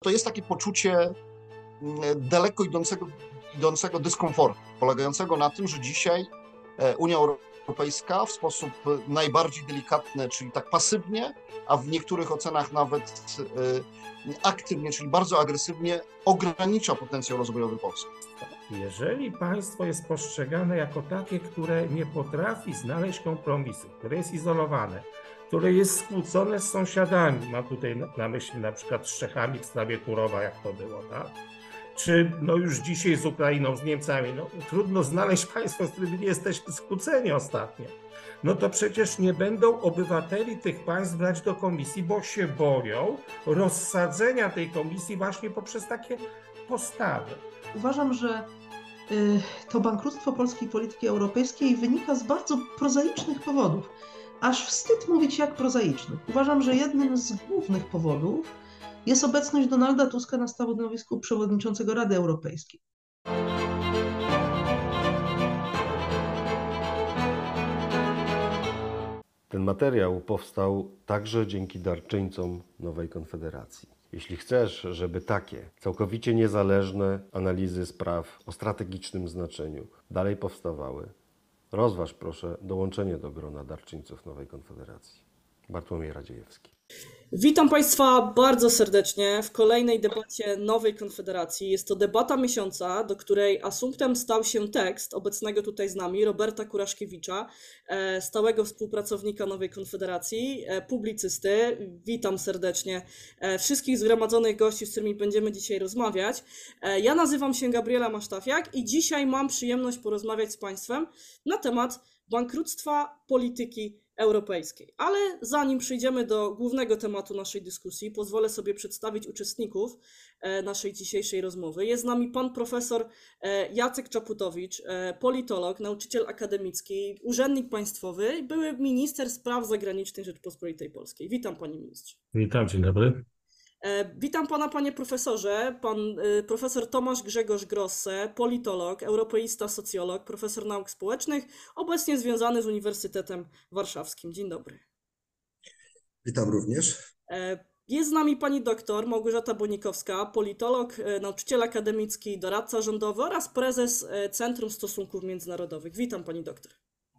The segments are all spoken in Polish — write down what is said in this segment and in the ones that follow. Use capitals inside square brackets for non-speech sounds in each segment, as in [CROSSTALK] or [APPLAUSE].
to jest takie poczucie mm, daleko idącego, idącego dyskomfortu, polegającego na tym, że dzisiaj e, Unia Europejska w sposób najbardziej delikatny, czyli tak pasywnie, a w niektórych ocenach nawet e, aktywnie, czyli bardzo agresywnie ogranicza potencjał rozwojowy Polski. Jeżeli państwo jest postrzegane jako takie, które nie potrafi znaleźć kompromisu, które jest izolowane, które jest skłócone z sąsiadami, mam tutaj na myśli na przykład z Czechami w sprawie Turowa, jak to było, tak? czy no już dzisiaj z Ukrainą, z Niemcami, no trudno znaleźć państwo, z którymi nie jesteśmy skłóceni ostatnio. No to przecież nie będą obywateli tych państw brać do komisji, bo się boją rozsadzenia tej komisji właśnie poprzez takie postawy. Uważam, że y, to bankructwo polskiej polityki europejskiej wynika z bardzo prozaicznych powodów. Aż wstyd mówić jak prozaicznych. Uważam, że jednym z głównych powodów jest obecność Donalda Tuska na stanowisku przewodniczącego Rady Europejskiej. Ten materiał powstał także dzięki darczyńcom Nowej Konfederacji. Jeśli chcesz, żeby takie całkowicie niezależne analizy spraw o strategicznym znaczeniu dalej powstawały, rozważ proszę dołączenie do grona darczyńców Nowej Konfederacji. Bartłomiej Radziejewski. Witam Państwa bardzo serdecznie w kolejnej debacie Nowej Konfederacji. Jest to debata miesiąca, do której asumptem stał się tekst obecnego tutaj z nami Roberta Kuraszkiewicza, e, stałego współpracownika Nowej Konfederacji, e, publicysty. Witam serdecznie e, wszystkich zgromadzonych gości, z którymi będziemy dzisiaj rozmawiać. Ja nazywam się Gabriela Masztafiak i dzisiaj mam przyjemność porozmawiać z Państwem na temat bankructwa polityki europejskiej. Ale zanim przejdziemy do głównego tematu naszej dyskusji, pozwolę sobie przedstawić uczestników e, naszej dzisiejszej rozmowy. Jest z nami pan profesor e, Jacek Czaputowicz, e, politolog, nauczyciel akademicki, urzędnik państwowy, były minister spraw zagranicznych Rzeczpospolitej Polskiej. Witam panie ministrze. Witam, dzień dobry. E, witam pana, panie profesorze. Pan e, profesor Tomasz Grzegorz Grosse, politolog, europeista, socjolog, profesor nauk społecznych, obecnie związany z Uniwersytetem Warszawskim. Dzień dobry. Witam również. E, jest z nami pani doktor Małgorzata Bonikowska, politolog, nauczyciel akademicki, doradca rządowy oraz prezes Centrum Stosunków Międzynarodowych. Witam pani doktor.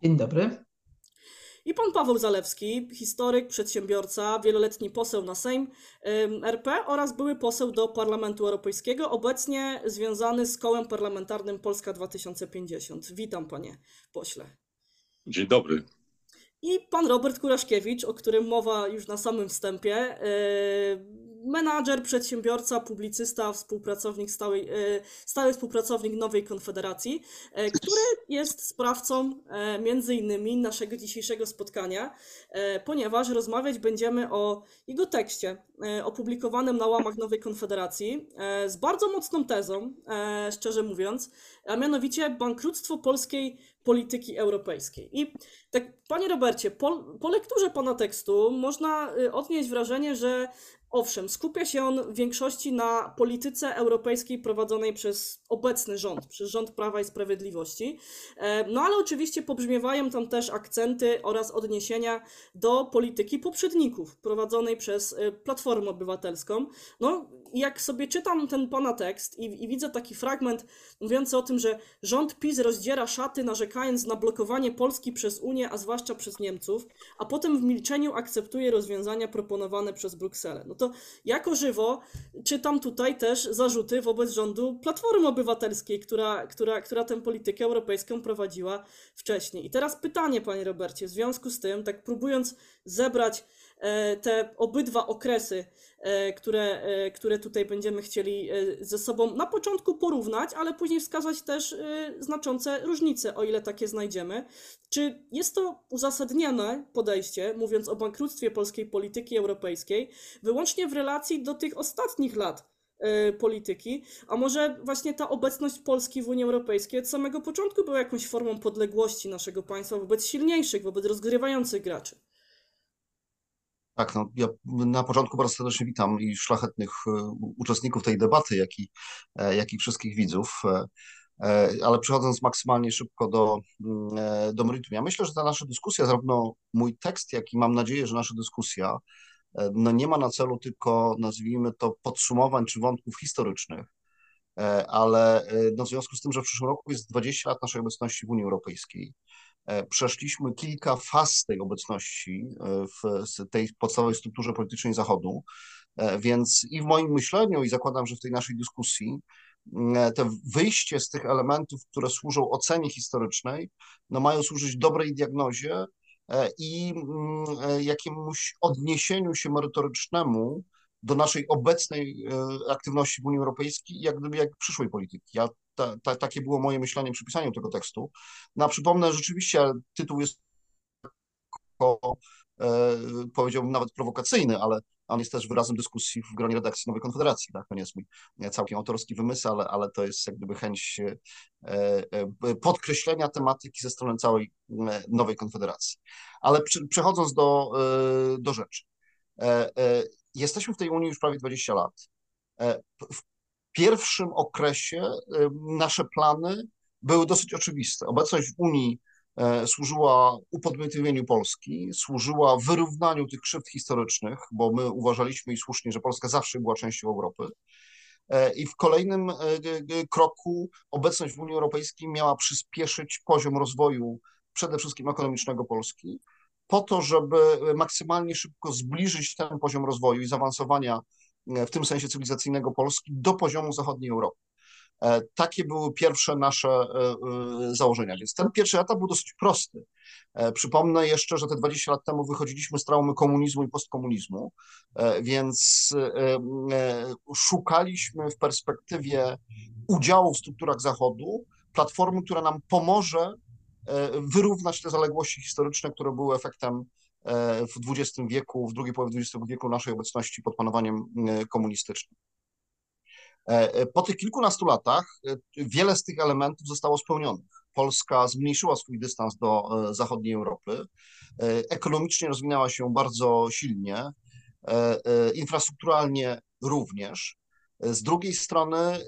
Dzień dobry. I pan Paweł Zalewski, historyk, przedsiębiorca, wieloletni poseł na Sejm RP oraz były poseł do Parlamentu Europejskiego, obecnie związany z kołem parlamentarnym Polska 2050. Witam panie pośle. Dzień dobry. I pan Robert Kuraszkiewicz, o którym mowa już na samym wstępie, menadżer, przedsiębiorca, publicysta, współpracownik stałej, e, stały współpracownik Nowej Konfederacji, e, który jest sprawcą e, między innymi naszego dzisiejszego spotkania, ponieważ rozmawiać będziemy o jego tekście opublikowanym na łamach Nowej Konfederacji z bardzo mocną tezą, szczerze mówiąc, a mianowicie bankructwo polskiej polityki europejskiej. I tak, panie Robercie, po, po lekturze pana tekstu można odnieść wrażenie, że Owszem, skupia się on w większości na polityce europejskiej prowadzonej przez obecny rząd, przez rząd Prawa i Sprawiedliwości. E, no ale oczywiście pobrzmiewają tam też akcenty oraz odniesienia do polityki poprzedników prowadzonej przez e, Platformę Obywatelską. No, jak sobie czytam ten pana tekst i, i, widzę taki fragment mówiący o tym, że rząd PiS rozdziera szaty, narzekając na blokowanie Polski przez Unię, a zwłaszcza przez Niemców, a potem w milczeniu akceptuje rozwiązania proponowane przez Brukselę. No to jako żywo czytam tutaj też zarzuty wobec rządu Platformy Obywatelskiej, która, która, która tę politykę europejską prowadziła wcześniej. I teraz pytanie, panie Robercie, w związku z tym, tak próbując zebrać te obydwa okresy, e, które, e, które tutaj będziemy chcieli ze sobą na początku porównać, ale później wskazać też znaczące różnice, o ile takie znajdziemy. Czy jest to uzasadnione podejście, mówiąc o bankructwie polskiej polityki europejskiej, wyłącznie w relacji do tych ostatnich lat polityki, a może właśnie ta obecność Polski w Unii Europejskiej od samego początku była jakąś formą podległości naszego państwa wobec silniejszych, wobec rozgrywających graczy? Tak, no, ja na początku bardzo serdecznie witam i szlachetnych e, uczestników tej debaty, jak i, e, jak i wszystkich widzów. E, ale przechodząc maksymalnie szybko do, mm, do meritum, ja myślę, że ta nasza dyskusja, zarówno mój tekst, jak i mam nadzieję, że nasza dyskusja no nie ma na celu tylko, nazwijmy to, podsumowań czy wątków historycznych, ale no w związku z tym, że w przyszłym roku jest 20 lat naszej obecności w Unii Europejskiej, przeszliśmy kilka faz tej obecności w tej podstawowej strukturze politycznej Zachodu, więc i w moim myśleniu, i zakładam, że w tej naszej dyskusji, te wyjście z tych elementów, które służą ocenie historycznej, no mają służyć dobrej diagnozie e, i mm, e, jakiemuś odniesieniu się merytorycznemu do naszej obecnej e, aktywności w Unii Europejskiej, jak gdyby jak przyszłej polityki. Ja, ta, ta, takie było moje myślenie przy pisaniu tego tekstu. No a przypomnę, rzeczywiście tytuł jest powiedziałbym nawet prowokacyjny, ale on jest też wyrazem dyskusji w gronie redakcji Nowej Konfederacji. Tak? To nie jest mój całkiem autorski wymysł, ale, ale to jest jak gdyby chęć e, e, podkreślenia tematyki ze strony całej e, Nowej Konfederacji. Ale przechodząc do, do rzeczy. Jesteśmy w tej Unii już prawie 20 lat. Pierwszym okresie nasze plany były dosyć oczywiste. Obecność w Unii E, służyła upodmiotowieniu Polski, służyła wyrównaniu tych krzywd historycznych, bo my uważaliśmy i słusznie, że Polska zawsze była częścią Europy. E, I w kolejnym e, kroku obecność w Unii Europejskiej miała przyspieszyć poziom rozwoju przede wszystkim ekonomicznego Polski, po to, żeby maksymalnie szybko zbliżyć ten poziom rozwoju i zaawansowania w tym sensie cywilizacyjnego Polski do poziomu zachodniej Europy. E, takie były pierwsze nasze e, e, założenia. Więc ten pierwszy etap był dosyć prosty. Przypomnę jeszcze, że te 20 lat temu wychodziliśmy z traumy komunizmu i postkomunizmu, więc szukaliśmy w perspektywie udziału w strukturach Zachodu platformy, która nam pomoże wyrównać te zaległości historyczne, które były efektem w XX wieku, w drugiej połowie XX wieku naszej obecności pod panowaniem komunistycznym. E, e, po tych kilkunastu latach e, wiele z tych elementów zostało spełnionych. Polska zmniejszyła swój dystans do zachodniej Europy, ekonomicznie rozwinęła się bardzo silnie, infrastrukturalnie również. Z drugiej strony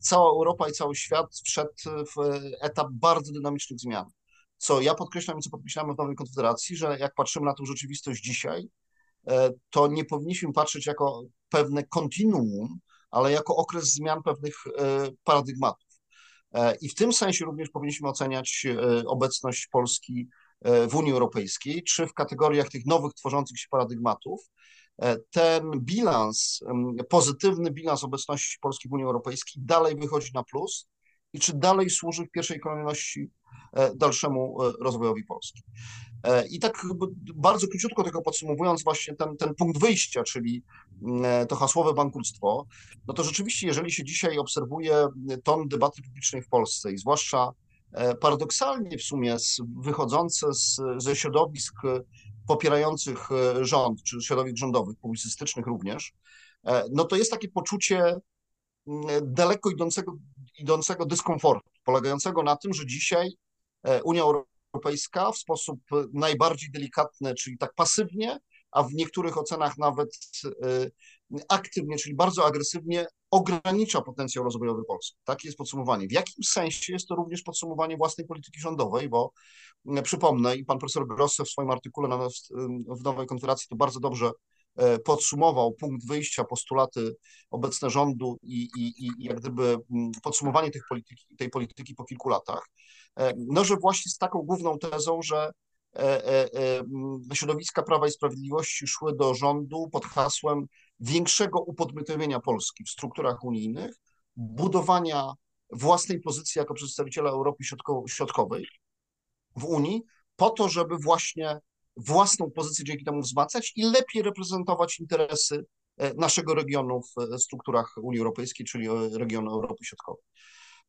cała Europa i cały świat wszedł w etap bardzo dynamicznych zmian. Co ja podkreślam i co podkreślamy w Nowej Konfederacji, że jak patrzymy na tę rzeczywistość dzisiaj, to nie powinniśmy patrzeć jako pewne kontinuum, ale jako okres zmian pewnych e, paradygmatów. E, I w tym sensie również powinniśmy oceniać e, obecność Polski w Unii Europejskiej, czy w kategoriach tych nowych tworzących się paradygmatów ten bilans, pozytywny bilans obecności Polski w Unii Europejskiej dalej wychodzi na plus i czy dalej służy w pierwszej kolejności dalszemu rozwojowi Polski. I tak bardzo króciutko tylko podsumowując właśnie ten, ten punkt wyjścia, czyli mm, to hasłowe bankructwo, no to rzeczywiście, jeżeli się dzisiaj obserwuje ton debaty publicznej w Polsce i zwłaszcza e, paradoksalnie w sumie z, wychodzące z, ze środowisk popierających e, rząd, czy środowisk rządowych, publicystycznych również, e, no to jest takie poczucie daleko idącego, idącego dyskomfortu, polegającego na tym, że dzisiaj Unia Europejska w sposób najbardziej delikatny, czyli tak pasywnie, a w niektórych ocenach nawet y, aktywnie, czyli bardzo agresywnie ogranicza potencjał rozwojowy Polski. Takie jest podsumowanie. W jakim sensie jest to również podsumowanie własnej polityki rządowej, bo y, przypomnę i pan profesor Grosse w swoim artykule na, w Nowej Konfederacji to bardzo dobrze podsumował punkt wyjścia, postulaty obecne rządu i, i, i jak gdyby mm, podsumowanie tych polityki, tej polityki po kilku latach. E, no, że właśnie z taką główną tezą, że e, e, środowiska Prawa i Sprawiedliwości szły do rządu pod hasłem większego upodmiotowienia Polski w strukturach unijnych, budowania własnej pozycji jako przedstawiciela Europy Środkowej w Unii, po to, żeby właśnie własną pozycję dzięki temu wzmacniać i lepiej reprezentować interesy naszego regionu w strukturach Unii Europejskiej, czyli regionu Europy Środkowej.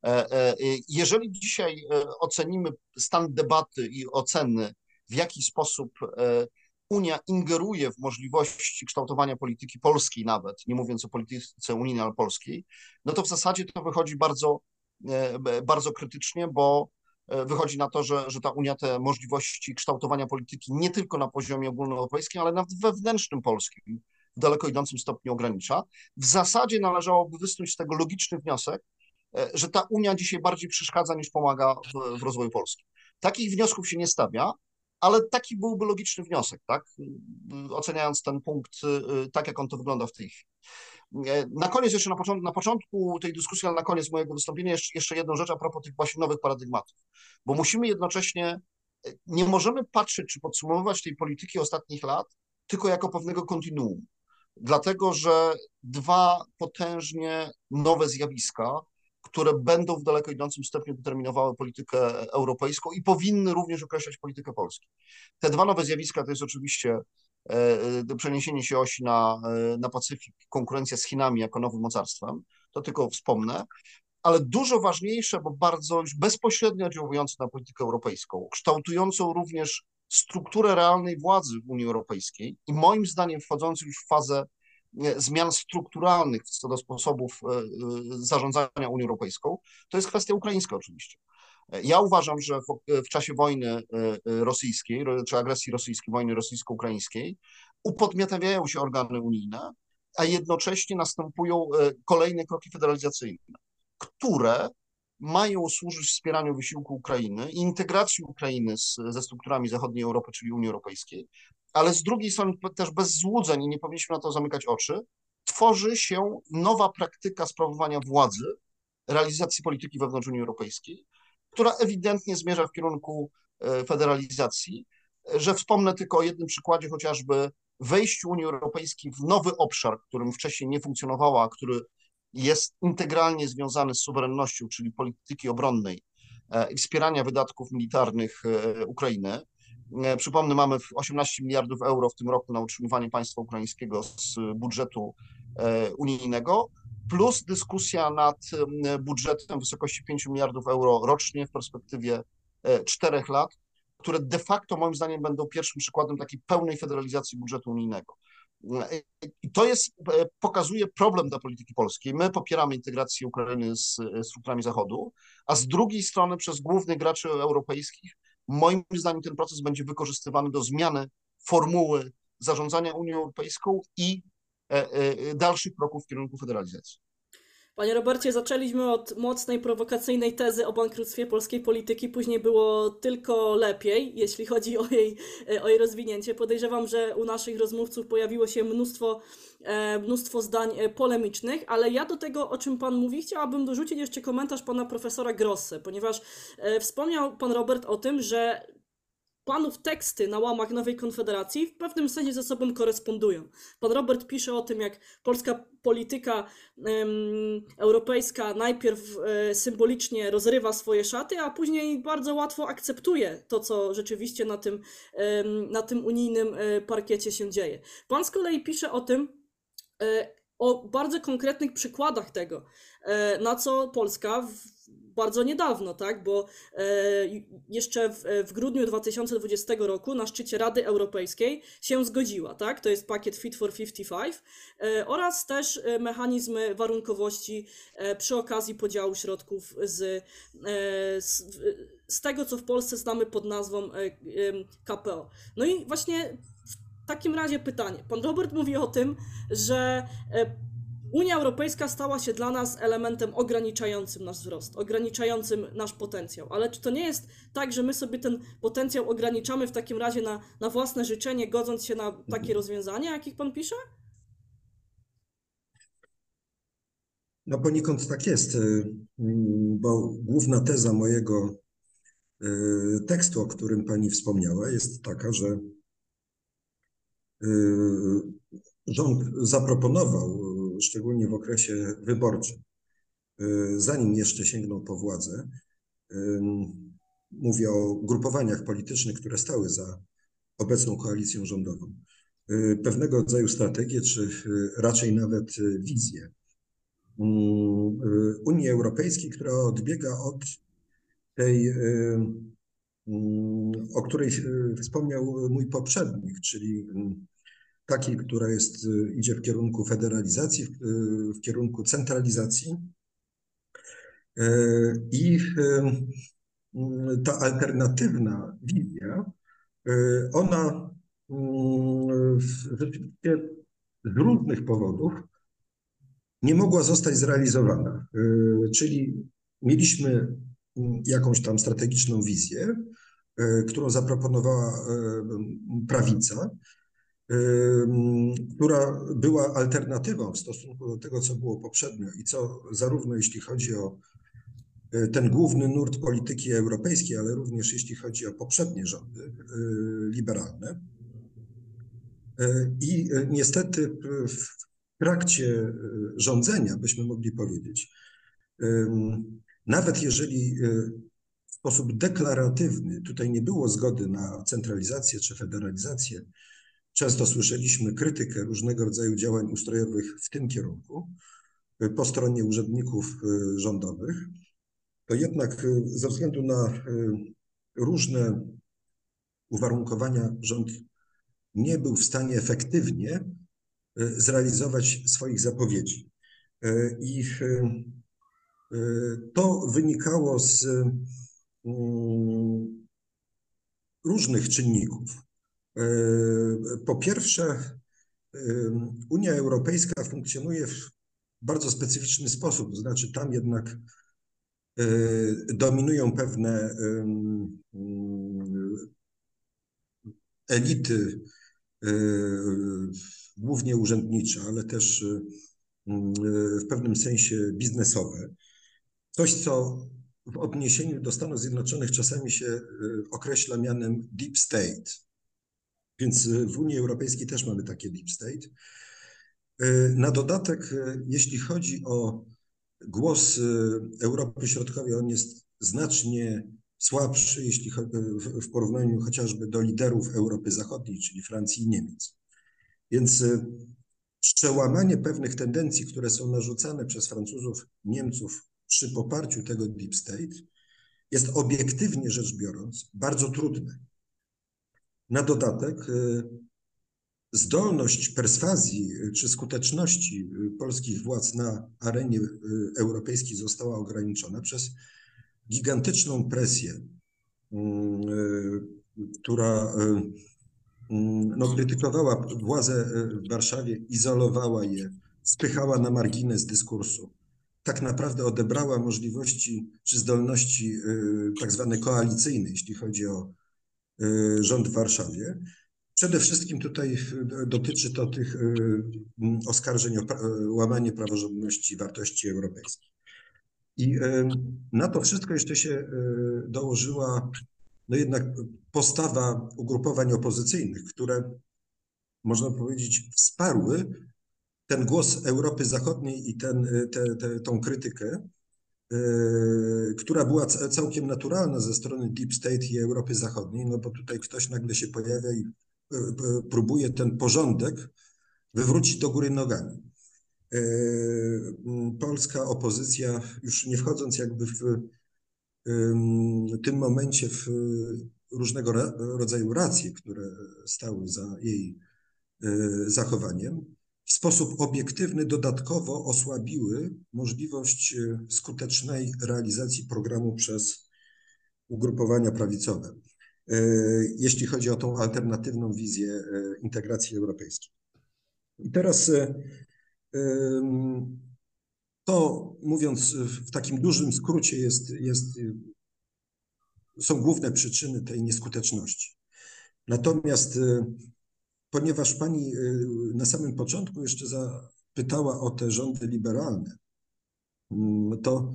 E, e, jeżeli dzisiaj e, ocenimy stan debaty i oceny, w jaki sposób Unia ingeruje w możliwości kształtowania polityki polskiej nawet, nie mówiąc o polityce unijnej, ale polskiej, no to w zasadzie to wychodzi bardzo, bardzo krytycznie, bo wychodzi na to, że, że ta Unia te możliwości kształtowania polityki nie tylko na poziomie ogólnoeuropejskim, ale nawet wewnętrznym polskim w daleko idącym stopniu ogranicza. W zasadzie należałoby wysnuć z tego logiczny wniosek, E, że ta Unia dzisiaj bardziej przeszkadza niż pomaga w, w rozwoju Polski. Takich wniosków się nie stawia, ale taki byłby logiczny wniosek, tak? Oceniając ten punkt tak, jak on to wygląda w tej chwili. Na koniec, jeszcze na początku, na początku tej dyskusji, ale na koniec mojego wystąpienia, jeszcze, jeszcze jedną rzecz a propos tych właśnie nowych paradygmatów, bo musimy jednocześnie, nie możemy patrzeć czy podsumowywać tej polityki ostatnich lat tylko jako pewnego kontinuum, dlatego że dwa potężnie nowe zjawiska, które będą w daleko idącym stopniu determinowały politykę europejską i powinny również określać politykę Polski. Te dwa nowe zjawiska to jest oczywiście e, e, przeniesienie się osi na, e, na Pacyfik, konkurencja z Chinami jako nowym mocarstwem, to tylko wspomnę, ale dużo ważniejsze, bo bardzo bezpośrednio oddziałujące na politykę europejską, kształtującą również strukturę realnej władzy w Unii Europejskiej i moim zdaniem wchodzący już w fazę zmian strukturalnych co do sposobów e, e, zarządzania Unią Europejską, to jest kwestia ukraińska oczywiście. Ja uważam, że w, w, czasie wojny e, rosyjskiej, czy agresji rosyjskiej, wojny rosyjsko-ukraińskiej, upodmiotawiają się organy unijne, a jednocześnie następują kolejne kroki federalizacyjne, które mają służyć wspieraniu wysiłku Ukrainy i integracji Ukrainy z, ze strukturami zachodniej Europy, czyli Unii Europejskiej, ale z drugiej strony też bez złudzeń i nie powinniśmy na to zamykać oczy, tworzy się nowa praktyka sprawowania władzy, realizacji polityki wewnątrz Unii Europejskiej, która ewidentnie zmierza w kierunku e, federalizacji, że wspomnę tylko o jednym przykładzie, chociażby wejściu Unii Europejskiej w nowy obszar, którym wcześniej nie funkcjonowała, a który jest integralnie związany z suwerennością, czyli polityki obronnej e, i wspierania wydatków militarnych e, Ukrainy. E, przypomnę, mamy 18 miliardów euro w tym roku na utrzymywanie państwa ukraińskiego z budżetu unijnego, plus dyskusja nad budżetem w wysokości 5 miliardów euro rocznie w perspektywie czterech lat, które de facto moim zdaniem będą pierwszym przykładem takiej pełnej federalizacji budżetu unijnego. I to jest, e, pokazuje problem dla polityki polskiej. My popieramy integrację Ukrainy z strukturami Zachodu, a z drugiej strony przez głównych graczy europejskich, moim zdaniem ten proces będzie wykorzystywany do zmiany formuły zarządzania Unią Europejską i e, e, dalszych kroków w kierunku federalizacji. Panie Robercie, zaczęliśmy od mocnej, prowokacyjnej tezy o bankructwie polskiej polityki, później było tylko lepiej, jeśli chodzi o jej, o jej rozwinięcie. Podejrzewam, że u naszych rozmówców pojawiło się mnóstwo, e, mnóstwo zdań e, polemicznych, ale ja do tego, o czym Pan mówi, chciałabym dorzucić jeszcze komentarz Pana profesora Grosse, ponieważ e, wspomniał Pan Robert o tym, że panów teksty na łamach Nowej Konfederacji w pewnym sensie ze sobą korespondują. Pan Robert pisze o tym, jak polska polityka um, europejska najpierw e, symbolicznie rozrywa swoje szaty, a później bardzo łatwo akceptuje to, co rzeczywiście na tym, na tym unijnym e, parkiecie się dzieje. Pan z kolei pisze o tym, e, o bardzo konkretnych przykładach tego, na co Polska w bardzo niedawno, tak? Bo e, jeszcze w, w, grudniu 2020 roku na szczycie Rady Europejskiej się zgodziła, tak? To jest pakiet Fit for 55 e, oraz też e, mechanizmy warunkowości przy okazji podziału środków z, z, z, tego, co w Polsce znamy pod nazwą KPO. No i właśnie w takim razie pytanie. Pan Robert mówi o tym, że Unia Europejska stała się dla nas elementem ograniczającym nasz wzrost, ograniczającym nasz potencjał. Ale czy to nie jest tak, że my sobie ten potencjał ograniczamy w takim razie na, na własne życzenie, godząc się na takie rozwiązania, jakich pan pisze? No poniekąd tak jest, y, bo główna teza mojego y, tekstu, o którym pani wspomniała, jest taka, że y, rząd zaproponował szczególnie w okresie wyborczym, y, zanim jeszcze sięgnął po władzę, mówię o grupowaniach politycznych, które stały za obecną koalicją rządową, y, pewnego rodzaju strategię, czy y, raczej nawet wizję Unii Europejskiej, która odbiega od tej, o której wspomniał mój poprzednik, czyli takiej, która jest, y, idzie w kierunku federalizacji, w, y, kierunku centralizacji. Y, I ta alternatywna wizja, ona rzeczywiście z różnych powodów nie mogła zostać którą zaproponowała prawica, która była alternatywą w stosunku do tego, co było poprzednio i co zarówno jeśli chodzi o ten główny nurt polityki europejskiej, ale również jeśli chodzi o poprzednie rządy liberalne. I niestety w trakcie rządzenia, byśmy mogli powiedzieć, nawet jeżeli w sposób deklaratywny tutaj nie było zgody na centralizację czy federalizację, często słyszeliśmy krytykę różnego rodzaju działań ustrojowych w tym kierunku po stronie urzędników rządowych, to jednak ze względu na różne uwarunkowania rząd nie był w stanie efektywnie zrealizować swoich zapowiedzi. I to wynikało z mm, różnych czynników. Po pierwsze, Unia Europejska funkcjonuje w bardzo specyficzny sposób, to znaczy tam jednak dominują pewne elity, głównie urzędnicze, ale też w pewnym sensie biznesowe. Coś, co w odniesieniu do Stanów Zjednoczonych czasami się określa mianem deep state. Więc w Unii Europejskiej też mamy takie deep state. Na dodatek, jeśli chodzi o głos Europy Środkowej, on jest znacznie słabszy, jeśli w porównaniu chociażby do liderów Europy Zachodniej, czyli Francji i Niemiec. Więc przełamanie pewnych tendencji, które są narzucane przez Francuzów, Niemców przy poparciu tego deep state jest obiektywnie rzecz biorąc bardzo trudne. Na dodatek zdolność perswazji czy skuteczności polskich władz na arenie europejskiej została ograniczona przez gigantyczną presję, która no, krytykowała władzę w Warszawie, izolowała je, spychała na margines dyskursu. Tak naprawdę odebrała możliwości czy zdolności tak zwane koalicyjne, jeśli chodzi o rząd w Warszawie. Przede wszystkim tutaj dotyczy to tych oskarżeń o łamanie praworządności wartości europejskich. I na to wszystko jeszcze się dołożyła no jednak postawa ugrupowań opozycyjnych, które można powiedzieć wsparły ten głos Europy Zachodniej i ten, te, te, tą krytykę, która była całkiem naturalna ze strony Deep State i Europy Zachodniej, no bo tutaj ktoś nagle się pojawia i próbuje ten porządek wywrócić do góry nogami. Polska opozycja, już nie wchodząc jakby w tym momencie w różnego rodzaju racje, które stały za jej zachowaniem, w sposób obiektywny dodatkowo osłabiły możliwość skutecznej realizacji programu przez ugrupowania prawicowe, jeśli chodzi o tą alternatywną wizję integracji europejskiej. I teraz to mówiąc w takim dużym skrócie jest, jest, są główne przyczyny tej nieskuteczności. Natomiast ponieważ pani na samym początku jeszcze zapytała o te rządy liberalne, to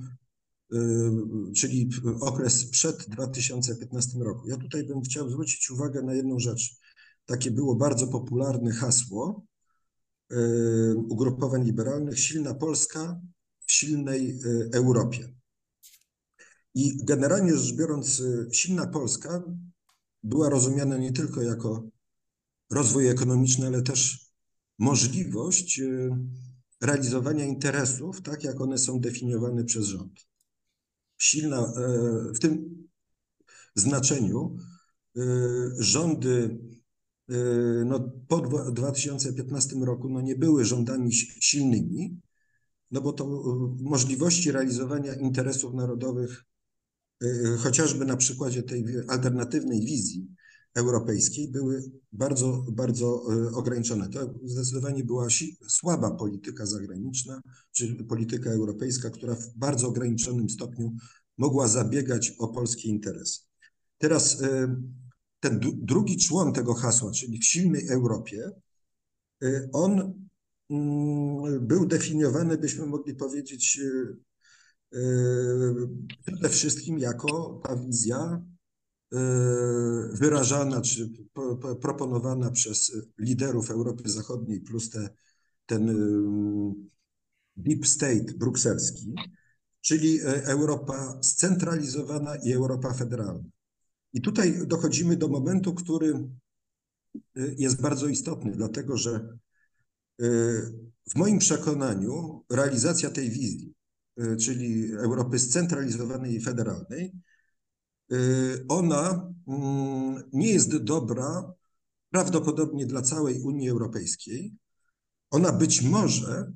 czyli okres przed 2015 roku. Ja tutaj bym chciał zwrócić uwagę na jedną rzecz. Takie było bardzo popularne hasło ugrupowań liberalnych silna Polska w silnej Europie. I generalnie rzecz biorąc, silna Polska była rozumiana nie tylko jako rozwój ekonomiczny, ale też możliwość realizowania interesów, tak jak one są definiowane przez rząd. Silna w tym znaczeniu rządy no, po 2015 roku no, nie były rządami silnymi, no bo to możliwości realizowania interesów narodowych, chociażby na przykładzie tej alternatywnej wizji europejskiej, były bardzo, bardzo ograniczone. To zdecydowanie była słaba polityka zagraniczna, czy polityka europejska, która w bardzo ograniczonym stopniu mogła zabiegać o polskie interesy. Teraz ten drugi człon tego hasła, czyli w silnej Europie, on mm, był definiowany, byśmy mogli powiedzieć, przede wszystkim jako ta wizja wyrażana czy proponowana przez liderów Europy Zachodniej plus te, ten deep state brukselski, czyli Europa scentralizowana i Europa federalna. I tutaj dochodzimy do momentu, który jest bardzo istotny, dlatego że w moim przekonaniu realizacja tej wizji, czyli Europy scentralizowanej i federalnej, ona mm, nie jest dobra prawdopodobnie dla całej Unii Europejskiej. Ona być może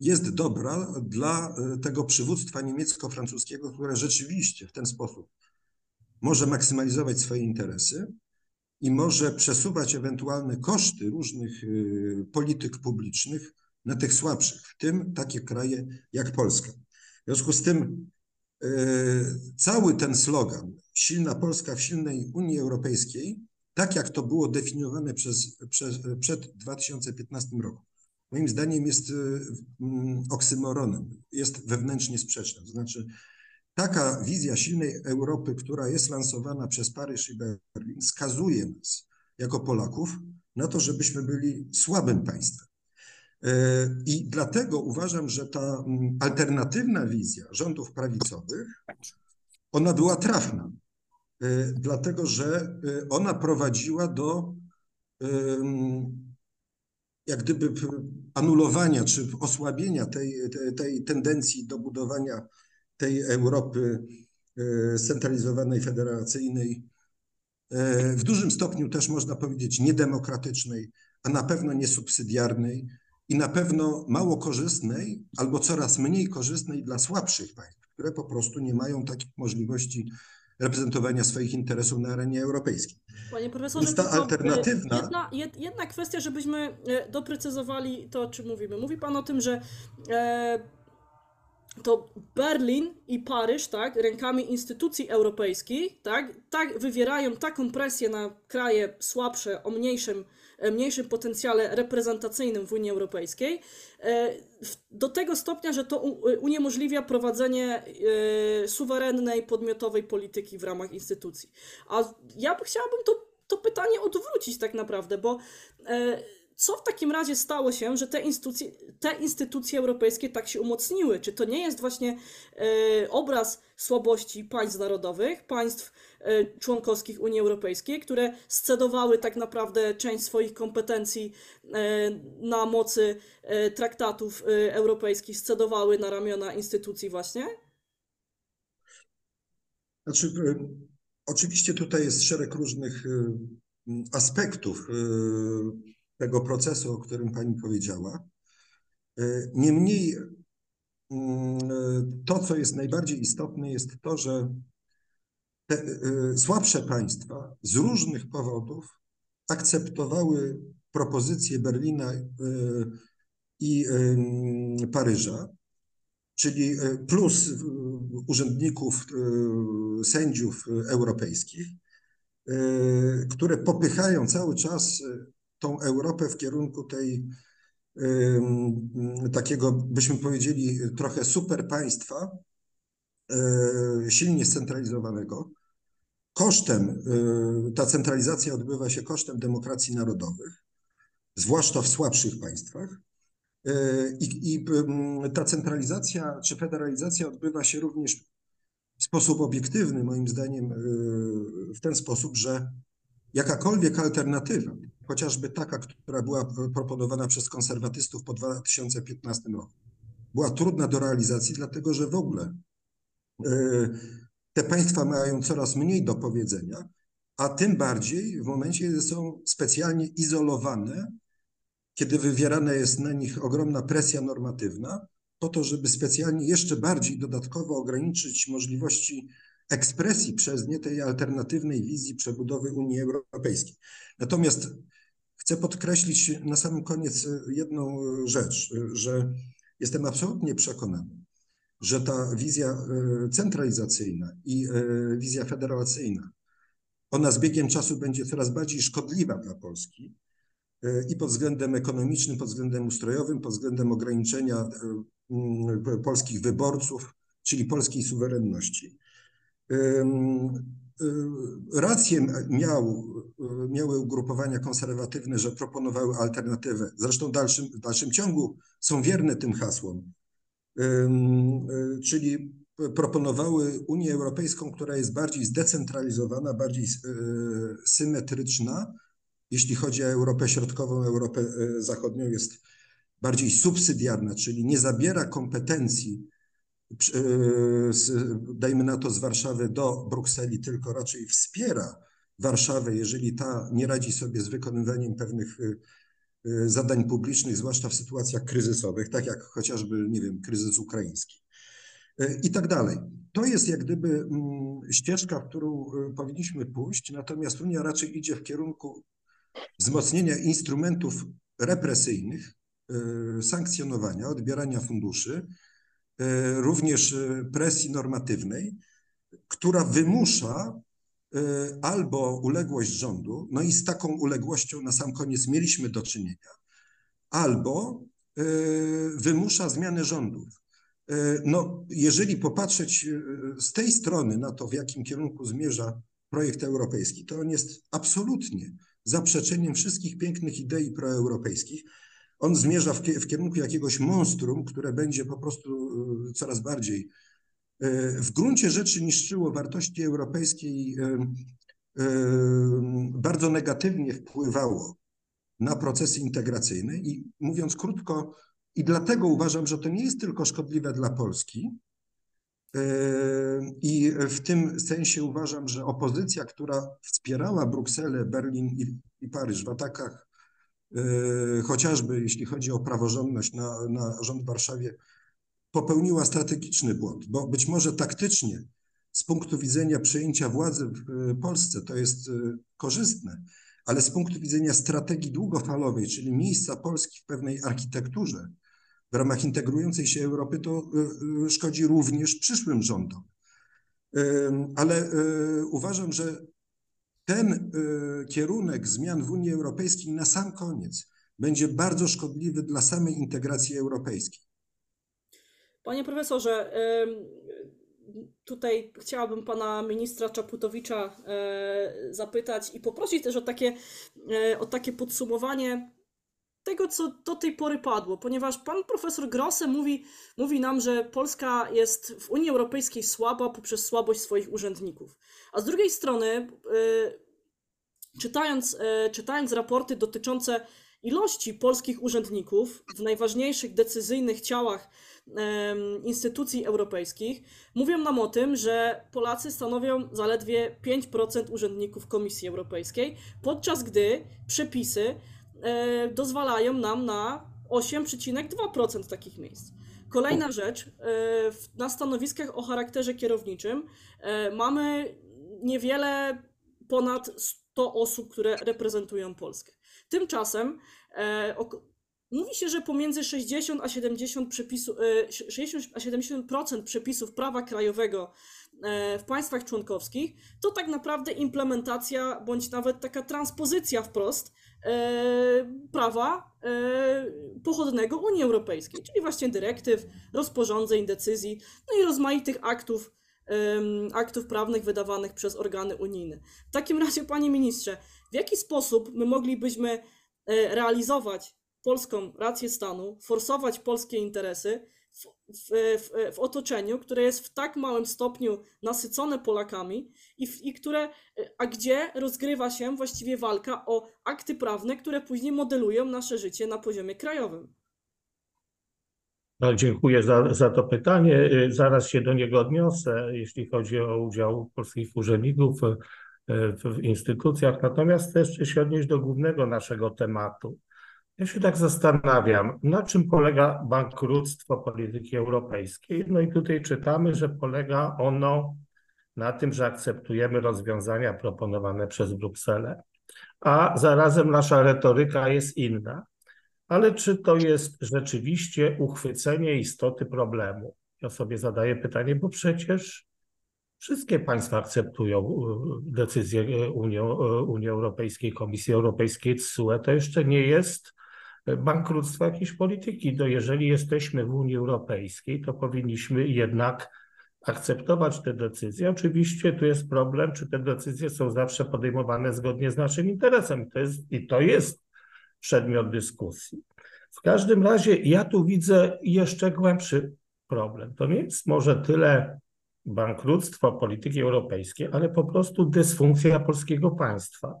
jest dobra dla tego przywództwa niemiecko-francuskiego, które rzeczywiście w ten sposób może maksymalizować swoje interesy i może przesuwać ewentualne koszty różnych y, polityk publicznych na tych słabszych, w tym takie kraje jak Polska. W związku z tym y, cały ten slogan silna Polska w silnej Unii Europejskiej, tak jak to było definiowane przez, przez, przed 2015 roku, moim zdaniem jest mm, oksymoronem, jest wewnętrznie sprzeczne. To znaczy Taka wizja silnej Europy, która jest lansowana przez Paryż i Berlin, skazuje nas jako Polaków na to, żebyśmy byli słabym państwem. E, I dlatego uważam, że ta mm, alternatywna wizja rządów prawicowych, ona była trafna, dlatego że e, ona prowadziła do jak gdyby anulowania czy osłabienia tej, tej, tendencji do budowania tej Europy e, scentralizowanej, federacyjnej, w dużym stopniu też można powiedzieć niedemokratycznej, a na pewno niesubsydiarnej i na pewno mało korzystnej albo coraz mniej korzystnej dla słabszych państw, które po prostu nie mają takich możliwości reprezentowania swoich interesów na arenie europejskiej. Panie profesorze, ta alternatywna. Jedna, jedna kwestia, żebyśmy e, doprecyzowali to, o czym mówimy. Mówi Pan o tym, że to Berlin i Paryż, tak, rękami instytucji europejskich, tak, tak wywierają taką presję na kraje słabsze, o mniejszym, e, mniejszym potencjale reprezentacyjnym w Unii Europejskiej, e, do tego stopnia, że to uniemożliwia prowadzenie e, suwerennej, podmiotowej polityki w ramach instytucji. A ja chciałabym to, to pytanie odwrócić tak naprawdę, bo co w takim razie stało się, że te instytucje, te instytucje europejskie tak się umocniły? Czy to nie jest właśnie e, obraz słabości państw narodowych, państw e, członkowskich Unii Europejskiej, które scedowały tak naprawdę część swoich kompetencji e, na mocy e, traktatów e, europejskich, scedowały na ramiona instytucji właśnie? Znaczy, e, oczywiście tutaj jest szereg różnych aspektów tego procesu, o którym Pani powiedziała. E, niemniej mm, to, co jest najbardziej istotne, jest to, że te e, słabsze państwa z różnych powodów akceptowały propozycje Berlina e, i Paryża, czyli plus urzędników, sędziów europejskich, które popychają cały czas tą Europę w kierunku tej takiego, byśmy powiedzieli, trochę super państwa, silnie scentralizowanego. Kosztem, e, ta centralizacja odbywa się kosztem demokracji narodowych, zwłaszcza w słabszych państwach. E, I, I, ta centralizacja czy federalizacja odbywa się również w sposób obiektywny, moim zdaniem, w ten sposób, że jakakolwiek alternatywa, chociażby taka, która była proponowana przez konserwatystów po 2015 roku, była trudna do realizacji, dlatego że w ogóle e, te państwa mają coraz mniej do powiedzenia, a tym bardziej w momencie, kiedy są specjalnie izolowane, kiedy wywierana jest na nich ogromna presja normatywna, po to, żeby specjalnie jeszcze bardziej dodatkowo ograniczyć możliwości ekspresji przez nie tej alternatywnej wizji przebudowy Unii Europejskiej. Natomiast chcę podkreślić na sam koniec jedną rzecz, że jestem absolutnie przekonany, że ta wizja e, centralizacyjna i e, wizja federacyjna ona z biegiem czasu będzie coraz bardziej szkodliwa dla Polski i pod względem ekonomicznym, pod względem ustrojowym, pod względem ograniczenia polskich wyborców, czyli polskiej suwerenności. Rację miał, miały ugrupowania konserwatywne, że proponowały alternatywę. Zresztą w dalszym, w dalszym ciągu są wierne tym hasłom. Czyli proponowały Unię Europejską, która jest bardziej zdecentralizowana, bardziej symetryczna. Jeśli chodzi o Europę Środkową, Europę Zachodnią jest bardziej subsydiarna, czyli nie zabiera kompetencji dajmy na to z Warszawy do Brukseli, tylko raczej wspiera Warszawę, jeżeli ta nie radzi sobie z wykonywaniem pewnych zadań publicznych, zwłaszcza w sytuacjach kryzysowych, tak jak chociażby, nie wiem, kryzys ukraiński i tak dalej. To jest jak gdyby ścieżka, w którą powinniśmy pójść, natomiast Unia raczej idzie w kierunku wzmocnienia instrumentów represyjnych, sankcjonowania, odbierania funduszy, również presji normatywnej, która wymusza albo uległość rządu, no i z taką uległością na sam koniec mieliśmy do czynienia, albo wymusza zmianę rządów. No, jeżeli popatrzeć z tej strony na to, w jakim kierunku zmierza projekt europejski, to on jest absolutnie zaprzeczeniem wszystkich pięknych idei proeuropejskich. On zmierza w, w kierunku jakiegoś monstrum, które będzie po prostu coraz bardziej w gruncie rzeczy niszczyło wartości europejskie i bardzo negatywnie wpływało na procesy integracyjne. I mówiąc krótko, i dlatego uważam, że to nie jest tylko szkodliwe dla Polski. I w tym sensie uważam, że opozycja, która wspierała Brukselę, Berlin i, i Paryż w atakach, chociażby jeśli chodzi o praworządność na, na rząd w Warszawie, popełniła strategiczny błąd, bo być może taktycznie z punktu widzenia przejęcia władzy w Polsce to jest korzystne, ale z punktu widzenia strategii długofalowej, czyli miejsca Polski w pewnej architekturze, w ramach integrującej się Europy, to szkodzi również przyszłym rządom. Ale uważam, że ten kierunek zmian w Unii Europejskiej na sam koniec będzie bardzo szkodliwy dla samej integracji europejskiej. Panie profesorze, tutaj chciałabym pana ministra Czaputowicza zapytać i poprosić też o takie, o takie podsumowanie tego, co do tej pory padło, ponieważ pan profesor Grosse mówi, mówi nam, że Polska jest w Unii Europejskiej słaba poprzez słabość swoich urzędników. A z drugiej strony, czytając, czytając raporty dotyczące ilości polskich urzędników w najważniejszych decyzyjnych ciałach instytucji europejskich, mówią nam o tym, że Polacy stanowią zaledwie 5% urzędników Komisji Europejskiej, podczas gdy przepisy dozwalają nam na 8,2% takich miejsc. Kolejna rzecz, na stanowiskach o charakterze kierowniczym mamy niewiele ponad 100 osób, które reprezentują Polskę. Tymczasem mówi się, że pomiędzy 60 a 70 przepisów, 60 a 70% przepisów prawa krajowego w państwach członkowskich to tak naprawdę implementacja bądź nawet taka transpozycja wprost prawa pochodnego Unii Europejskiej, czyli właśnie dyrektyw, rozporządzeń, decyzji, no i rozmaitych aktów, aktów prawnych wydawanych przez organy unijne. W takim razie, panie ministrze, w jaki sposób my moglibyśmy realizować polską rację stanu, forsować polskie interesy w, w, w, w, otoczeniu, które jest w tak małym stopniu nasycone Polakami i, w, i które, a gdzie rozgrywa się właściwie walka o akty prawne, które później modelują nasze życie na poziomie krajowym. No, dziękuję za, za to pytanie. Zaraz się do niego odniosę, jeśli chodzi o udział polskich urzędników w instytucjach. Natomiast też się odnieść do głównego naszego tematu. Ja się tak zastanawiam, na czym polega bankructwo polityki europejskiej. No i tutaj czytamy, że polega ono na tym, że akceptujemy rozwiązania proponowane przez Brukselę, a zarazem nasza retoryka jest inna. Ale czy to jest rzeczywiście uchwycenie istoty problemu? Ja sobie zadaję pytanie, bo przecież Wszystkie państwa akceptują decyzję Unii, Unii Europejskiej, Komisji Europejskiej, TSUE. To jeszcze nie jest bankructwo jakiejś polityki. No jeżeli jesteśmy w Unii Europejskiej, to powinniśmy jednak akceptować te decyzje. Oczywiście tu jest problem, czy te decyzje są zawsze podejmowane zgodnie z naszym interesem. To jest, I to jest przedmiot dyskusji. W każdym razie ja tu widzę jeszcze głębszy problem. To nie jest może tyle bankructwo polityki europejskiej, ale po prostu dysfunkcja polskiego państwa.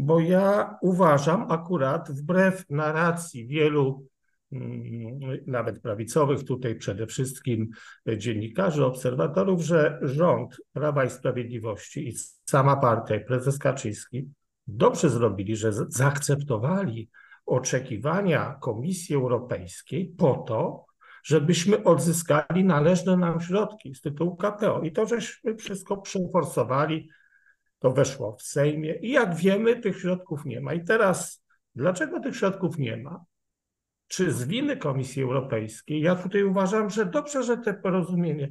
Bo ja uważam akurat, wbrew narracji wielu mm, nawet prawicowych, tutaj przede wszystkim dziennikarzy, obserwatorów, że rząd Prawa i Sprawiedliwości i sama partia, i prezes Kaczyński dobrze zrobili, że zaakceptowali oczekiwania Komisji Europejskiej po to, żebyśmy odzyskali należne nam środki z tytułu KPO. I to, żeśmy wszystko przeforsowali, to weszło w Sejmie i jak wiemy, tych środków nie ma. I teraz, dlaczego tych środków nie ma? Czy z winy Komisji Europejskiej? Ja tutaj uważam, że dobrze, że te porozumienie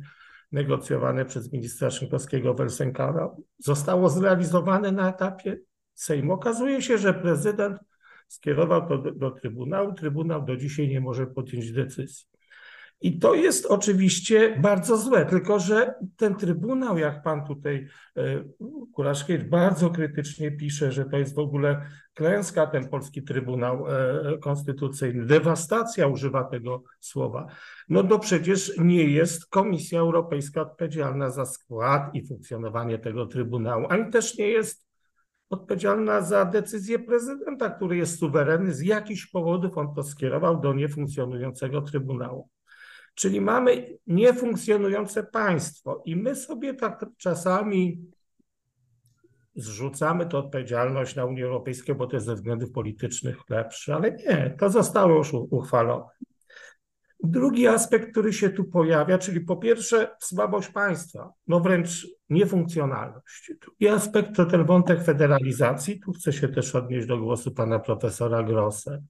negocjowane przez ministra Szynkowskiego Welsenkara zostało zrealizowane na etapie Sejmu. Okazuje się, że prezydent skierował to do, do Trybunału. Trybunał do dzisiaj nie może podjąć decyzji. I to jest oczywiście bardzo złe, tylko że ten Trybunał, jak pan tutaj e, Kuraszkiewicz bardzo krytycznie pisze, że to jest w ogóle klęska, ten polski Trybunał e, Konstytucyjny, dewastacja używa tego słowa. No to przecież nie jest Komisja Europejska odpowiedzialna za skład i funkcjonowanie tego Trybunału, ani też nie jest odpowiedzialna za decyzję prezydenta, który jest suwerenny. Z jakichś powodów on to skierował do niefunkcjonującego Trybunału. Czyli mamy niefunkcjonujące państwo i my sobie tak czasami zrzucamy tę odpowiedzialność na Unię Europejską, bo to jest ze względów politycznych lepsze, ale nie, to zostało już uchwalone. Drugi aspekt, który się tu pojawia, czyli po pierwsze słabość państwa, no wręcz niefunkcjonalność. Drugi aspekt to ten wątek federalizacji. Tu chcę się też odnieść do głosu pana profesora Grosse.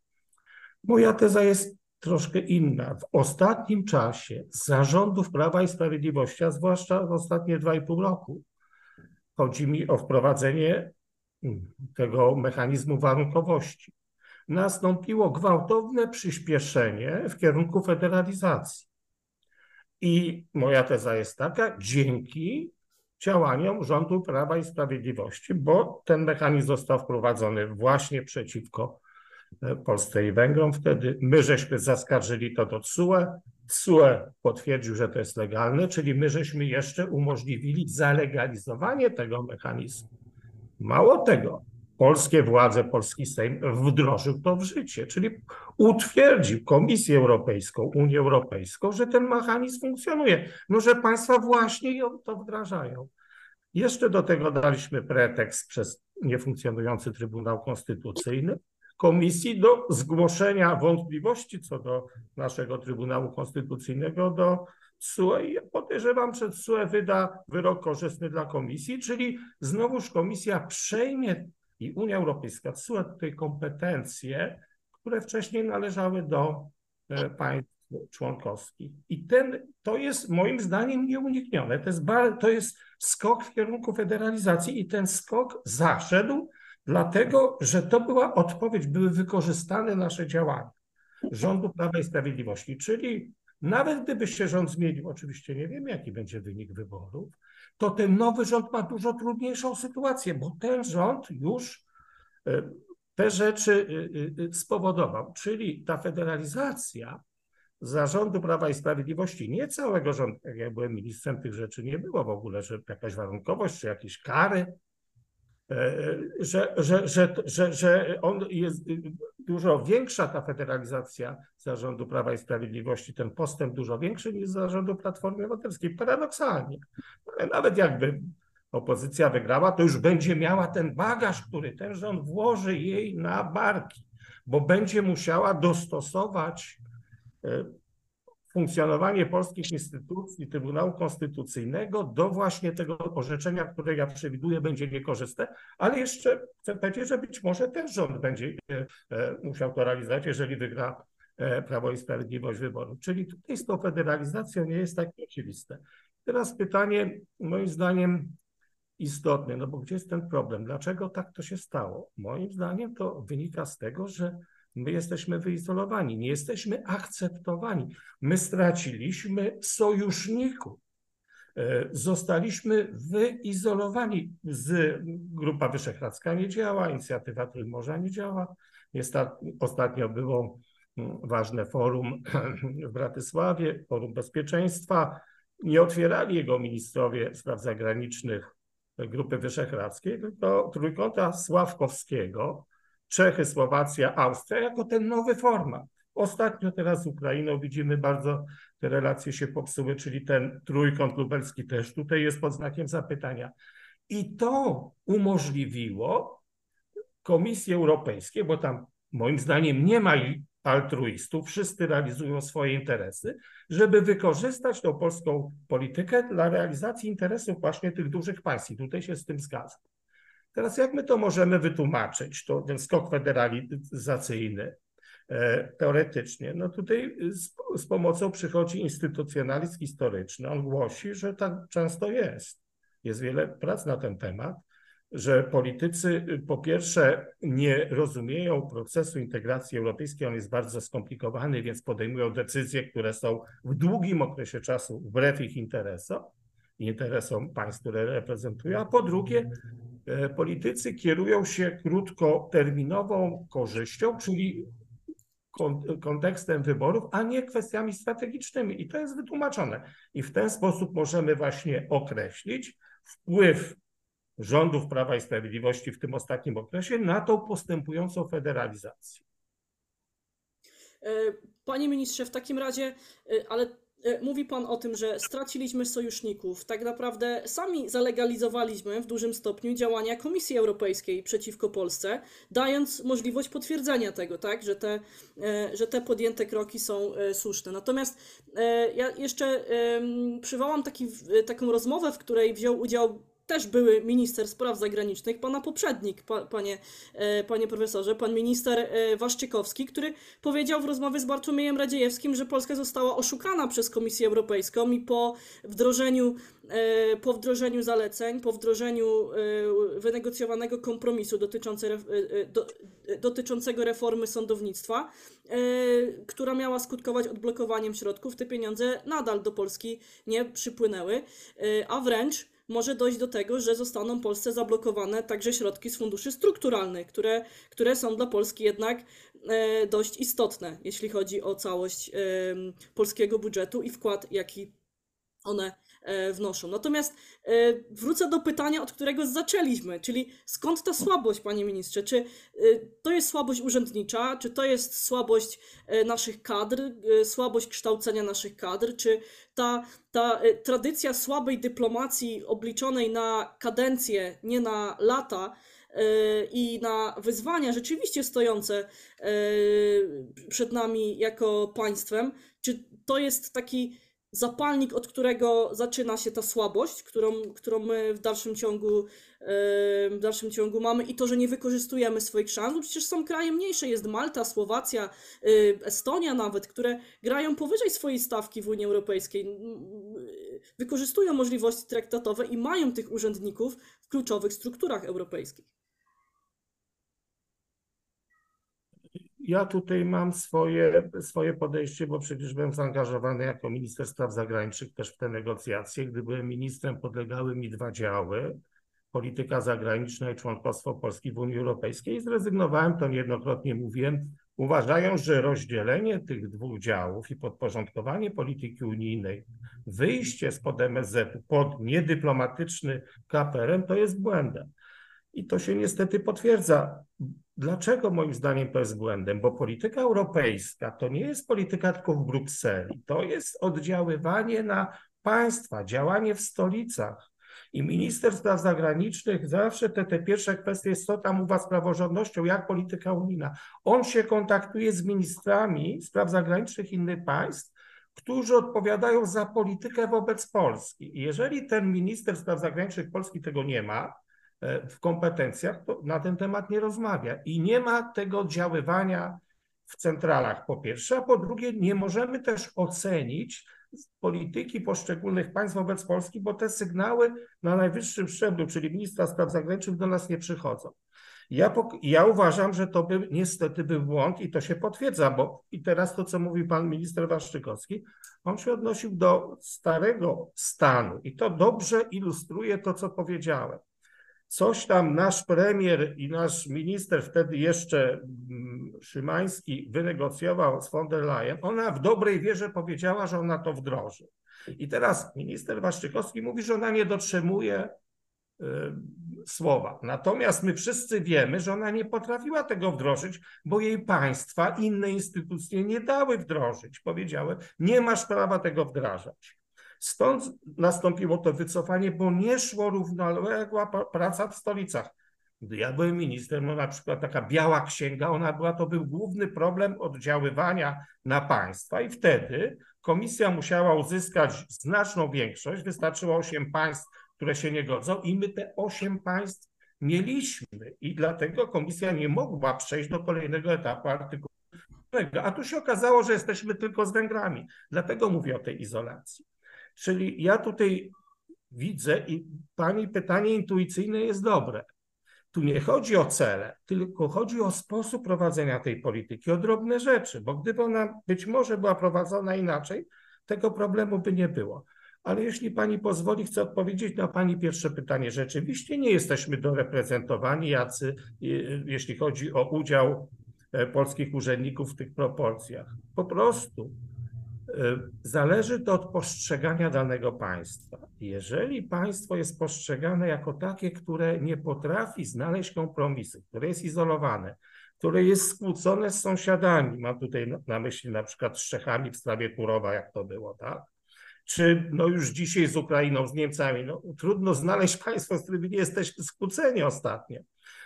Moja teza jest troszkę inna. W ostatnim czasie zarządów Prawa i Sprawiedliwości, a zwłaszcza w ostatnie dwa i pół roku, chodzi mi o wprowadzenie tego mechanizmu warunkowości. Nastąpiło gwałtowne przyspieszenie w kierunku federalizacji. I moja teza jest taka, dzięki działaniom rządu Prawa i Sprawiedliwości, bo ten mechanizm został wprowadzony właśnie przeciwko Polsce i Węgrom wtedy. My żeśmy zaskarżyli to do TSUE. TSUE potwierdził, że to jest legalne, czyli my żeśmy jeszcze umożliwili zalegalizowanie tego mechanizmu. Mało tego, polskie władze, polski Sejm wdrożył to w życie, czyli utwierdził Komisję Europejską, Unię Europejską, że ten mechanizm funkcjonuje, no że państwa właśnie to wdrażają. Jeszcze do tego daliśmy pretekst przez niefunkcjonujący Trybunał Konstytucyjny, komisji do zgłoszenia wątpliwości co do naszego Trybunału Konstytucyjnego do TSUE i podejrzewam, że TSUE wyda wyrok korzystny dla komisji, czyli znowuż komisja przejmie i Unia Europejska, TSUE tutaj kompetencje, które wcześniej należały do e, państw członkowskich. I ten, to jest moim zdaniem nieuniknione. To jest, to jest skok w kierunku federalizacji i ten skok zaszedł Dlatego, że to była odpowiedź, były wykorzystane nasze działania rządu Prawa i Sprawiedliwości, czyli nawet gdyby się rząd zmienił, oczywiście nie wiem, jaki będzie wynik wyborów, to ten nowy rząd ma dużo trudniejszą sytuację, bo ten rząd już e, te rzeczy e, e, spowodował. Czyli ta federalizacja zarządu Prawa i Sprawiedliwości, nie całego rządu, jak ja byłem ministrem, tych rzeczy nie było w ogóle, że jakaś warunkowość, czy jakieś kary, że, że, że, że, że on jest dużo większa ta federalizacja zarządu Prawa i Sprawiedliwości, ten postęp dużo większy niż zarządu Platformy Obywatelskiej. Paradoksalnie. Ale nawet jakby opozycja wygrała, to już będzie miała ten bagaż, który ten rząd włoży jej na barki, bo będzie musiała dostosować e, funkcjonowanie polskich instytucji Trybunału Konstytucyjnego do właśnie tego orzeczenia, które ja przewiduję będzie niekorzystne, ale jeszcze chcę powiedzieć, że być może ten rząd będzie e, e, musiał to realizować, jeżeli wygra e, Prawo i Sprawiedliwość wyborów. Czyli tutaj z tą federalizacją nie jest tak oczywiste. Teraz pytanie, moim zdaniem, istotne, no bo gdzie jest ten problem? Dlaczego tak to się stało? Moim zdaniem to wynika z tego, że my jesteśmy wyizolowani, nie jesteśmy akceptowani. My straciliśmy sojuszników. E, zostaliśmy wyizolowani z Grupa Wyszehradzka nie działa, inicjatywa Trójmorza nie działa. Ostatnio było mm, ważne forum w Bratysławie, forum bezpieczeństwa. Nie otwierali jego ministrowie spraw zagranicznych Grupy Wyszehradzkiej, tylko trójkąta Sławkowskiego, Czechy, Słowacja, Austria, jako ten nowy format. Ostatnio teraz z Ukrainą widzimy bardzo te relacje się popsuły, czyli ten trójkąt lubelski też tutaj jest pod znakiem zapytania. I to umożliwiło Komisji Europejskiej, bo tam moim zdaniem nie ma altruistów, wszyscy realizują swoje interesy, żeby wykorzystać tą polską politykę dla realizacji interesów właśnie tych dużych państw. I tutaj się z tym zgadzam. Teraz jak my to możemy wytłumaczyć, to ten skok federalizacyjny e, teoretycznie? No tutaj z, z pomocą przychodzi instytucjonalizm historyczny. On głosi, że tak często jest. Jest wiele prac na ten temat że politycy y, po pierwsze nie rozumieją procesu integracji europejskiej, on jest bardzo skomplikowany, więc podejmują decyzje, które są w długim okresie czasu wbrew ich interesom, interesom państw, które reprezentują, a po drugie politycy kierują się krótkoterminową korzyścią, czyli kontekstem wyborów, a nie kwestiami strategicznymi. I to jest wytłumaczone. I w ten sposób możemy właśnie określić wpływ rządów Prawa i Sprawiedliwości w tym ostatnim okresie na tą postępującą federalizację. E, panie ministrze, w takim razie, e, ale e, mówi pan o tym, że straciliśmy sojuszników. Tak naprawdę sami zalegalizowaliśmy w dużym stopniu działania Komisji Europejskiej przeciwko Polsce, dając możliwość potwierdzenia tego, tak, że te, że te podjęte kroki są słuszne. Natomiast ja jeszcze przywołam taki, taką rozmowę, w której wziął udział też były minister spraw zagranicznych, pana poprzednik, pa, panie, e, panie profesorze, pan minister e, Waszczykowski, który powiedział w rozmowie z Bartłomiejem Radziejewskim, że Polska została oszukana przez Komisję Europejską i po wdrożeniu, e, po wdrożeniu zaleceń, po wdrożeniu wynegocjowanego kompromisu dotyczące, do, dotyczącego reformy sądownictwa, która miała skutkować odblokowaniem środków, te pieniądze nadal do Polski nie przypłynęły, a wręcz może dojść do tego, że zostaną Polsce zablokowane także środki z funduszy strukturalnych, które, które są dla Polski jednak e, dość istotne, jeśli chodzi o całość polskiego budżetu i wkład, jaki one wnoszą. Natomiast e, wrócę do pytania, od którego zaczęliśmy, czyli skąd ta słabość, panie ministrze? Czy e, to jest słabość urzędnicza, czy to jest słabość naszych kadr, słabość kształcenia naszych kadr, czy ta, ta tradycja słabej dyplomacji obliczonej na kadencję, nie na lata, i na wyzwania rzeczywiście stojące przed nami jako państwem, czy to jest taki zapalnik, od którego zaczyna się ta słabość, którą, którą my w dalszym ciągu w dalszym ciągu mamy i to, że nie wykorzystujemy swoich szans, bo przecież są kraje mniejsze, jest Malta, Słowacja, y, Estonia nawet, które grają powyżej swojej stawki w Unii Europejskiej, wykorzystują możliwości traktatowe i mają tych urzędników w kluczowych strukturach europejskich. Ja tutaj mam swoje, swoje podejście, bo przecież byłem zaangażowany jako minister spraw zagranicznych też w te negocjacje. Gdy byłem ministrem, podlegały mi dwa działy. Polityka zagraniczna i członkostwo Polski w Unii Europejskiej i zrezygnowałem, to niejednokrotnie mówiłem, uważają, że rozdzielenie tych dwóch działów i podporządkowanie polityki unijnej, wyjście spod MSZ pod niedyplomatyczny KPRM to jest błędem. I to się niestety potwierdza. Dlaczego moim zdaniem to jest błędem? Bo polityka europejska to nie jest polityka tylko w Brukseli, to jest oddziaływanie na państwa, działanie w stolicach. I minister spraw zagranicznych zawsze te, te pierwsze kwestie jest, co tam u was z praworządnością, jak polityka unijna. On się kontaktuje z ministrami spraw zagranicznych innych państw, którzy odpowiadają za politykę wobec Polski. I jeżeli ten minister spraw zagranicznych Polski tego nie ma, w kompetencjach, na ten temat nie rozmawia. I nie ma tego oddziaływania w centralach, po pierwsze, a po drugie, nie możemy też ocenić polityki poszczególnych państw wobec Polski, bo te sygnały na najwyższym szczeblu, czyli ministra spraw zagranicznych, do nas nie przychodzą. Ja, ja uważam, że to by niestety był błąd i to się potwierdza, bo i teraz to, co mówił pan minister Waszczykowski, on się odnosił do starego stanu i to dobrze ilustruje to, co powiedziałem. Coś tam nasz premier i nasz minister, wtedy jeszcze mm, Szymański, wynegocjował z von der Leyen. Ona w dobrej wierze powiedziała, że ona to wdroży. I teraz minister Waszczykowski mówi, że ona nie dotrzymuje y, słowa. Natomiast my wszyscy wiemy, że ona nie potrafiła tego wdrożyć, bo jej państwa, inne instytucje nie dały wdrożyć. Powiedziały, nie masz prawa tego wdrażać. Stąd nastąpiło to wycofanie, bo nie szło równoległa praca w stolicach. Gdy ja byłem ministrem, no na przykład taka biała księga, ona była, to był główny problem oddziaływania na państwa i wtedy komisja musiała uzyskać znaczną większość, wystarczyło 8 państw, które się nie godzą i my te 8 państw mieliśmy i dlatego komisja nie mogła przejść do kolejnego etapu artykułu. A tu się okazało, że jesteśmy tylko z Węgrami. Dlatego mówię o tej izolacji. Czyli ja tutaj widzę i Pani pytanie intuicyjne jest dobre. Tu nie chodzi o cele, tylko chodzi o sposób prowadzenia tej polityki, o drobne rzeczy, bo gdyby ona być może była prowadzona inaczej, tego problemu by nie było. Ale jeśli Pani pozwoli, chcę odpowiedzieć na Pani pierwsze pytanie. Rzeczywiście nie jesteśmy doreprezentowani, jacy, jeśli chodzi o udział e, polskich urzędników w tych proporcjach. Po prostu zależy to od postrzegania danego państwa. Jeżeli państwo jest postrzegane jako takie, które nie potrafi znaleźć kompromisu, które jest izolowane, które jest skłócone z sąsiadami, mam tutaj na myśli na przykład z Czechami w sprawie Turowa, jak to było, tak? Czy no już dzisiaj z Ukrainą, z Niemcami, no trudno znaleźć państwo, z którymi nie jesteśmy skłóceni ostatnio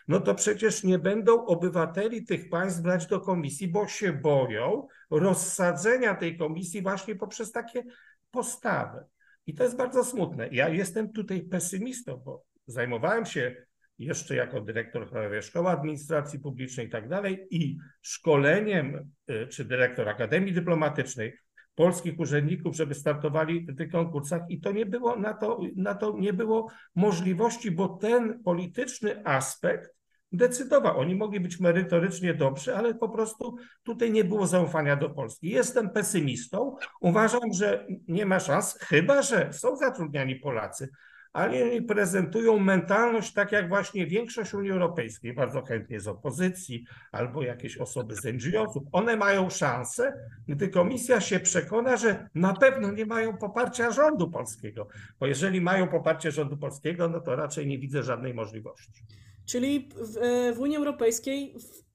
no to przecież nie będą obywateli tych państw brać do komisji, bo się boją rozsadzenia tej komisji właśnie poprzez takie postawy. I to jest bardzo smutne. Ja jestem tutaj pesymistą, bo zajmowałem się jeszcze jako dyrektor Szkoły Administracji Publicznej i tak dalej i szkoleniem, y, czy dyrektor Akademii Dyplomatycznej polskich urzędników, żeby startowali w tych konkursach i to nie było, na to, na to nie było możliwości, bo ten polityczny aspekt decydował. Oni mogli być merytorycznie dobrzy, ale po prostu tutaj nie było zaufania do Polski. Jestem pesymistą. Uważam, że nie ma szans, chyba że są zatrudniani Polacy, ale oni prezentują mentalność tak jak właśnie większość Unii Europejskiej, bardzo chętnie z opozycji albo jakieś osoby z NGO-sów. One mają szansę, gdy komisja się przekona, że na pewno nie mają poparcia rządu polskiego, bo jeżeli mają poparcie rządu polskiego, no to raczej nie widzę żadnej możliwości. Czyli w, w Unii Europejskiej w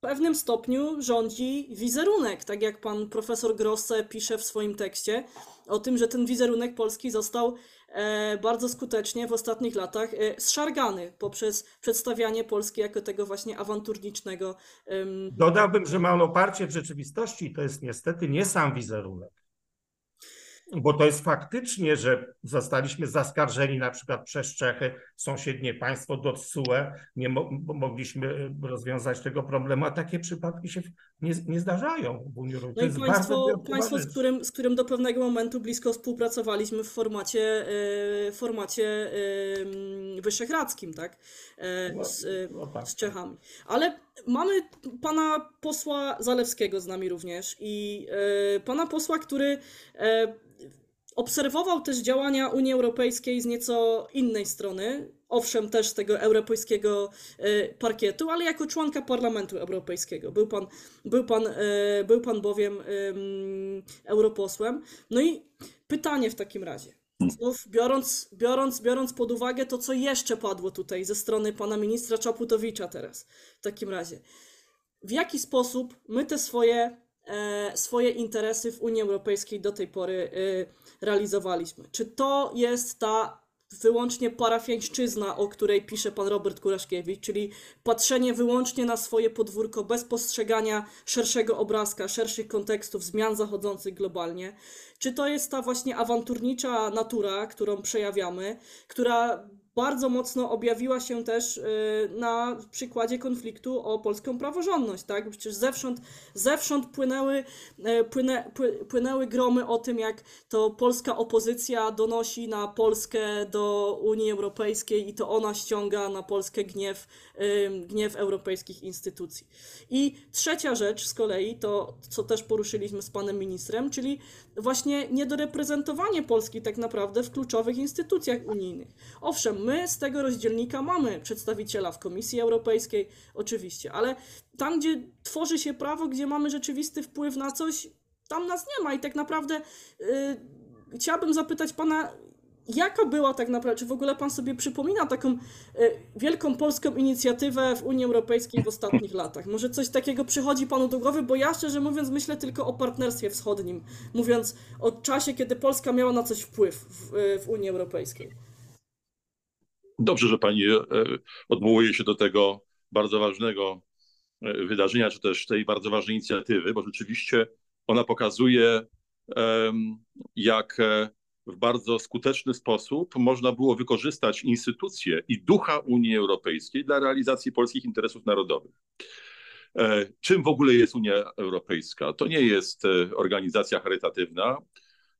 pewnym stopniu rządzi wizerunek, tak jak pan profesor Grosse pisze w swoim tekście o tym, że ten wizerunek Polski został bardzo skutecznie w ostatnich latach e, zszargany poprzez przedstawianie Polski jako tego właśnie awanturniczego. Dodałbym, że ma on oparcie w rzeczywistości, to jest niestety nie sam wizerunek. Bo to jest faktycznie, że zostaliśmy zaskarżeni na przykład przez Czechy, sąsiednie państwo do TSUE, nie mo mogliśmy rozwiązać tego problemu, a takie przypadki się nie, nie zdarzają w Unii Europejskiej. No i państwo, państwo z, którym, z którym do pewnego momentu blisko współpracowaliśmy w formacie, w formacie wyszehradzkim, tak? E, no, z, no tak. z Czechami. Ale mamy pana posła Zalewskiego z nami również i e, pana posła, który e, Obserwował też działania Unii Europejskiej z nieco innej strony, owszem, też z tego europejskiego e, parkietu, ale jako członka Parlamentu Europejskiego. Był pan, był pan, e, był pan bowiem europosłem. No i pytanie w takim razie. Znów biorąc, biorąc, biorąc pod uwagę to, co jeszcze padło tutaj ze strony pana ministra Czaputowicza teraz, w takim razie. W jaki sposób my te swoje, e, swoje interesy w Unii Europejskiej do tej pory realizowaliśmy. Czy to jest ta wyłącznie parafiańszczyzna, o której pisze pan Robert Kuraszkiewicz, czyli patrzenie wyłącznie na swoje podwórko bez postrzegania szerszego obrazka, szerszych kontekstów zmian zachodzących globalnie? Czy to jest ta właśnie awanturnicza natura, którą przejawiamy, która bardzo mocno objawiła się też y, na przykładzie konfliktu o polską praworządność, tak? Przecież zewsząd, zewsząd płynęły, y, płynę, płynęły gromy o tym, jak to polska opozycja donosi na Polskę do Unii Europejskiej i to ona ściąga na Polskę gniew, y, gniew europejskich instytucji. I trzecia rzecz z kolei, to co też poruszyliśmy z panem ministrem, czyli właśnie niedoreprezentowanie Polski tak naprawdę w kluczowych instytucjach unijnych. Owszem, my z tego rozdzielnika mamy przedstawiciela w Komisji Europejskiej, oczywiście, ale tam, gdzie tworzy się prawo, gdzie mamy rzeczywisty wpływ na coś, tam nas nie ma i tak naprawdę yy, chciałabym zapytać pana, jaka była tak naprawdę, czy w ogóle pan sobie przypomina taką y, wielką polską inicjatywę w Unii Europejskiej w ostatnich latach? Może coś takiego przychodzi panu do głowy, bo ja szczerze mówiąc myślę tylko o partnerstwie wschodnim, mówiąc o czasie, kiedy Polska miała na coś wpływ w, y, w Unii Europejskiej. Dobrze, że pani e, odwołuje się do tego bardzo ważnego e, wydarzenia, czy też tej bardzo ważnej inicjatywy, bo rzeczywiście ona pokazuje, jak e, w bardzo skuteczny sposób można było wykorzystać instytucje i ducha Unii Europejskiej dla realizacji polskich interesów narodowych. Czym w ogóle jest Unia Europejska? To nie jest organizacja charytatywna,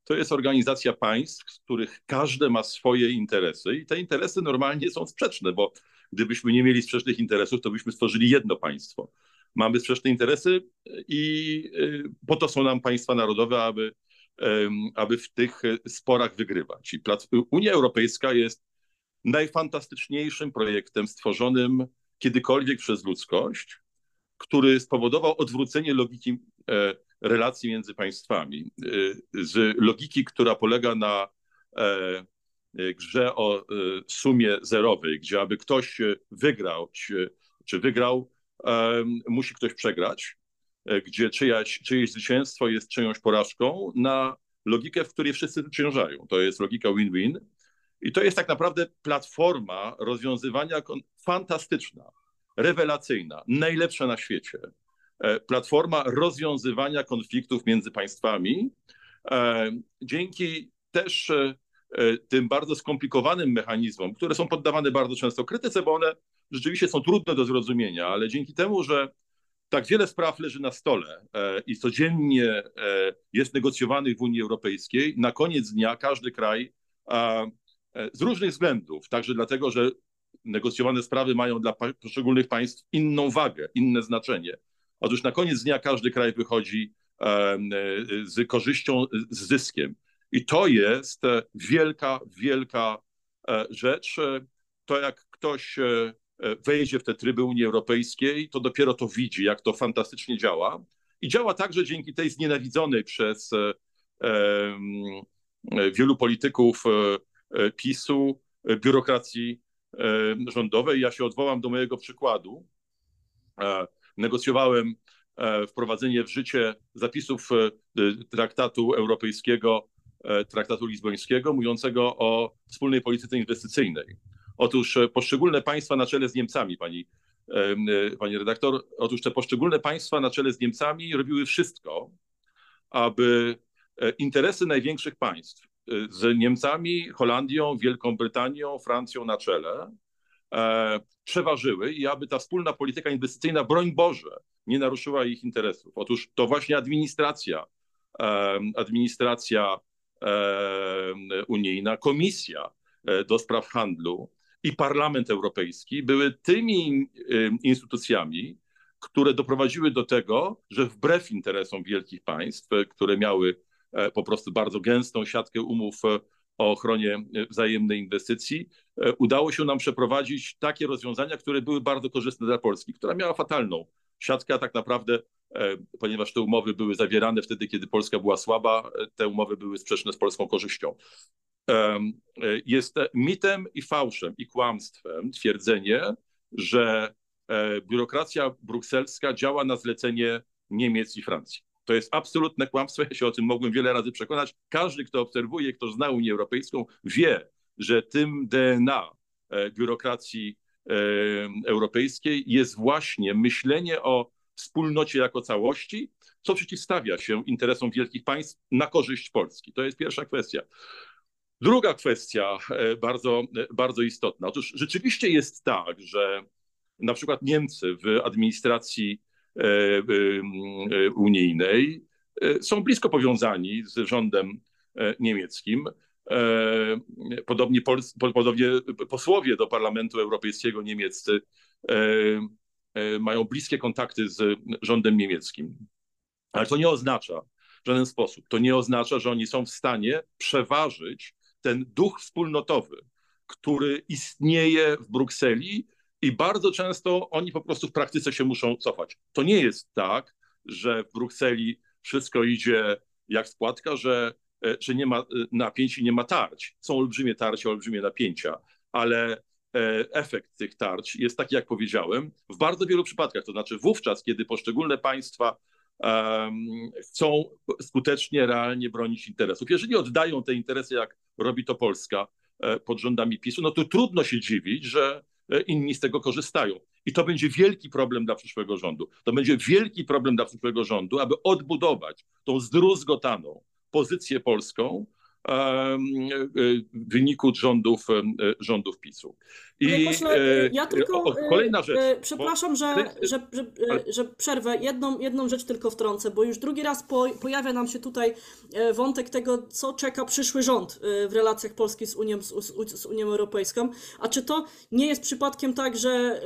to jest organizacja państw, z których każde ma swoje interesy i te interesy normalnie są sprzeczne, bo gdybyśmy nie mieli sprzecznych interesów, to byśmy stworzyli jedno państwo. Mamy sprzeczne interesy i y, po to są nam państwa narodowe, aby, aby w tych sporach wygrywać. I Unia Europejska jest najfantastyczniejszym projektem stworzonym kiedykolwiek przez ludzkość, który spowodował odwrócenie logiki e, relacji między państwami, y, z logiki, która polega na e, e, grze o e, sumie zerowej, gdzie aby ktoś wygrał, czy wygrał, musi ktoś przegrać, gdzie czyjaś, czyjeś zwycięstwo jest czyjąś porażką, na logikę, w której wszyscy zwyciężają. To jest logika win-win. I to jest tak naprawdę platforma rozwiązywania fantastyczna, rewelacyjna, najlepsza na świecie E, platforma rozwiązywania konfliktów między państwami. E, dzięki też e, tym bardzo skomplikowanym mechanizmom, które są poddawane bardzo często krytyce, bo one rzeczywiście są trudne do zrozumienia, ale dzięki temu, że tak wiele spraw leży na stole i codziennie jest negocjowanych w Unii Europejskiej, na koniec dnia każdy kraj z różnych względów, także dlatego, że negocjowane sprawy mają dla poszczególnych państw inną wagę, inne znaczenie. Otóż na koniec dnia każdy kraj wychodzi z korzyścią, z zyskiem. I to jest e, wielka, wielka e, rzecz. To jak ktoś e, wejdzie w te tryby Unii Europejskiej, to dopiero to widzi, jak to fantastycznie działa. I działa także dzięki tej znienawidzonej przez wielu polityków PiSu biurokracji rządowej. Ja się odwołam do mojego przykładu negocjowałem e, wprowadzenie w życie zapisów e, traktatu europejskiego, e, traktatu lizbońskiego, mówiącego o wspólnej polityce inwestycyjnej. Otóż poszczególne państwa na czele z Niemcami, pani, pani redaktor, otóż te poszczególne państwa na czele z Niemcami robiły wszystko, aby interesy największych państw z Niemcami, Holandią, Wielką Brytanią, Francją na czele e, przeważyły i aby ta wspólna polityka inwestycyjna, broń Boże, nie naruszyła ich interesów. Otóż to właśnie administracja, e, administracja e, unijna, komisja do spraw handlu i Parlament Europejski były tymi instytucjami, które doprowadziły do tego, że wbrew interesom wielkich państw, które miały po prostu bardzo gęstą siatkę umów o ochronie wzajemnej inwestycji, e, udało się nam przeprowadzić takie rozwiązania, które były bardzo korzystne dla Polski, która miała fatalną siatkę, tak naprawdę, e, ponieważ te umowy były zawierane wtedy, kiedy Polska była słaba, e, te umowy były sprzeczne z polską korzyścią. Jest mitem i fałszem i kłamstwem twierdzenie, że biurokracja brukselska działa na zlecenie Niemiec i Francji. To jest absolutne kłamstwo, ja się o tym mogłem wiele razy przekonać. Każdy, kto obserwuje, kto zna Unię Europejską, wie, że tym DNA e, biurokracji e, europejskiej jest właśnie myślenie o wspólnocie jako całości, co przeciwstawia się interesom wielkich państw na korzyść Polski. To jest pierwsza kwestia. Druga kwestia, bardzo, bardzo istotna. Otóż rzeczywiście jest tak, że na przykład Niemcy w administracji unijnej są blisko powiązani z rządem niemieckim. Podobnie, podobnie posłowie do Parlamentu Europejskiego niemieccy mają bliskie kontakty z rządem niemieckim. Ale to nie oznacza w żaden sposób, to nie oznacza, że oni są w stanie przeważyć ten duch wspólnotowy, który istnieje w Brukseli i bardzo często oni po prostu w praktyce się muszą cofać. To nie jest tak, że w Brukseli wszystko idzie jak składka, że, e, że nie ma e, napięć i nie ma tarć. Są olbrzymie tarcia, olbrzymie napięcia, ale e, efekt tych tarć jest taki, jak powiedziałem, w bardzo wielu przypadkach. To znaczy wówczas, kiedy poszczególne państwa chcą skutecznie, realnie bronić interesów. Jeżeli oddają te interesy, jak robi to Polska pod rządami PiSu, no to trudno się dziwić, że inni z tego korzystają. I to będzie wielki problem dla przyszłego rządu. To będzie wielki problem dla przyszłego rządu, aby odbudować tą zdruzgotaną pozycję polską wyniku rządów, rządów PiSu. I pośle, e, ja tylko. Kolejna rzecz. Przepraszam, bo... że, że, że, że przerwę. Jedną, jedną rzecz tylko wtrącę, bo już drugi raz po, pojawia nam się tutaj e, wątek tego, co czeka przyszły rząd e, w relacjach Polski z Unią, z, z Unią Europejską. A czy to nie jest przypadkiem tak, że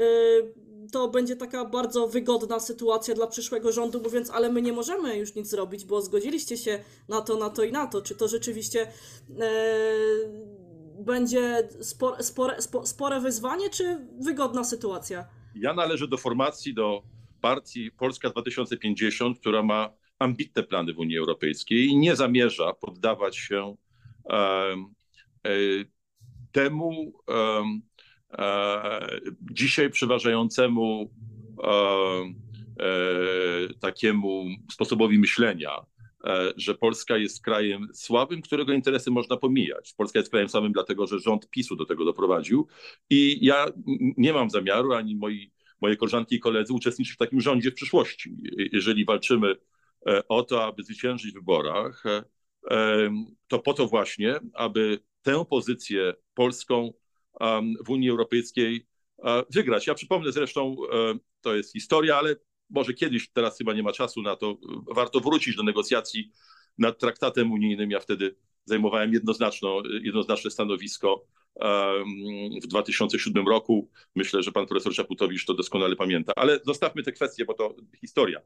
to będzie taka bardzo wygodna sytuacja dla przyszłego rządu, mówiąc, ale my nie możemy już nic zrobić, bo zgodziliście się na to, na to i na to. Czy to rzeczywiście e, będzie spore, spore, spore wyzwanie, czy wygodna sytuacja? Ja należę do formacji, do partii Polska 2050, która ma ambitne plany w Unii Europejskiej i nie zamierza poddawać się e, e, temu, E, dzisiaj przeważającemu e, e, takiemu sposobowi myślenia, że Polska jest krajem słabym, którego interesy można pomijać. Polska jest krajem słabym dlatego, że rząd PiSu do tego doprowadził i ja nie mam zamiaru, ani moi, moje koleżanki i koledzy uczestniczyć w takim rządzie w przyszłości. Jeżeli walczymy o to, aby zwyciężyć w wyborach, to po to właśnie, aby tę pozycję polską w Unii Europejskiej e, wygrać. Ja przypomnę zresztą, e, to jest historia, ale może kiedyś, teraz chyba nie ma czasu na to, warto wrócić do negocjacji nad traktatem unijnym. Ja wtedy zajmowałem jednoznaczno, jednoznaczne stanowisko w 2007 roku. Myślę, że pan profesor Czaputowicz to doskonale pamięta, ale zostawmy te kwestie, bo to historia.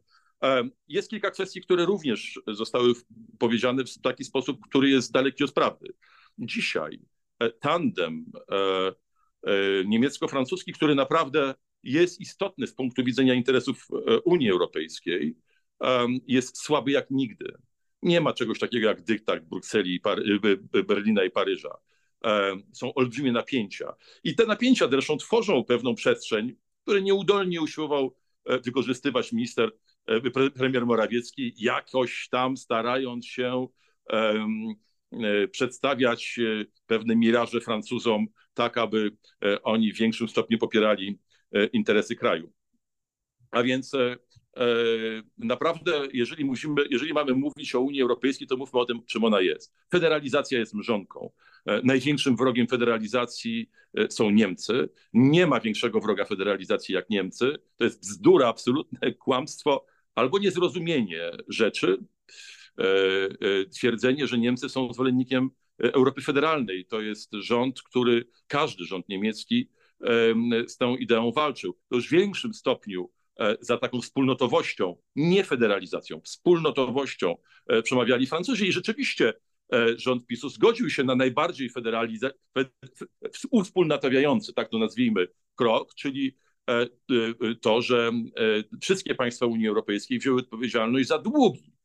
Jest kilka kwestii, które również zostały powiedziane w taki sposób, który jest daleki od prawdy. Dzisiaj E, tandem e, e, niemiecko-francuski, który naprawdę jest istotny z punktu widzenia interesów Unii Europejskiej, jest słaby jak nigdy. Nie ma czegoś takiego jak dyktat Brukseli, Berlina i Paryża. Są olbrzymie napięcia. I te napięcia zresztą tworzą pewną przestrzeń, której nieudolnie usiłował wykorzystywać minister, premier Morawiecki, jakoś tam starając się E, przedstawiać e, pewne miraże Francuzom, tak aby e, oni w większym stopniu popierali interesy kraju. A więc naprawdę, jeżeli, musimy, jeżeli mamy mówić o Unii Europejskiej, to mówmy o tym, czym ona jest. Federalizacja jest mrzonką. Największym wrogiem federalizacji są Niemcy. Nie ma większego wroga federalizacji jak Niemcy. To jest bzdura, absolutne kłamstwo albo niezrozumienie rzeczy. E, e, twierdzenie, że Niemcy są zwolennikiem e, Europy Federalnej. To jest rząd, który, każdy rząd niemiecki z tą ideą walczył. To już w większym stopniu za taką wspólnotowością, nie federalizacją, wspólnotowością przemawiali Francuzi i rzeczywiście rząd PiSu zgodził się na najbardziej federaliza- uwspólnotawiający, tak to nazwijmy, krok, czyli to, że wszystkie państwa Unii Europejskiej wzięły odpowiedzialność za długi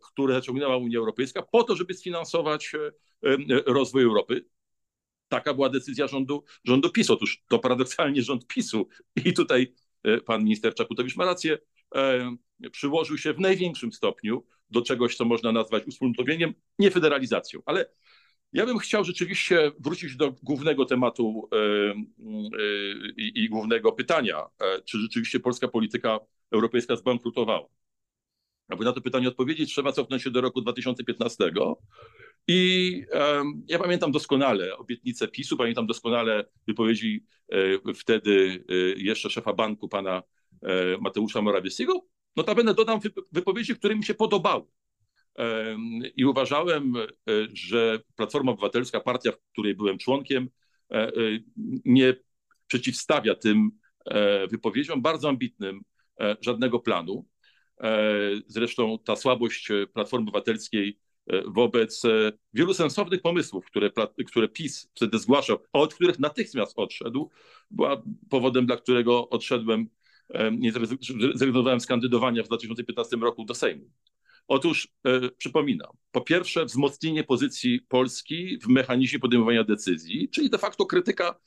które zaciągnęła Unia Europejska po to, żeby sfinansować e, e, rozwój Europy. Taka była decyzja rządu, rządu PiSu. Otóż to paradoksalnie rząd PiSu i tutaj pan minister Czaputowicz ma rację, przyłożył się w największym stopniu do czegoś, co można nazwać uwspólnotowieniem, nie federalizacją. Ale ja bym chciał rzeczywiście wrócić do głównego tematu i głównego pytania, czy rzeczywiście polska polityka europejska zbankrutowała. Aby na to pytanie odpowiedzieć, trzeba cofnąć się do roku 2015. I um, ja pamiętam doskonale obietnice PiSu, pamiętam doskonale wypowiedzi e, wtedy e, jeszcze szefa banku, pana e, Mateusza Morawieckiego. Notabene dodam wypowiedzi, które mi się podobały. I uważałem, e, że Platforma Obywatelska, partia, której byłem członkiem, e, e, nie przeciwstawia tym wypowiedziom bardzo ambitnym żadnego planu. Zresztą ta słabość Platformy Obywatelskiej wobec wielu sensownych pomysłów, które, które PiS wtedy zgłaszał, a od których natychmiast odszedł, była powodem, dla którego odszedłem, nie zrezygnowałem z kandydowania w 2015 roku do Sejmu. Otóż e, przypominam, po pierwsze wzmocnienie pozycji Polski w mechanizmie podejmowania decyzji, czyli de facto krytyka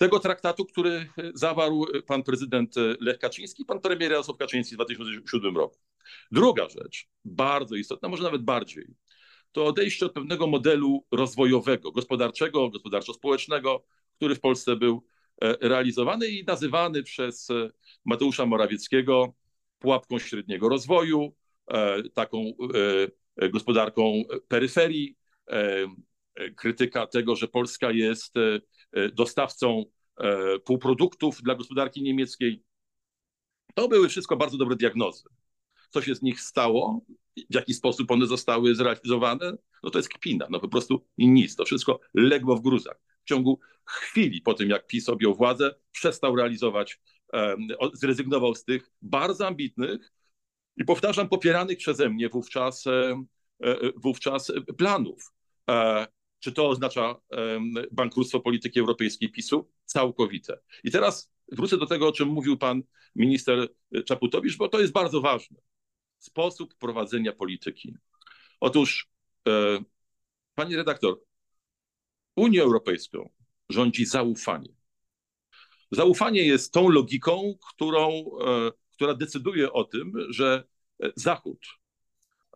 tego traktatu, który zawarł pan prezydent Lech Kaczyński, pan premier Jarosław Kaczyński w 2007 roku. Druga rzecz, bardzo istotna, może nawet bardziej, to odejście od pewnego modelu rozwojowego, gospodarczego, gospodarczo-społecznego, który w Polsce był e, realizowany i nazywany przez e, Mateusza Morawieckiego pułapką średniego rozwoju, E, taką e, gospodarką peryferii, e, krytyka tego, że Polska jest dostawcą półproduktów dla gospodarki niemieckiej. To były wszystko bardzo dobre diagnozy. Co się z nich stało, w jaki sposób one zostały zrealizowane, no to jest kpina, no po prostu nic. To wszystko legło w gruzach. W ciągu chwili po tym, jak PiS objął władzę, przestał realizować, zrezygnował z tych bardzo ambitnych, i powtarzam, popieranych przeze mnie wówczas, e, e, wówczas planów. E, czy to oznacza bankructwo polityki europejskiej PiSu? Całkowite. I teraz wrócę do tego, o czym mówił pan minister Czaputowicz, bo to jest bardzo ważne. Sposób prowadzenia polityki. Otóż, pani redaktor, Unią Europejską rządzi zaufanie. Zaufanie jest tą logiką, którą która decyduje o tym, że e, Zachód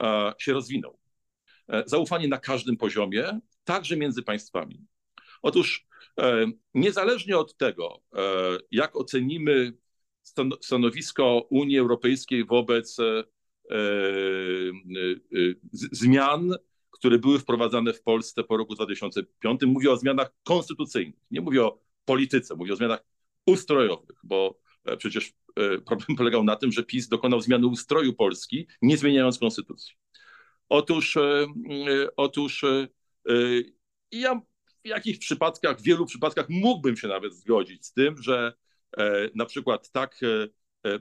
e, się rozwinął. E, zaufanie na każdym poziomie, także między państwami. Otóż niezależnie od tego, jak ocenimy stanowisko Unii Europejskiej wobec zmian, które były wprowadzane w Polsce po roku 2005, mówię o zmianach konstytucyjnych, nie mówię o polityce, mówię o zmianach ustrojowych, bo E, przecież e, problem polegał na tym, że PiS dokonał zmiany ustroju Polski, nie zmieniając konstytucji. Otóż, e, otóż ja w jakichś przypadkach, w wielu przypadkach mógłbym się nawet zgodzić z tym, że na przykład tak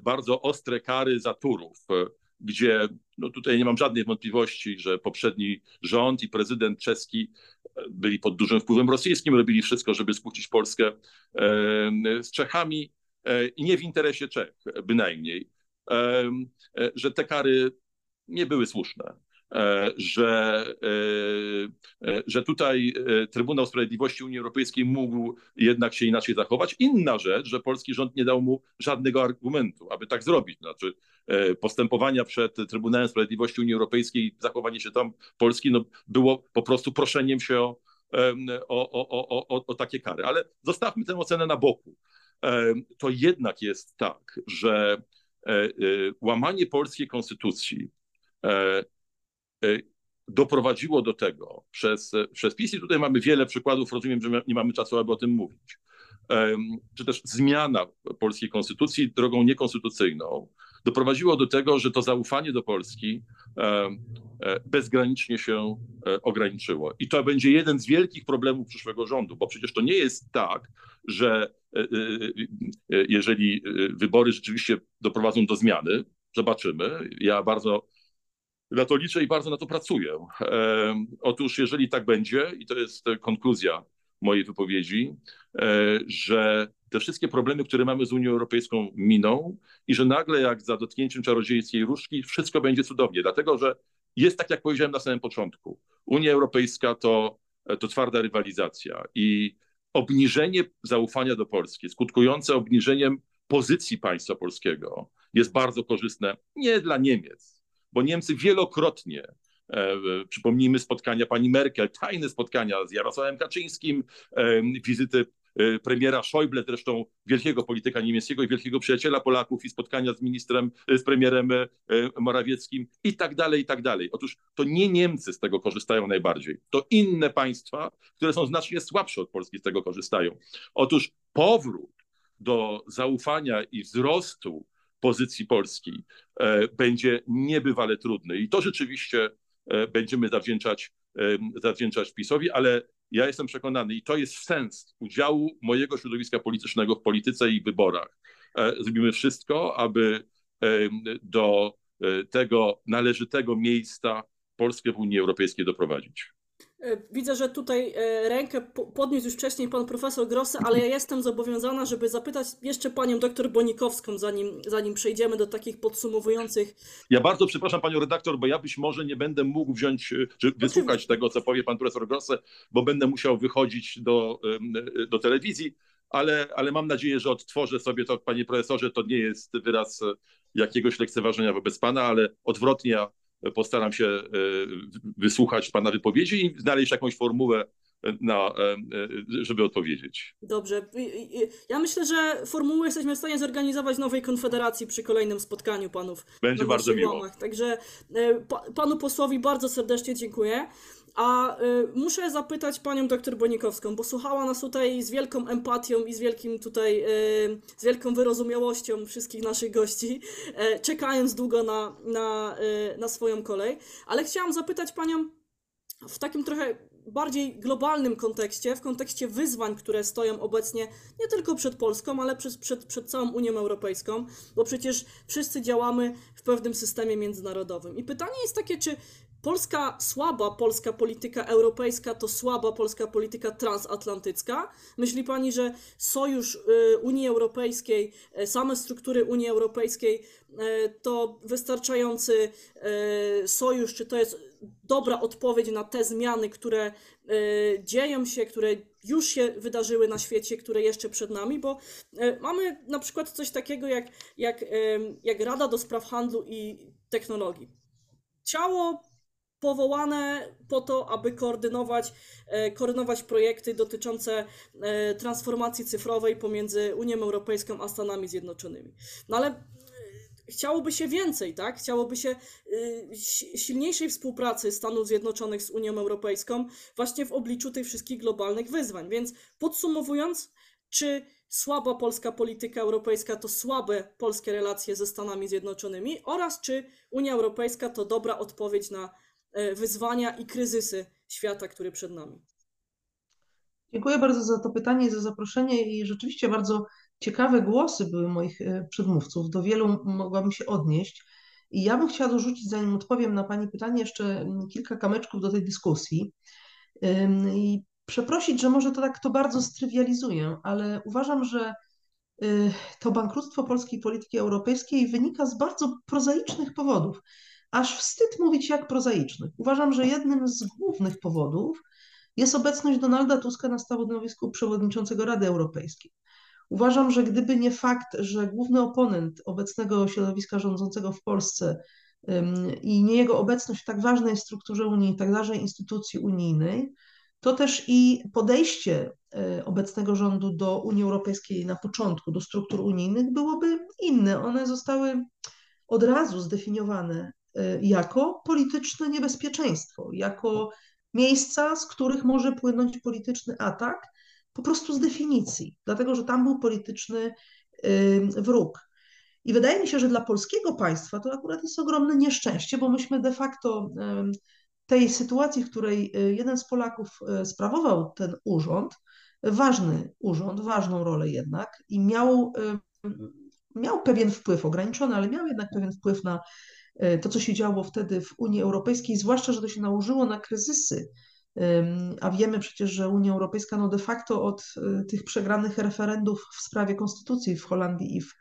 bardzo ostre kary za Turów, gdzie no tutaj nie mam żadnej wątpliwości, że poprzedni rząd i prezydent czeski byli pod dużym wpływem rosyjskim, robili wszystko, żeby skłócić Polskę z Czechami. E, i nie w interesie Czech bynajmniej, e, że te kary nie były słuszne, e, że, że tutaj Trybunał Sprawiedliwości Unii Europejskiej mógł jednak się inaczej zachować. Inna rzecz, że polski rząd nie dał mu żadnego argumentu, aby tak zrobić. Znaczy postępowania przed Trybunałem Sprawiedliwości Unii Europejskiej, zachowanie się tam Polski no, było po prostu proszeniem się o, o, o, o, o takie kary. Ale zostawmy tę ocenę na boku to jednak jest tak, że e, e, łamanie polskiej konstytucji e, doprowadziło do tego przez, przez PiS i tutaj mamy wiele przykładów, rozumiem, że nie mamy czasu, aby o tym mówić, czy też zmiana polskiej konstytucji drogą niekonstytucyjną doprowadziło do tego, że to zaufanie do Polski bezgranicznie się ograniczyło. I to będzie jeden z wielkich problemów przyszłego rządu, bo przecież to nie jest tak, że E, e, e, jeżeli wybory rzeczywiście doprowadzą do zmiany, zobaczymy. Ja bardzo na to liczę i bardzo na to pracuję. Otóż, jeżeli tak będzie, i to jest konkluzja mojej wypowiedzi, że te wszystkie problemy, które mamy z Unią Europejską, miną i że nagle, jak za dotknięciem czarodziejskiej różdżki, wszystko będzie cudownie, dlatego że jest tak, jak powiedziałem na samym początku. Unia Europejska to, to twarda rywalizacja i obniżenie zaufania do Polski, skutkujące obniżeniem pozycji państwa polskiego, jest bardzo korzystne nie dla Niemiec, bo Niemcy wielokrotnie, e, przypomnijmy spotkania pani Merkel, tajne spotkania z Jarosławem Kaczyńskim, e, wizyty premiera Schäuble, zresztą wielkiego polityka niemieckiego i wielkiego przyjaciela Polaków i spotkania z ministrem, z premierem Morawieckim i tak dalej, i tak dalej. Otóż to nie Niemcy z tego korzystają najbardziej, to inne państwa, które są znacznie słabsze od Polski z tego korzystają. Otóż powrót do zaufania i wzrostu pozycji Polski e, będzie niebywale trudny. I to rzeczywiście e, będziemy zawdzięczać, e, zawdzięczać PiSowi, ale ja jestem przekonany, i to jest sens udziału mojego środowiska politycznego w polityce i wyborach. Zrobimy wszystko, aby do tego należytego miejsca Polskę w Unii Europejskiej doprowadzić. E, widzę, że tutaj e, rękę podniósł już wcześniej pan profesor Grosse, ale ja jestem zobowiązana, żeby zapytać jeszcze panią doktor Bonikowską, zanim, zanim przejdziemy do takich podsumowujących. Ja bardzo przepraszam panią redaktor, bo ja być może nie będę mógł wziąć, e, czy wysłuchać tego, co powie pan profesor Grosse, bo będę musiał wychodzić do, do telewizji, ale, ale mam nadzieję, że odtworzę sobie to, panie profesorze, to nie jest wyraz jakiegoś lekceważenia wobec pana, ale odwrotnie, postaram się e, wysłuchać Pana wypowiedzi i znaleźć jakąś formułę, na, e, e, żeby odpowiedzieć. Dobrze. Ja myślę, że formułę jesteśmy w stanie zorganizować nowej konfederacji przy kolejnym spotkaniu panów. Będzie bardzo miło. Także panu posłowi bardzo serdecznie dziękuję. A y, muszę zapytać panią doktor Bonikowską, bo słuchała nas tutaj z wielką empatią i z wielkim tutaj, y, z wielką wyrozumiałością wszystkich naszych gości, y, czekając długo na, na, y, na swoją kolej. Ale chciałam zapytać panią w takim trochę bardziej globalnym kontekście, w kontekście wyzwań, które stoją obecnie nie tylko przed Polską, ale przed, przed, przed całą Unią Europejską, bo przecież wszyscy działamy w pewnym systemie międzynarodowym. I pytanie jest takie, czy Polska, słaba polska polityka europejska to słaba polska polityka transatlantycka. Myśli pani, że sojusz y, Unii Europejskiej, y, same struktury Unii Europejskiej y, to wystarczający sojusz, czy to jest dobra odpowiedź na te zmiany, które dzieją się, które już się wydarzyły na świecie, które jeszcze przed nami, bo mamy na przykład coś takiego jak, jak, jak Rada do Spraw Handlu i Technologii. Ciało powołane po to, aby koordynować, e, koordynować projekty dotyczące e, transformacji cyfrowej pomiędzy Unią Europejską a Stanami Zjednoczonymi. No ale e, chciałoby się więcej, tak? Chciałoby się silniejszej współpracy Stanów Zjednoczonych z Unią Europejską właśnie w obliczu tych wszystkich globalnych wyzwań. Więc podsumowując, czy słaba polska polityka europejska to słabe polskie relacje ze Stanami Zjednoczonymi oraz czy Unia Europejska to dobra odpowiedź na wyzwania i kryzysy świata, który przed nami. Dziękuję bardzo za to pytanie i za zaproszenie i rzeczywiście bardzo ciekawe głosy były moich e, przedmówców. Do wielu mogłabym się odnieść. I ja bym chciała dorzucić, zanim odpowiem na Pani pytanie, jeszcze kilka kamyczków do tej dyskusji. I przeprosić, że może to tak to bardzo strywializuję, ale uważam, że y, to bankructwo polskiej polityki europejskiej wynika z bardzo prozaicznych powodów aż wstyd mówić jak prozaicznych. Uważam, że jednym z głównych powodów jest obecność Donalda Tuska na stanowisku przewodniczącego Rady Europejskiej. Uważam, że gdyby nie fakt, że główny oponent obecnego środowiska rządzącego w Polsce i nie jego obecność w tak ważnej strukturze Unii, tak ważnej instytucji unijnej, to też i podejście e, obecnego rządu do Unii Europejskiej na początku, do struktur unijnych byłoby inne. One zostały od razu zdefiniowane Y, jako polityczne niebezpieczeństwo, jako miejsca, z których może płynąć polityczny atak, po prostu z definicji, dlatego że tam był polityczny y, wróg. I wydaje mi się, że dla polskiego państwa to akurat jest ogromne nieszczęście, bo myśmy de facto tej sytuacji, w której y, jeden z Polaków sprawował ten urząd, ważny urząd, ważną rolę jednak i miał, miał pewien wpływ, ograniczony, ale miał jednak pewien wpływ na to, co się działo wtedy w Unii Europejskiej, zwłaszcza, że to się nałożyło na kryzysy. A wiemy przecież, że Unia Europejska no de facto od e, tych przegranych referendów w sprawie konstytucji w Holandii i w,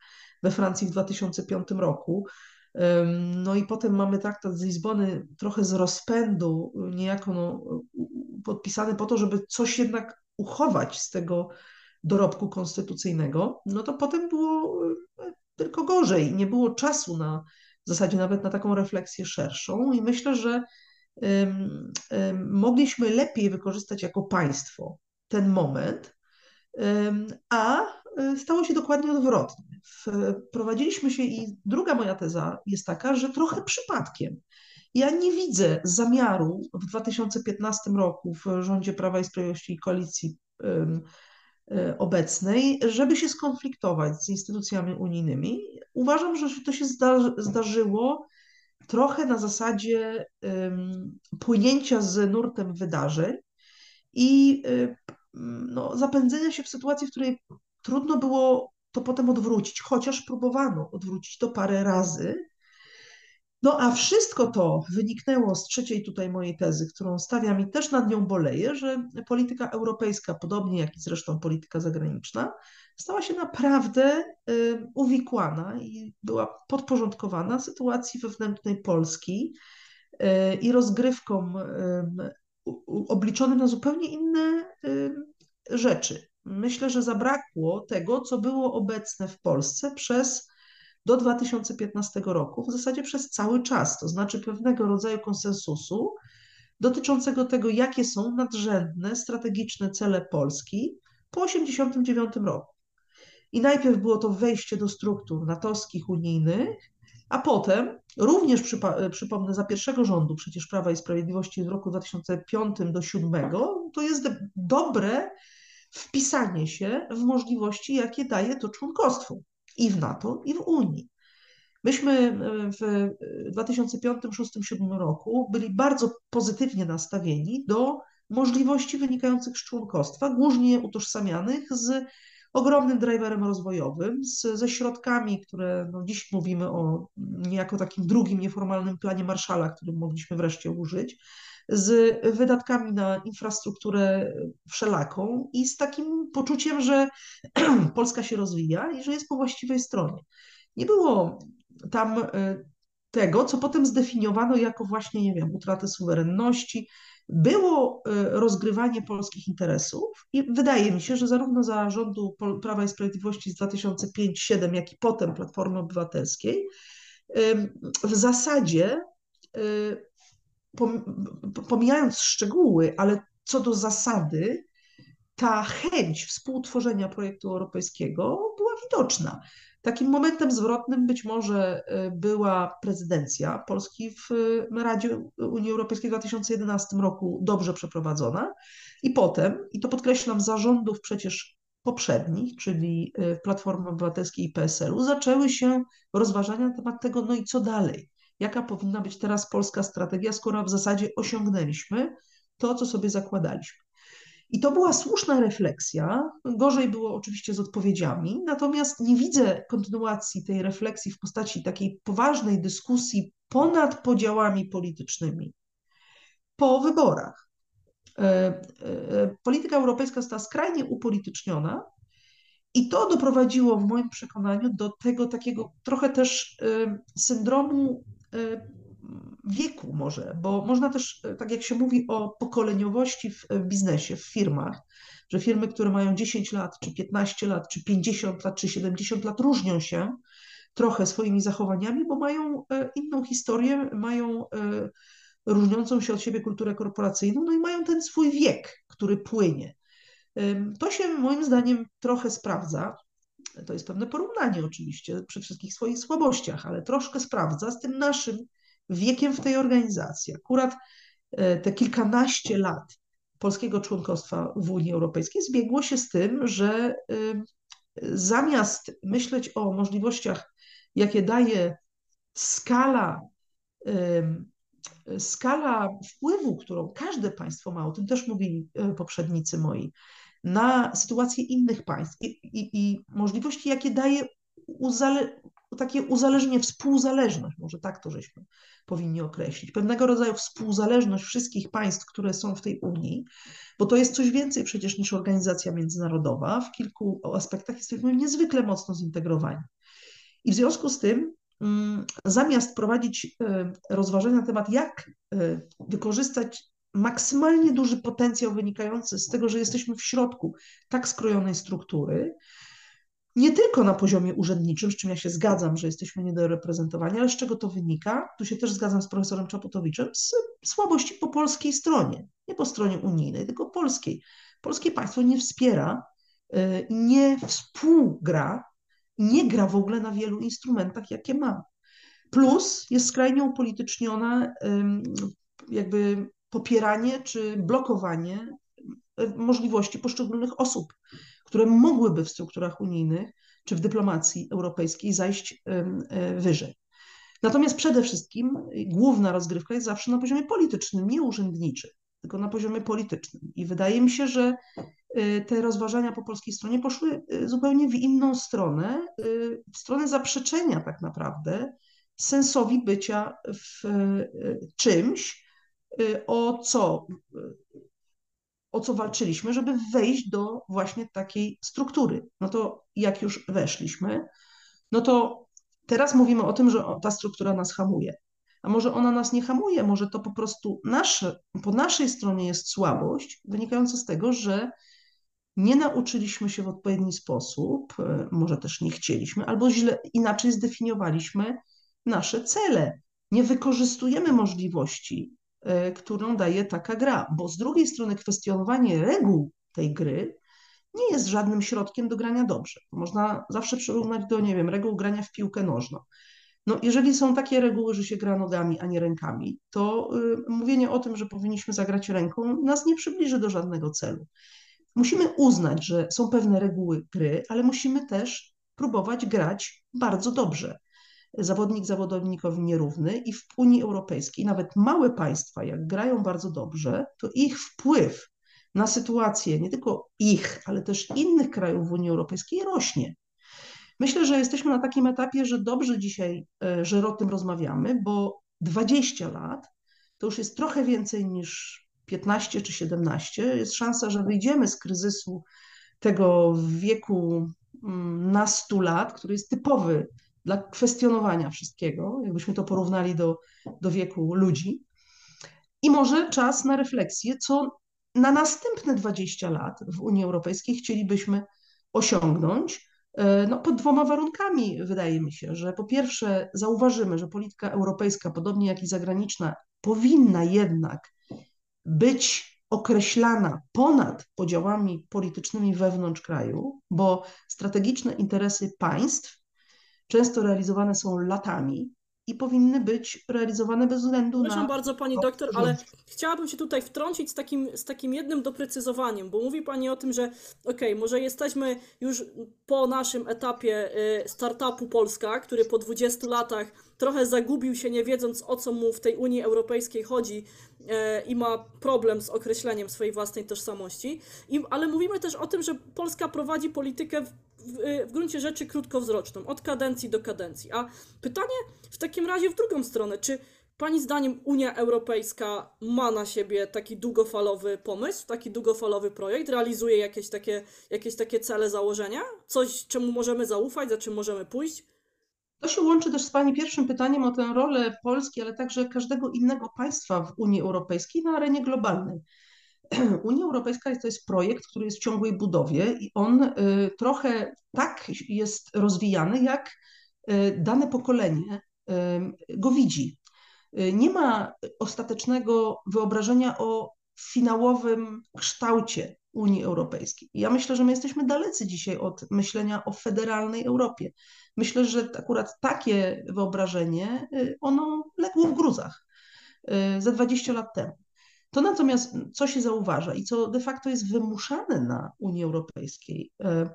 we Francji w 2005 roku. No i potem mamy traktat z Lizbony trochę z rozpędu, niejako no, podpisany po to, żeby coś jednak uchować z tego dorobku konstytucyjnego. No to potem było e, tylko gorzej. Nie było czasu na w zasadzie nawet na taką refleksję szerszą i myślę, że mogliśmy lepiej wykorzystać jako państwo ten moment, A stało się dokładnie odwrotnie. Wprowadziliśmy się i druga moja teza jest taka, że trochę przypadkiem. Ja nie widzę zamiaru w 2015 roku w rządzie Prawa i Sprawiedliwości i koalicji obecnej, żeby się skonfliktować z instytucjami unijnymi. Uważam, że to się zdarzyło trochę na zasadzie płynięcia z nurtem wydarzeń i y, no, zapędzenia się w sytuacji, w której trudno było to potem odwrócić, chociaż próbowano odwrócić to parę razy. No a wszystko to wyniknęło z trzeciej tutaj mojej tezy, którą stawiam i też nad nią boleję, że polityka europejska, podobnie jak i zresztą polityka zagraniczna, stała się naprawdę y, uwikłana i była podporządkowana sytuacji wewnętrznej Polski y, i rozgrywkom obliczonym na zupełnie inne rzeczy. Myślę, że zabrakło tego, co było obecne w Polsce przez do 2015 roku, w zasadzie przez cały czas, to znaczy pewnego rodzaju konsensusu dotyczącego tego, jakie są nadrzędne, strategiczne cele Polski po 1989 roku. I najpierw było to wejście do struktur natowskich, unijnych, a potem, również przypa- przypomnę, za pierwszego rządu przecież Prawa i Sprawiedliwości w roku 2005 do 2007, to jest dobre wpisanie się w możliwości, jakie daje to członkostwo i w NATO, i w Unii. Myśmy e, w 2005, 2006, 2007 roku byli bardzo pozytywnie nastawieni do możliwości wynikających z członkostwa, głównie utożsamianych z ogromnym driverem rozwojowym, z, ze środkami, które no, dziś mówimy o niejako takim drugim nieformalnym planie Marszala, który mogliśmy wreszcie użyć, z wydatkami na infrastrukturę wszelaką i z takim poczuciem, że [CLEARS THROAT] Polska się rozwija i że jest po właściwej stronie. Nie było tam e, tego, co potem zdefiniowano jako właśnie, nie wiem, utratę suwerenności, było y, rozgrywanie polskich interesów i wydaje mi się, że zarówno za rządu Prawa i Sprawiedliwości z 2005-2007, jak i potem Platformy Obywatelskiej, w zasadzie y, pomijając szczegóły, ale co do zasady, ta chęć współtworzenia projektu europejskiego była widoczna. Takim momentem zwrotnym być może e, była prezydencja Polski w e, Radzie Unii Europejskiej w 2011 roku, dobrze przeprowadzona. I potem, i to podkreślam, zarządów przecież poprzednich, czyli e, Platformy Obywatelskiej i PSL-u, zaczęły się rozważania na temat tego, no i co dalej? Jaka powinna być teraz polska strategia, skoro w zasadzie osiągnęliśmy to, co sobie zakładaliśmy. I to była słuszna refleksja. Gorzej było oczywiście z odpowiedziami, natomiast nie widzę kontynuacji tej refleksji w postaci takiej poważnej dyskusji ponad podziałami politycznymi po wyborach. E, e, polityka europejska została skrajnie upolityczniona i to doprowadziło w moim przekonaniu do tego takiego trochę też e, syndromu wieku może, bo można też, e, tak jak się mówi o pokoleniowości w, biznesie, w firmach, że firmy, które mają 10 lat, czy 15 lat, czy 50 lat, czy 70 lat różnią się trochę swoimi zachowaniami, bo mają e, inną historię, mają różniącą się od siebie kulturę korporacyjną, no i mają ten swój wiek, który płynie. To się moim zdaniem trochę sprawdza. To jest pewne porównanie oczywiście przy wszystkich swoich słabościach, ale troszkę sprawdza z tym naszym wiekiem w tej organizacji. Akurat e, te kilkanaście lat polskiego członkostwa w Unii Europejskiej zbiegło się z tym, że zamiast myśleć o możliwościach, jakie daje skala, skala wpływu, którą każde państwo ma, o tym też mówili e, poprzednicy moi, na sytuację innych państw i, i, i możliwości, jakie daje uzale, takie uzależnienie, współzależność, może tak to żeśmy powinni określić, pewnego rodzaju współzależność wszystkich państw, które są w tej Unii, bo to jest coś więcej przecież niż organizacja międzynarodowa, w kilku aspektach jesteśmy niezwykle mocno zintegrowani. I w związku z tym, mm, zamiast prowadzić e, rozważania na temat, jak e, wykorzystać maksymalnie duży potencjał wynikający z tego, że jesteśmy w środku tak skrojonej struktury, nie tylko na poziomie urzędniczym, z czym ja się zgadzam, że jesteśmy niedoreprezentowani, ale z czego to wynika? Tu się też zgadzam z profesorem Czaputowiczem, z słabości po polskiej stronie, nie po stronie unijnej, tylko polskiej. Polskie państwo nie wspiera nie współgra, nie gra w ogóle na wielu instrumentach, jakie ma. Plus jest skrajnie upolitycznione jakby popieranie czy blokowanie możliwości poszczególnych osób, które mogłyby w strukturach unijnych czy w dyplomacji europejskiej zajść wyżej. Natomiast przede wszystkim główna rozgrywka jest zawsze na poziomie politycznym, nie urzędniczym, tylko na poziomie politycznym. I wydaje mi się, że y, te rozważania po polskiej stronie poszły zupełnie w inną stronę, w stronę zaprzeczenia tak naprawdę sensowi bycia w czymś, o co, o co walczyliśmy, żeby wejść do właśnie takiej struktury. No to jak już weszliśmy, no to Teraz mówimy o tym, że ta struktura nas hamuje. A może ona nas nie hamuje, może to po prostu nasze, po naszej stronie jest słabość wynikająca z tego, że nie nauczyliśmy się w odpowiedni sposób, e, może też nie chcieliśmy, albo źle inaczej zdefiniowaliśmy nasze cele. Nie wykorzystujemy możliwości, którą daje taka gra, bo z drugiej strony kwestionowanie reguł tej gry nie jest żadnym środkiem do grania dobrze. Można zawsze przyrównać do, nie wiem, reguł grania w piłkę nożną. No, jeżeli są takie reguły, że się gra nogami, a nie rękami, to y, mówienie o tym, że powinniśmy zagrać ręką, nas nie przybliży do żadnego celu. Musimy uznać, że są pewne reguły gry, ale musimy też próbować grać bardzo dobrze. Zawodnik zawodnikowi nierówny i w Unii Europejskiej nawet małe państwa, jak grają bardzo dobrze, to ich wpływ na sytuację nie tylko ich, ale też innych krajów w Unii Europejskiej rośnie. Myślę, że jesteśmy na takim etapie, że dobrze dzisiaj, e, że o tym rozmawiamy, bo 20 lat to już jest trochę więcej niż 15 czy 17. Jest szansa, że wyjdziemy z kryzysu tego wieku mm, na 100 lat, który jest typowy dla kwestionowania wszystkiego, jakbyśmy to porównali do, do wieku ludzi. I może czas na refleksję, co na następne 20 lat w Unii Europejskiej chcielibyśmy osiągnąć. E, no, pod dwoma warunkami wydaje mi się, że po pierwsze zauważymy, że polityka europejska, podobnie jak i zagraniczna, powinna jednak być określana ponad podziałami politycznymi wewnątrz kraju, bo strategiczne interesy państw często realizowane są latami, i powinny być realizowane bez względu Przepraszam na. bardzo pani doktor, ale chciałabym się tutaj wtrącić z takim, z takim jednym doprecyzowaniem, bo mówi pani o tym, że okej, okay, może jesteśmy już po naszym etapie y, startupu Polska, który po 20 latach trochę zagubił się, nie wiedząc o co mu w tej Unii Europejskiej chodzi y, i ma problem z określeniem swojej własnej tożsamości. I, ale mówimy też o tym, że Polska prowadzi politykę w, w gruncie rzeczy krótkowzroczną, od kadencji do kadencji. A pytanie w takim razie w drugą stronę, czy Pani zdaniem Unia Europejska ma na siebie taki długofalowy pomysł, taki długofalowy projekt, realizuje jakieś takie, jakieś takie cele, założenia? Coś, czemu możemy zaufać, za czym możemy pójść? To się łączy też z Pani pierwszym pytaniem o tę rolę Polski, ale także każdego innego państwa w Unii Europejskiej na arenie globalnej. [CLEARS THROAT] Unia Europejska to jest projekt, który jest w ciągłej budowie i on y, trochę tak jest rozwijany, jak y, dane pokolenie y, go widzi. Nie ma ostatecznego wyobrażenia o finałowym kształcie Unii Europejskiej. Ja myślę, że my jesteśmy dalecy dzisiaj od myślenia o federalnej Europie. Myślę, że akurat takie wyobrażenie, ono legło w gruzach ze 20 lat temu. To natomiast, co się zauważa i co de facto jest wymuszane na Unii Europejskiej, e,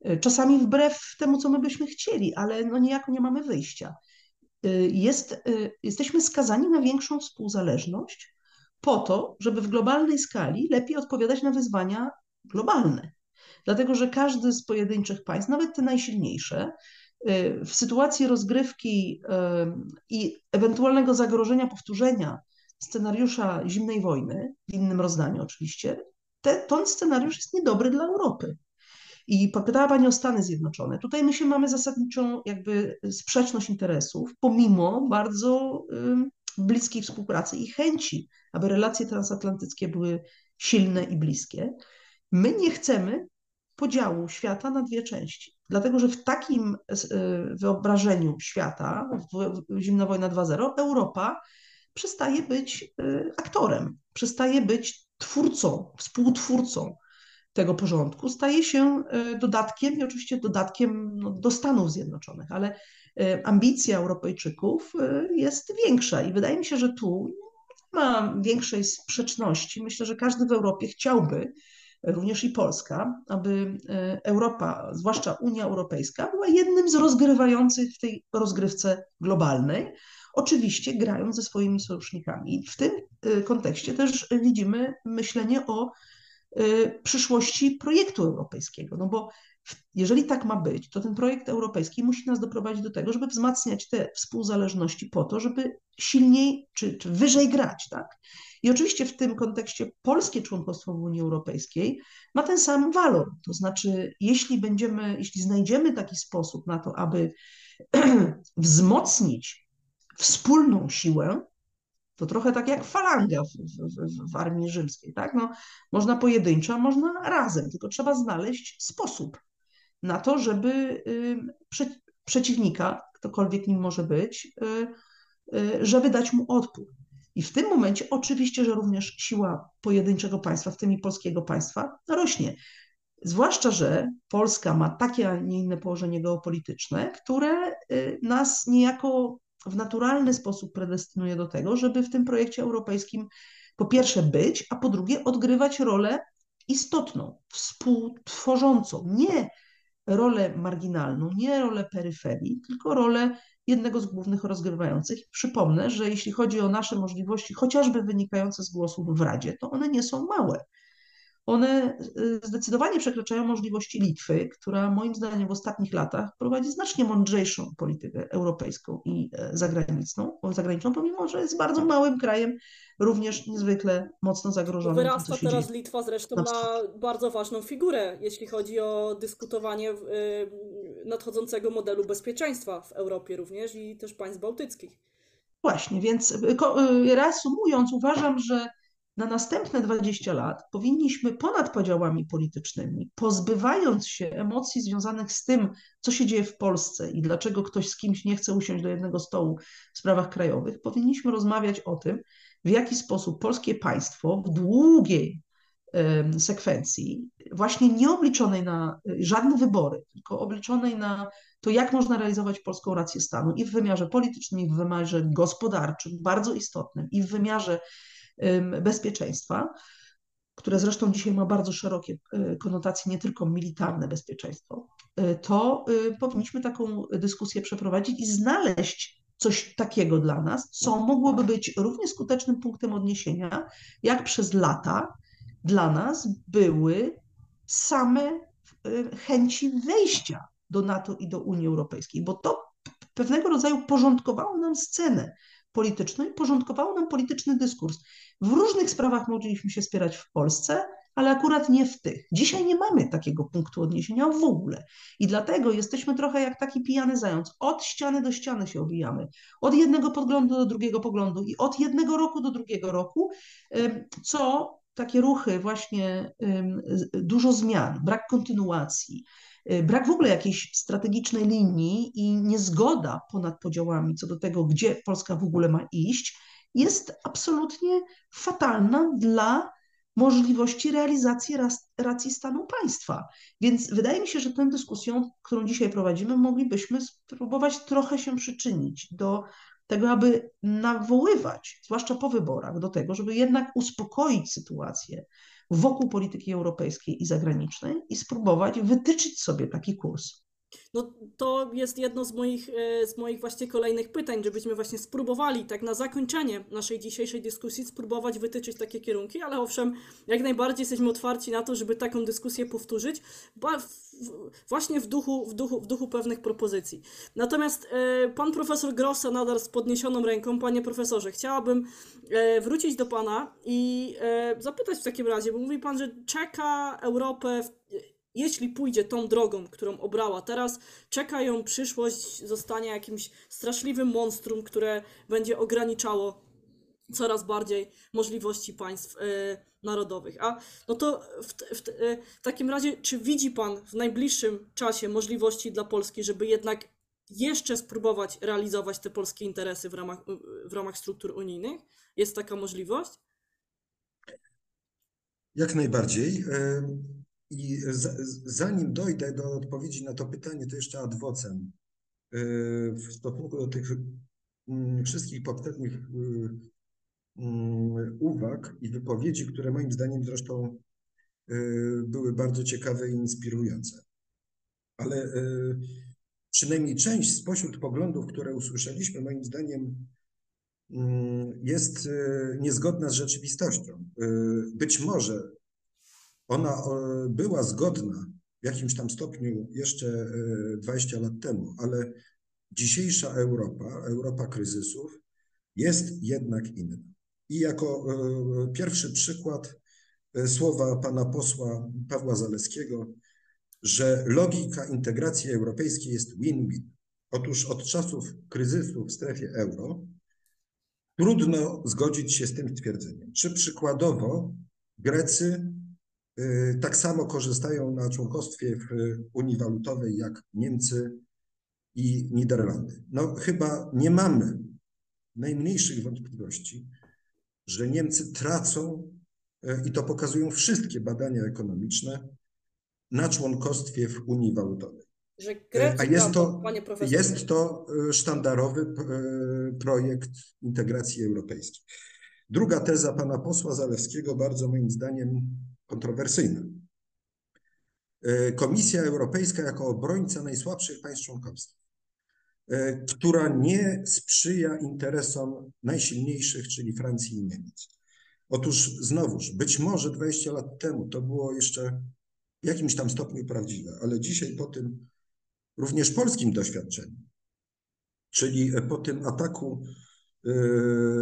e, czasami wbrew temu, co my byśmy chcieli, ale no niejako nie mamy wyjścia, e, jest, jesteśmy skazani na większą współzależność po to, żeby w globalnej skali lepiej odpowiadać na wyzwania globalne. Dlatego, że każdy z pojedynczych państw, nawet te najsilniejsze, w sytuacji rozgrywki i ewentualnego zagrożenia powtórzenia scenariusza zimnej wojny, w innym rozdaniu oczywiście, te, ten scenariusz jest niedobry dla Europy. I popytała Pani o Stany Zjednoczone. Tutaj my się mamy zasadniczą jakby sprzeczność interesów, pomimo bardzo bliskiej współpracy i chęci, aby relacje transatlantyckie były silne i bliskie. My nie chcemy podziału świata na dwie części. Dlatego, że w takim y, wyobrażeniu świata, w Zimna Wojna 2.0, Europa przestaje być y, aktorem, przestaje być twórcą, współtwórcą tego porządku staje się dodatkiem i oczywiście dodatkiem no, do Stanów Zjednoczonych, ale ambicja Europejczyków jest większa i wydaje mi się, że tu nie ma większej sprzeczności. Myślę, że każdy w Europie chciałby, również i Polska, aby Europa, zwłaszcza Unia Europejska, była jednym z rozgrywających w tej rozgrywce globalnej, oczywiście grając ze swoimi sojusznikami. W tym kontekście też widzimy myślenie o przyszłości projektu europejskiego, no bo jeżeli tak ma być, to ten projekt europejski musi nas doprowadzić do tego, żeby wzmacniać te współzależności po to, żeby silniej czy, czy wyżej grać, tak? I oczywiście w tym kontekście polskie członkostwo w Unii Europejskiej ma ten sam walor. To znaczy, jeśli będziemy, jeśli znajdziemy taki sposób na to, aby [CLEARS THROAT] wzmocnić wspólną siłę, to trochę tak jak falanga w, w, w, armii rzymskiej, tak? No, można pojedynczo, można razem, tylko trzeba znaleźć sposób na to, żeby prze, przeciwnika, ktokolwiek nim może być, y, y, żeby dać mu odpór. I w tym momencie oczywiście, że również siła pojedynczego państwa, w tym i polskiego państwa, rośnie. Zwłaszcza, że Polska ma takie, a nie inne położenie geopolityczne, które y, nas niejako w naturalny sposób predestynuje do tego, żeby w tym projekcie europejskim po pierwsze być, a po drugie odgrywać rolę istotną, współtworzącą, nie rolę marginalną, nie rolę peryferii, tylko rolę jednego z głównych rozgrywających. Przypomnę, że jeśli chodzi o nasze możliwości, chociażby wynikające z głosów w Radzie, to one nie są małe one y, zdecydowanie przekraczają możliwości Litwy, która moim zdaniem w ostatnich latach prowadzi znacznie mądrzejszą politykę europejską i e, zagraniczną, zagraniczną pomimo że jest bardzo małym krajem, również niezwykle mocno zagrożonym. Wyrasta teraz Litwa zresztą ma bardzo ważną figurę, jeśli chodzi o dyskutowanie y, nadchodzącego modelu bezpieczeństwa w Europie również i też państw bałtyckich. Właśnie, więc y, reasumując, uważam, że na następne 20 lat powinniśmy ponad podziałami politycznymi, pozbywając się emocji związanych z tym, co się dzieje w Polsce i dlaczego ktoś z kimś nie chce usiąść do jednego stołu w sprawach krajowych, powinniśmy rozmawiać o tym, w jaki sposób polskie państwo w długiej sekwencji, właśnie nie obliczonej na y, żadne wybory, tylko obliczonej na to, jak można realizować polską rację stanu i w wymiarze politycznym, i w wymiarze gospodarczym, bardzo istotnym, i w wymiarze bezpieczeństwa, które zresztą dzisiaj ma bardzo szerokie y, konotacje, nie tylko militarne bezpieczeństwo, y, to y, powinniśmy taką dyskusję przeprowadzić i znaleźć coś takiego dla nas, co mogłoby być równie skutecznym punktem odniesienia, jak przez lata dla nas były same chęci wejścia do NATO i do Unii Europejskiej, bo to pewnego rodzaju porządkowało nam scenę polityczną i porządkowało nam polityczny dyskurs. W różnych sprawach mogliśmy się spierać w Polsce, ale akurat nie w tych. Dzisiaj nie mamy takiego punktu odniesienia w ogóle. I dlatego jesteśmy trochę jak taki pijany zając. Od ściany do ściany się obijamy. Od jednego poglądu do drugiego poglądu i od jednego roku do drugiego roku, co takie ruchy, właśnie dużo zmian, brak kontynuacji, brak w ogóle jakiejś strategicznej linii i niezgoda ponad podziałami co do tego, gdzie Polska w ogóle ma iść, jest absolutnie fatalna dla możliwości realizacji racji stanu państwa. Więc wydaje mi się, że tę dyskusją, którą dzisiaj prowadzimy, moglibyśmy spróbować trochę się przyczynić do tego, aby nawoływać, zwłaszcza po wyborach, do tego, żeby jednak uspokoić sytuację wokół polityki europejskiej i zagranicznej i spróbować wytyczyć sobie taki kurs. No to jest jedno z moich, e, z moich właśnie kolejnych pytań, żebyśmy właśnie spróbowali tak na zakończenie naszej dzisiejszej dyskusji spróbować wytyczyć takie kierunki, ale owszem, jak najbardziej jesteśmy otwarci na to, żeby taką dyskusję powtórzyć, właśnie w duchu, w duchu, w duchu pewnych propozycji. Natomiast e, pan profesor Grossa nadal z podniesioną ręką, panie profesorze, chciałabym e, wrócić do pana i zapytać w takim razie, bo mówi pan, że czeka Europę w jeśli pójdzie tą drogą, którą obrała teraz, czeka ją przyszłość, zostanie jakimś straszliwym monstrum, które będzie ograniczało coraz bardziej możliwości państw y, narodowych. A no to w, w, y, w takim razie, czy widzi Pan w najbliższym czasie możliwości dla Polski, żeby jednak jeszcze spróbować realizować te polskie interesy w ramach, w ramach struktur unijnych? Jest taka możliwość? Jak najbardziej. I zanim dojdę do odpowiedzi na to pytanie, to jeszcze ad vocem. W stosunku do tych mm, wszystkich poprzednich mm, uwag i wypowiedzi, które moim zdaniem zresztą były bardzo ciekawe i inspirujące. Ale przynajmniej część spośród poglądów, które usłyszeliśmy, moim zdaniem mm, jest niezgodna z rzeczywistością. Być może ona była zgodna w jakimś tam stopniu jeszcze 20 e, lat temu, ale dzisiejsza Europa, Europa kryzysów, jest jednak inna. I jako e, pierwszy przykład e, słowa pana posła Pawła Zaleskiego, że logika integracji europejskiej jest win-win. Otóż od czasów kryzysu w strefie euro trudno zgodzić się z tym stwierdzeniem. Czy przykładowo Grecy tak samo korzystają na członkostwie w Unii Walutowej jak Niemcy i Niderlandy. No chyba nie mamy najmniejszych wątpliwości, że Niemcy tracą, y, i to pokazują wszystkie badania ekonomiczne, na członkostwie w Unii Walutowej. Że Grecy A jest to, jest to sztandarowy projekt integracji europejskiej. Druga teza pana posła Zalewskiego, bardzo moim zdaniem kontrowersyjna. E, Komisja Europejska jako obrońca najsłabszych państw członkowskich, e, która nie sprzyja interesom najsilniejszych, czyli Francji i Niemiec. Otóż znowuż, być może 20 lat temu to było jeszcze w jakimś tam stopniu prawdziwe, ale dzisiaj po tym również polskim doświadczeniu, czyli po tym ataku e,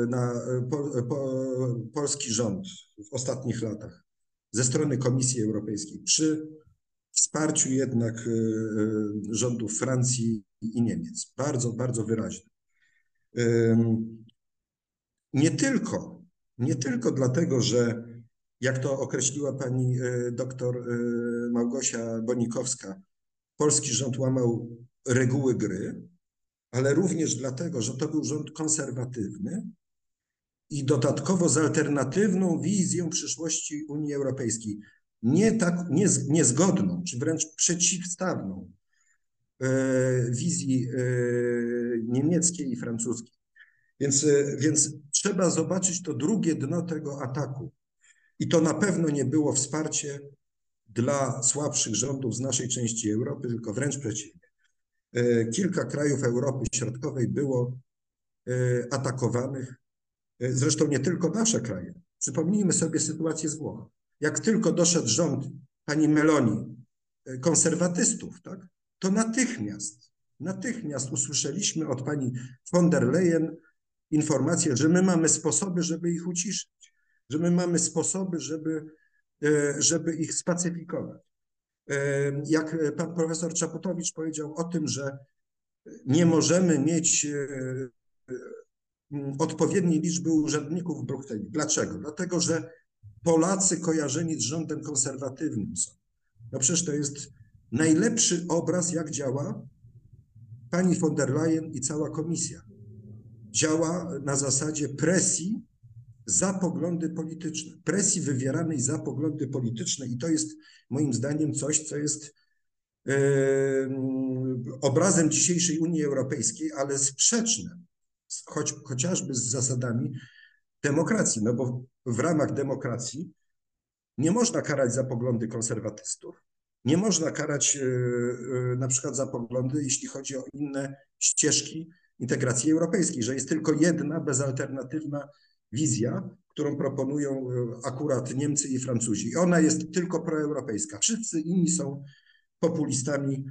na po, po, polski rząd w ostatnich latach, ze strony Komisji Europejskiej przy wsparciu jednak e, e, rządów Francji i Niemiec. Bardzo, bardzo wyraźne. Nie tylko, nie tylko dlatego, że jak to określiła pani e, doktor Małgosia Bonikowska, polski rząd łamał reguły gry, ale również dlatego, że to był rząd konserwatywny, i dodatkowo z alternatywną wizją przyszłości Unii Europejskiej. Nie tak, nie, niezgodną, czy wręcz przeciwstawną e, wizji e, niemieckiej i francuskiej. Więc, e, więc trzeba zobaczyć to drugie dno tego ataku. I to na pewno nie było wsparcie dla słabszych rządów z naszej części Europy, tylko wręcz przeciwnie. Kilka krajów Europy Środkowej było atakowanych Zresztą nie tylko nasze kraje. Przypomnijmy sobie sytuację z Włoch. Jak tylko doszedł rząd pani Meloni, e, konserwatystów, tak, to natychmiast, natychmiast usłyszeliśmy od pani von der Leyen informację, że my mamy sposoby, żeby ich uciszyć, że my mamy sposoby, żeby, e, żeby ich spacyfikować. E, jak pan profesor Czaputowicz powiedział o tym, że nie możemy mieć odpowiedniej liczby urzędników w Brukseli. Dlaczego? Dlatego, że Polacy kojarzeni z rządem konserwatywnym są. No przecież to jest najlepszy obraz, jak działa pani von der Leyen i cała komisja. Działa na zasadzie presji za poglądy polityczne, presji wywieranej za poglądy polityczne i to jest moim zdaniem coś, co jest yy, obrazem dzisiejszej Unii Europejskiej, ale sprzeczne choć, chociażby z zasadami demokracji, no bo w ramach demokracji nie można karać za poglądy konserwatystów, nie można karać e, na przykład za poglądy, jeśli chodzi o inne ścieżki integracji europejskiej, że jest tylko jedna bezalternatywna wizja, którą proponują e, akurat Niemcy i Francuzi. I ona jest tylko proeuropejska. Wszyscy inni są populistami,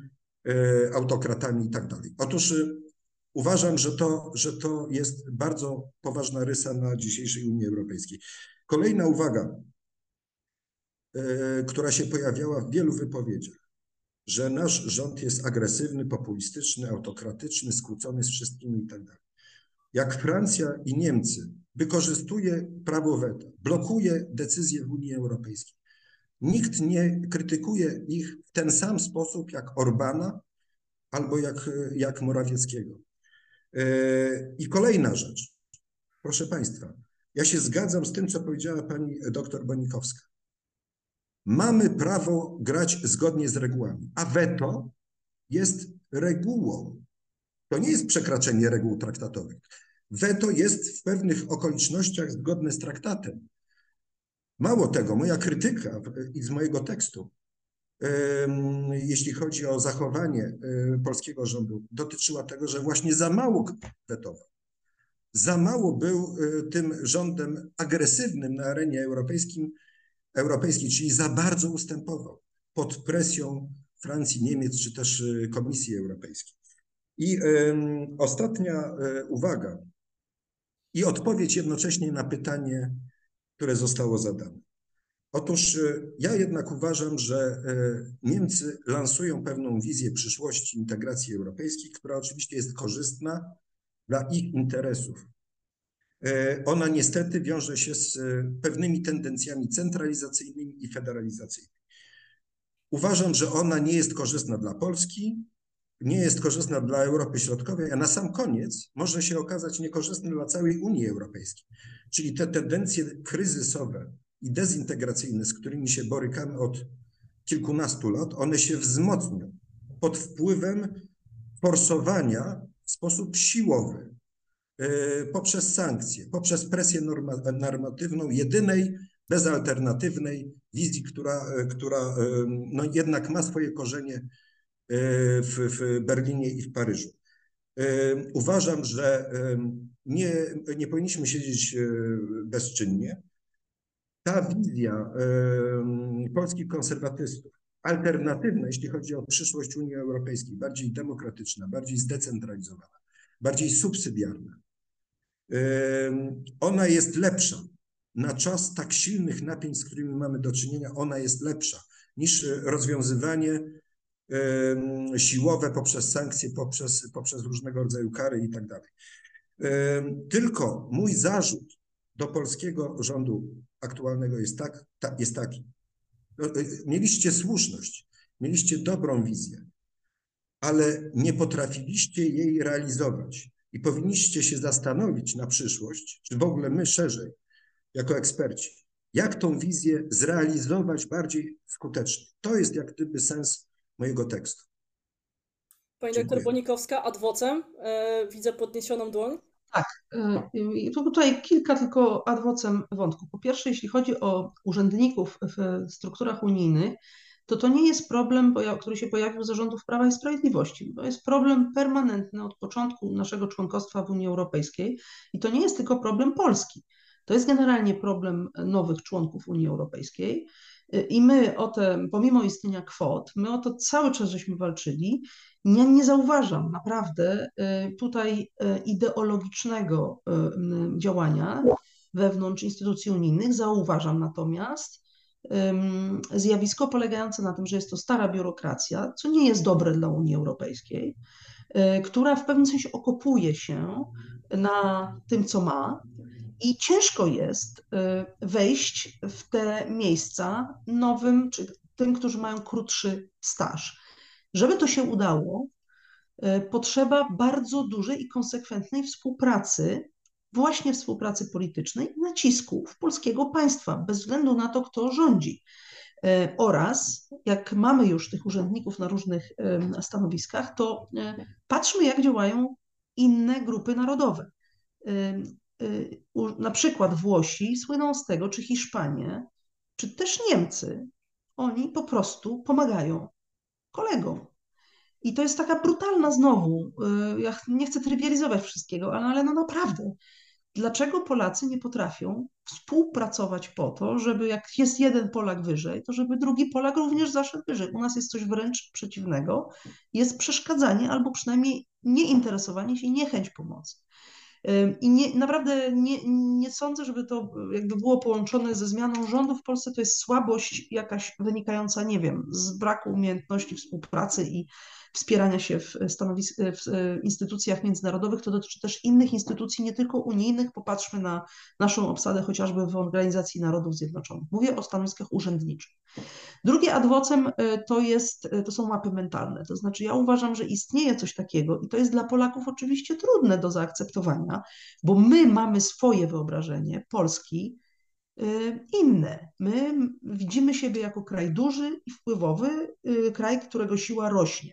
autokratami i tak dalej. Otóż Uważam, że to, że to jest bardzo poważna rysa na dzisiejszej Unii Europejskiej. Kolejna uwaga, e, która się pojawiała w wielu wypowiedziach, że nasz rząd jest agresywny, populistyczny, autokratyczny, skłócony z wszystkimi i tak. Jak Francja i Niemcy wykorzystuje prawo weta, blokuje decyzje w Unii Europejskiej, nikt nie krytykuje ich w ten sam sposób jak Orbana albo jak, jak Morawieckiego. E, I kolejna rzecz. Proszę Państwa, ja się zgadzam z tym, co powiedziała pani doktor Bonikowska. Mamy prawo grać zgodnie z regułami, a weto jest regułą. To nie jest przekraczanie reguł traktatowych. Weto jest w pewnych okolicznościach zgodne z traktatem. Mało tego, moja krytyka z mojego tekstu, jeśli chodzi o zachowanie polskiego rządu, dotyczyła tego, że właśnie za mało wetował. Za mało był tym rządem agresywnym na arenie europejskim, europejskiej, czyli za bardzo ustępował pod presją Francji, Niemiec czy też Komisji Europejskiej. I ostatnia uwaga i odpowiedź jednocześnie na pytanie, które zostało zadane. Otóż ja jednak uważam, że Niemcy lansują pewną wizję przyszłości integracji europejskiej, która oczywiście jest korzystna dla ich interesów. Ona niestety wiąże się z pewnymi tendencjami centralizacyjnymi i federalizacyjnymi. Uważam, że ona nie jest korzystna dla Polski, nie jest korzystna dla Europy Środkowej, a na sam koniec może się okazać niekorzystna dla całej Unii Europejskiej. Czyli te tendencje kryzysowe i dezintegracyjne, z którymi się borykamy od kilkunastu lat, one się wzmocnią pod wpływem forsowania w sposób siłowy poprzez sankcje, poprzez presję normatywną jedynej, bezalternatywnej wizji, która, która no jednak ma swoje korzenie w, w Berlinie i w Paryżu. Uważam, że nie, nie powinniśmy siedzieć bezczynnie. Ta wizja polskich konserwatystów, alternatywna, jeśli chodzi o przyszłość Unii Europejskiej, bardziej demokratyczna, bardziej zdecentralizowana, bardziej subsydiarna, ona jest lepsza. Na czas tak silnych napięć, z którymi mamy do czynienia, ona jest lepsza niż rozwiązywanie siłowe poprzez sankcje, poprzez, poprzez różnego rodzaju kary i tak dalej. Tylko mój zarzut do polskiego rządu aktualnego jest, tak, ta, jest taki. No, mieliście słuszność, mieliście dobrą wizję, ale nie potrafiliście jej realizować i powinniście się zastanowić na przyszłość, czy w ogóle my szerzej, jako eksperci, jak tą wizję zrealizować bardziej skutecznie. To jest jak gdyby sens mojego tekstu. Pani Dziękuję. doktor Bonikowska, adwocem. E, widzę podniesioną dłoń. Tak, tu tutaj kilka tylko adwocem wątków. Po pierwsze, jeśli chodzi o urzędników w strukturach unijnych, to to nie jest problem, który się pojawił za rządów Prawa i Sprawiedliwości. To jest problem permanentny od początku naszego członkostwa w Unii Europejskiej i to nie jest tylko problem Polski. To jest generalnie problem nowych członków Unii Europejskiej. I my o te, pomimo istnienia kwot, my o to cały czas żeśmy walczyli. Nie, nie zauważam naprawdę y, tutaj y, ideologicznego y, działania wewnątrz instytucji unijnych. Zauważam natomiast zjawisko polegające na tym, że jest to stara biurokracja, co nie jest dobre dla Unii Europejskiej, która w pewnym sensie okopuje się na tym, co ma, i ciężko jest wejść w te miejsca nowym, czy tym, którzy mają krótszy staż. Żeby to się udało, y, potrzeba bardzo dużej i konsekwentnej współpracy, właśnie współpracy politycznej, nacisków polskiego państwa, bez względu na to, kto rządzi. Y, Oraz jak mamy już tych urzędników na różnych stanowiskach, to patrzmy, jak działają inne grupy narodowe. Na przykład Włosi słyną z tego, czy Hiszpanie, czy też Niemcy, oni po prostu pomagają kolegom. I to jest taka brutalna znowu, ja nie chcę trywializować wszystkiego, ale, no naprawdę, dlaczego Polacy nie potrafią współpracować po to, żeby jak jest jeden Polak wyżej, to żeby drugi Polak również zaszedł wyżej. U nas jest coś wręcz przeciwnego, jest przeszkadzanie albo przynajmniej nieinteresowanie się, niechęć pomocy. I nie, naprawdę nie, nie sądzę, żeby to jakby było połączone ze zmianą rządu w Polsce. To jest słabość jakaś wynikająca, nie wiem, z braku umiejętności współpracy i wspierania się w, stanowisk, w instytucjach międzynarodowych. To dotyczy też innych instytucji, nie tylko unijnych. Popatrzmy na naszą obsadę chociażby w Organizacji Narodów Zjednoczonych. Mówię o stanowiskach urzędniczych. Drugie adwocem to, to są mapy mentalne. To znaczy, ja uważam, że istnieje coś takiego i to jest dla Polaków oczywiście trudne do zaakceptowania, bo my mamy swoje wyobrażenie Polski inne. My widzimy siebie jako kraj duży i wpływowy, kraj, którego siła rośnie.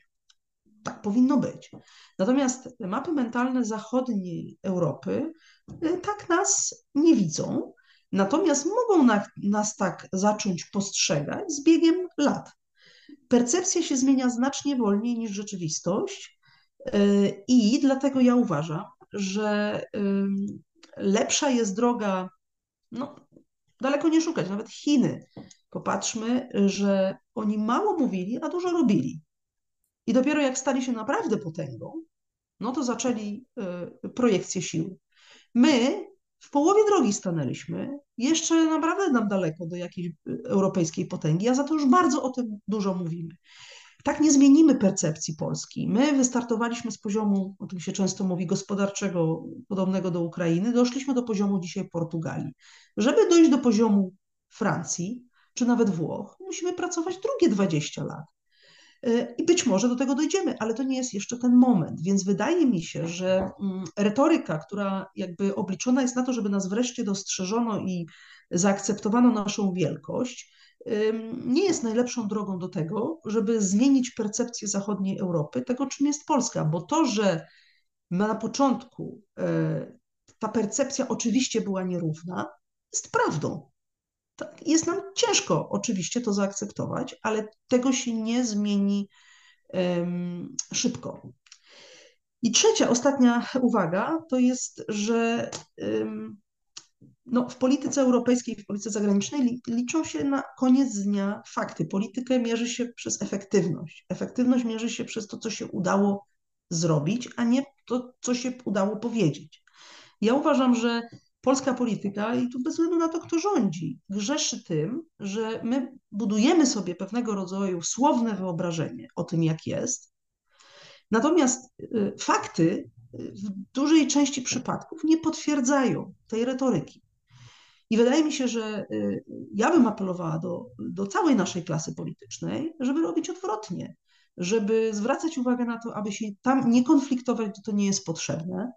Tak powinno być. Natomiast mapy mentalne zachodniej Europy tak nas nie widzą, natomiast mogą na, nas tak zacząć postrzegać z biegiem lat. Percepcja się zmienia znacznie wolniej niż rzeczywistość, i dlatego ja uważam, że lepsza jest droga, no daleko nie szukać, nawet Chiny. Popatrzmy, że oni mało mówili, a dużo robili. I dopiero jak stali się naprawdę potęgą, no to zaczęli y, projekcję sił. My w połowie drogi stanęliśmy, jeszcze naprawdę nam daleko do jakiejś y, europejskiej potęgi, a za to już bardzo o tym dużo mówimy. Tak nie zmienimy percepcji Polski. My wystartowaliśmy z poziomu, o tym się często mówi, gospodarczego, podobnego do Ukrainy, doszliśmy do poziomu dzisiaj Portugalii. Żeby dojść do poziomu Francji, czy nawet Włoch, musimy pracować drugie 20 lat. I być może do tego dojdziemy, ale to nie jest jeszcze ten moment. Więc wydaje mi się, że mm, retoryka, która jakby obliczona jest na to, żeby nas wreszcie dostrzeżono i zaakceptowano naszą wielkość, nie jest najlepszą drogą do tego, żeby zmienić percepcję zachodniej Europy, tego czym jest Polska, bo to, że na początku e, ta percepcja oczywiście była nierówna, jest prawdą. Jest nam ciężko oczywiście to zaakceptować, ale tego się nie zmieni um, szybko. I trzecia, ostatnia uwaga to jest, że um, no, w polityce europejskiej, w polityce zagranicznej liczą się na koniec dnia fakty. Politykę mierzy się przez efektywność. Efektywność mierzy się przez to, co się udało zrobić, a nie to, co się udało powiedzieć. Ja uważam, że polska polityka, i tu bez względu na to, kto rządzi, grzeszy tym, że my budujemy sobie pewnego rodzaju słowne wyobrażenie o tym, jak jest. Natomiast y, fakty y, w dużej części przypadków nie potwierdzają tej retoryki. I wydaje mi się, że y, ja bym apelowała do, do całej naszej klasy politycznej, żeby robić odwrotnie, żeby zwracać uwagę na to, aby się tam nie konfliktować, to nie jest potrzebne,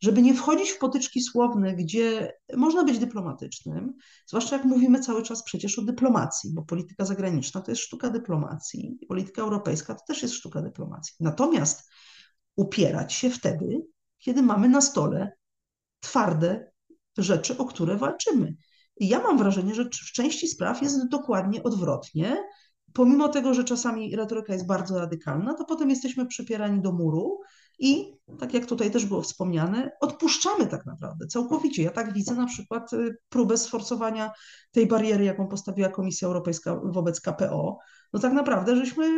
żeby nie wchodzić w potyczki słowne, gdzie można być dyplomatycznym, zwłaszcza jak mówimy cały czas przecież o dyplomacji, bo polityka zagraniczna to jest sztuka dyplomacji, polityka europejska to też jest sztuka dyplomacji. Natomiast upierać się wtedy, kiedy mamy na stole twarde rzeczy, o które walczymy. I ja mam wrażenie, że w części spraw jest dokładnie odwrotnie. Pomimo tego, że czasami retoryka jest bardzo radykalna, to potem jesteśmy przypierani do muru i, tak jak tutaj też było wspomniane, odpuszczamy tak naprawdę całkowicie. Ja tak widzę na przykład y, próbę sforcowania tej bariery, jaką postawiła Komisja Europejska wobec KPO. No tak naprawdę, żeśmy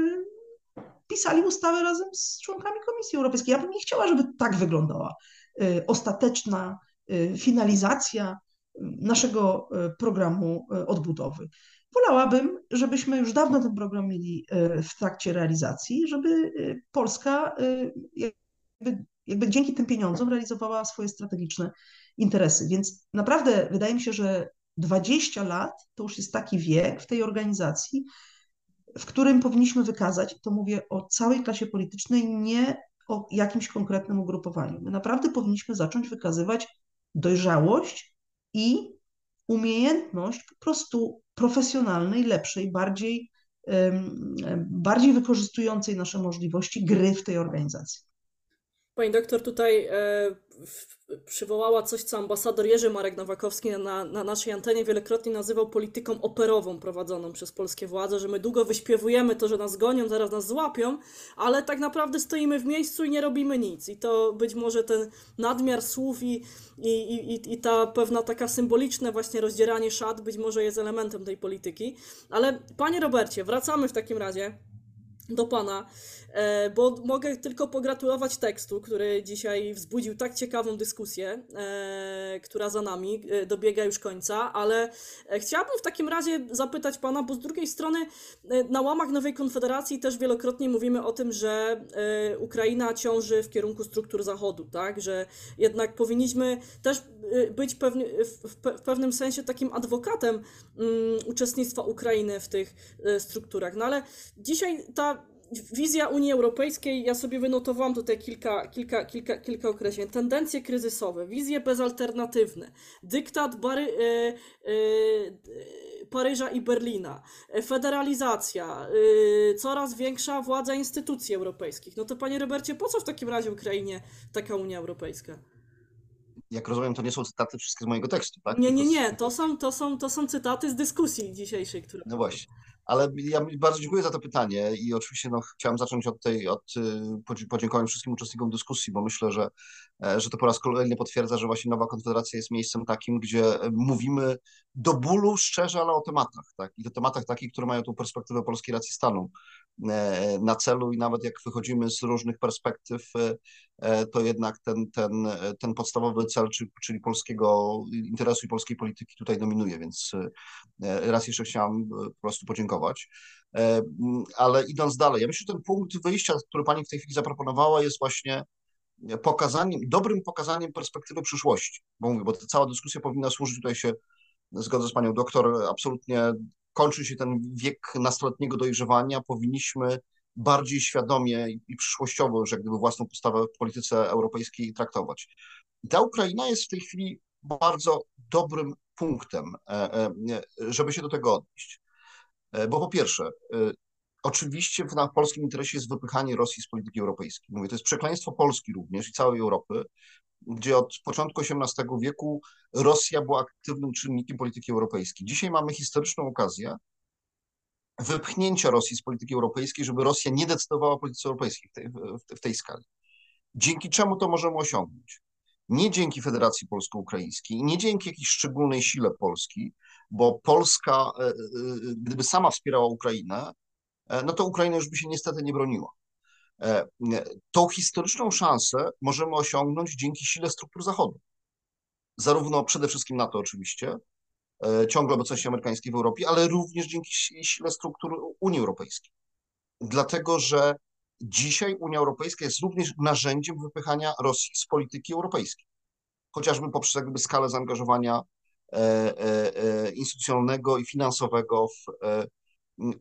pisali ustawę razem z członkami Komisji Europejskiej. Ja bym nie chciała, żeby tak wyglądała y, ostateczna Y, finalizacja naszego programu odbudowy. Wolałabym, żebyśmy już dawno ten program mieli w trakcie realizacji, żeby Polska jakby, jakby dzięki tym pieniądzom realizowała swoje strategiczne interesy. Więc naprawdę wydaje mi się, że 20 lat to już jest taki wiek w tej organizacji, w którym powinniśmy wykazać, to mówię o całej klasie politycznej, nie o jakimś konkretnym ugrupowaniu. My naprawdę powinniśmy zacząć wykazywać dojrzałość i umiejętność po prostu profesjonalnej, lepszej, bardziej, bardziej wykorzystującej nasze możliwości gry w tej organizacji. Pani doktor tutaj e, przywołała coś, co ambasador Jerzy Marek Nowakowski na, na naszej antenie wielokrotnie nazywał polityką operową prowadzoną przez polskie władze, że my długo wyśpiewujemy to, że nas gonią, zaraz nas złapią, ale tak naprawdę stoimy w miejscu i nie robimy nic. I to być może ten nadmiar słów i, i, i, i ta pewna taka symboliczne właśnie rozdzieranie szat być może jest elementem tej polityki. Ale panie Robercie, wracamy w takim razie do Pana, bo mogę tylko pogratulować tekstu, który dzisiaj wzbudził tak ciekawą dyskusję, e, która za nami e, dobiega już końca, ale chciałabym w takim razie zapytać Pana, bo z drugiej strony na łamach Nowej Konfederacji też wielokrotnie mówimy o tym, że Ukraina ciąży w kierunku struktur Zachodu, tak, że jednak powinniśmy też być pewnie, w pewnym sensie takim adwokatem mm, uczestnictwa Ukrainy w tych strukturach. No ale dzisiaj ta wizja Unii Europejskiej, ja sobie wynotowałam tutaj kilka, kilka, kilka, kilka określeń. Tendencje kryzysowe, wizje bezalternatywne, dyktat Bary, e, e, Paryża i Berlina, e, federalizacja, e, coraz większa władza instytucji europejskich. No to panie Robercie, po co w takim razie Ukrainie taka Unia Europejska? Jak rozumiem, to nie są cytaty wszystkie z mojego tekstu, tak? Nie, nie, nie, to są, to są, to są cytaty z dyskusji dzisiejszej, które... No właśnie. Ale ja bardzo dziękuję za to pytanie i oczywiście no, chciałem zacząć od tej, od y, podzi- podziękowań wszystkim uczestnikom dyskusji, bo myślę, że, e, że to po raz kolejny potwierdza, że właśnie Nowa Konfederacja jest miejscem takim, gdzie e, mówimy do bólu szczerze, ale o tematach, tak? I to tematach takich, które mają tą perspektywę polskiej racji stanu na celu i nawet jak wychodzimy z różnych perspektyw, e, e, to jednak ten, ten, e, ten podstawowy cel, czyli, polskiego interesu i polskiej polityki tutaj dominuje, więc e, raz jeszcze chciałam e, po prostu podziękować. E, Ale idąc dalej, ja myślę, że ten punkt wyjścia, który Pani w tej chwili zaproponowała, jest właśnie pokazaniem, dobrym pokazaniem perspektywy przyszłości. Bo mówię, bo ta cała dyskusja powinna służyć, tutaj się zgodzę z Panią doktor, absolutnie kończy się ten wiek nastoletniego dojrzewania, powinniśmy bardziej świadomie i przyszłościowo, że gdyby własną postawę w polityce europejskiej traktować. Ta Ukraina jest w tej chwili bardzo dobrym punktem, e, e, żeby się do tego odnieść. E, Bo po pierwsze, e, oczywiście w polskim interesie jest wypychanie Rosji z polityki europejskiej. Mówię, to jest przekleństwo Polski również i całej Europy, gdzie od początku XVIII wieku Rosja była aktywnym czynnikiem polityki europejskiej. Dzisiaj mamy historyczną okazję wypchnięcia Rosji z polityki europejskiej, żeby Rosja nie decydowała o polityce europejskiej w tej, w, tej skali. Dzięki czemu to możemy osiągnąć? Nie dzięki Federacji Polsko-Ukraińskiej, nie dzięki jakiejś szczególnej sile Polski, bo Polska, e, e, gdyby sama wspierała Ukrainę, e, no to Ukraina już by się niestety nie broniła. E, nie, Tą historyczną szansę możemy osiągnąć dzięki sile struktur Zachodu. Zarówno przede wszystkim NATO oczywiście, e, ciągle obecności amerykańskiej w Europie, ale również dzięki si- sile struktur Unii Europejskiej. Dlatego, że dzisiaj Unia Europejska jest również narzędziem wypychania Rosji z polityki europejskiej. Chociażby poprzez jakby skalę zaangażowania e, e, e, instytucjonalnego i finansowego w e,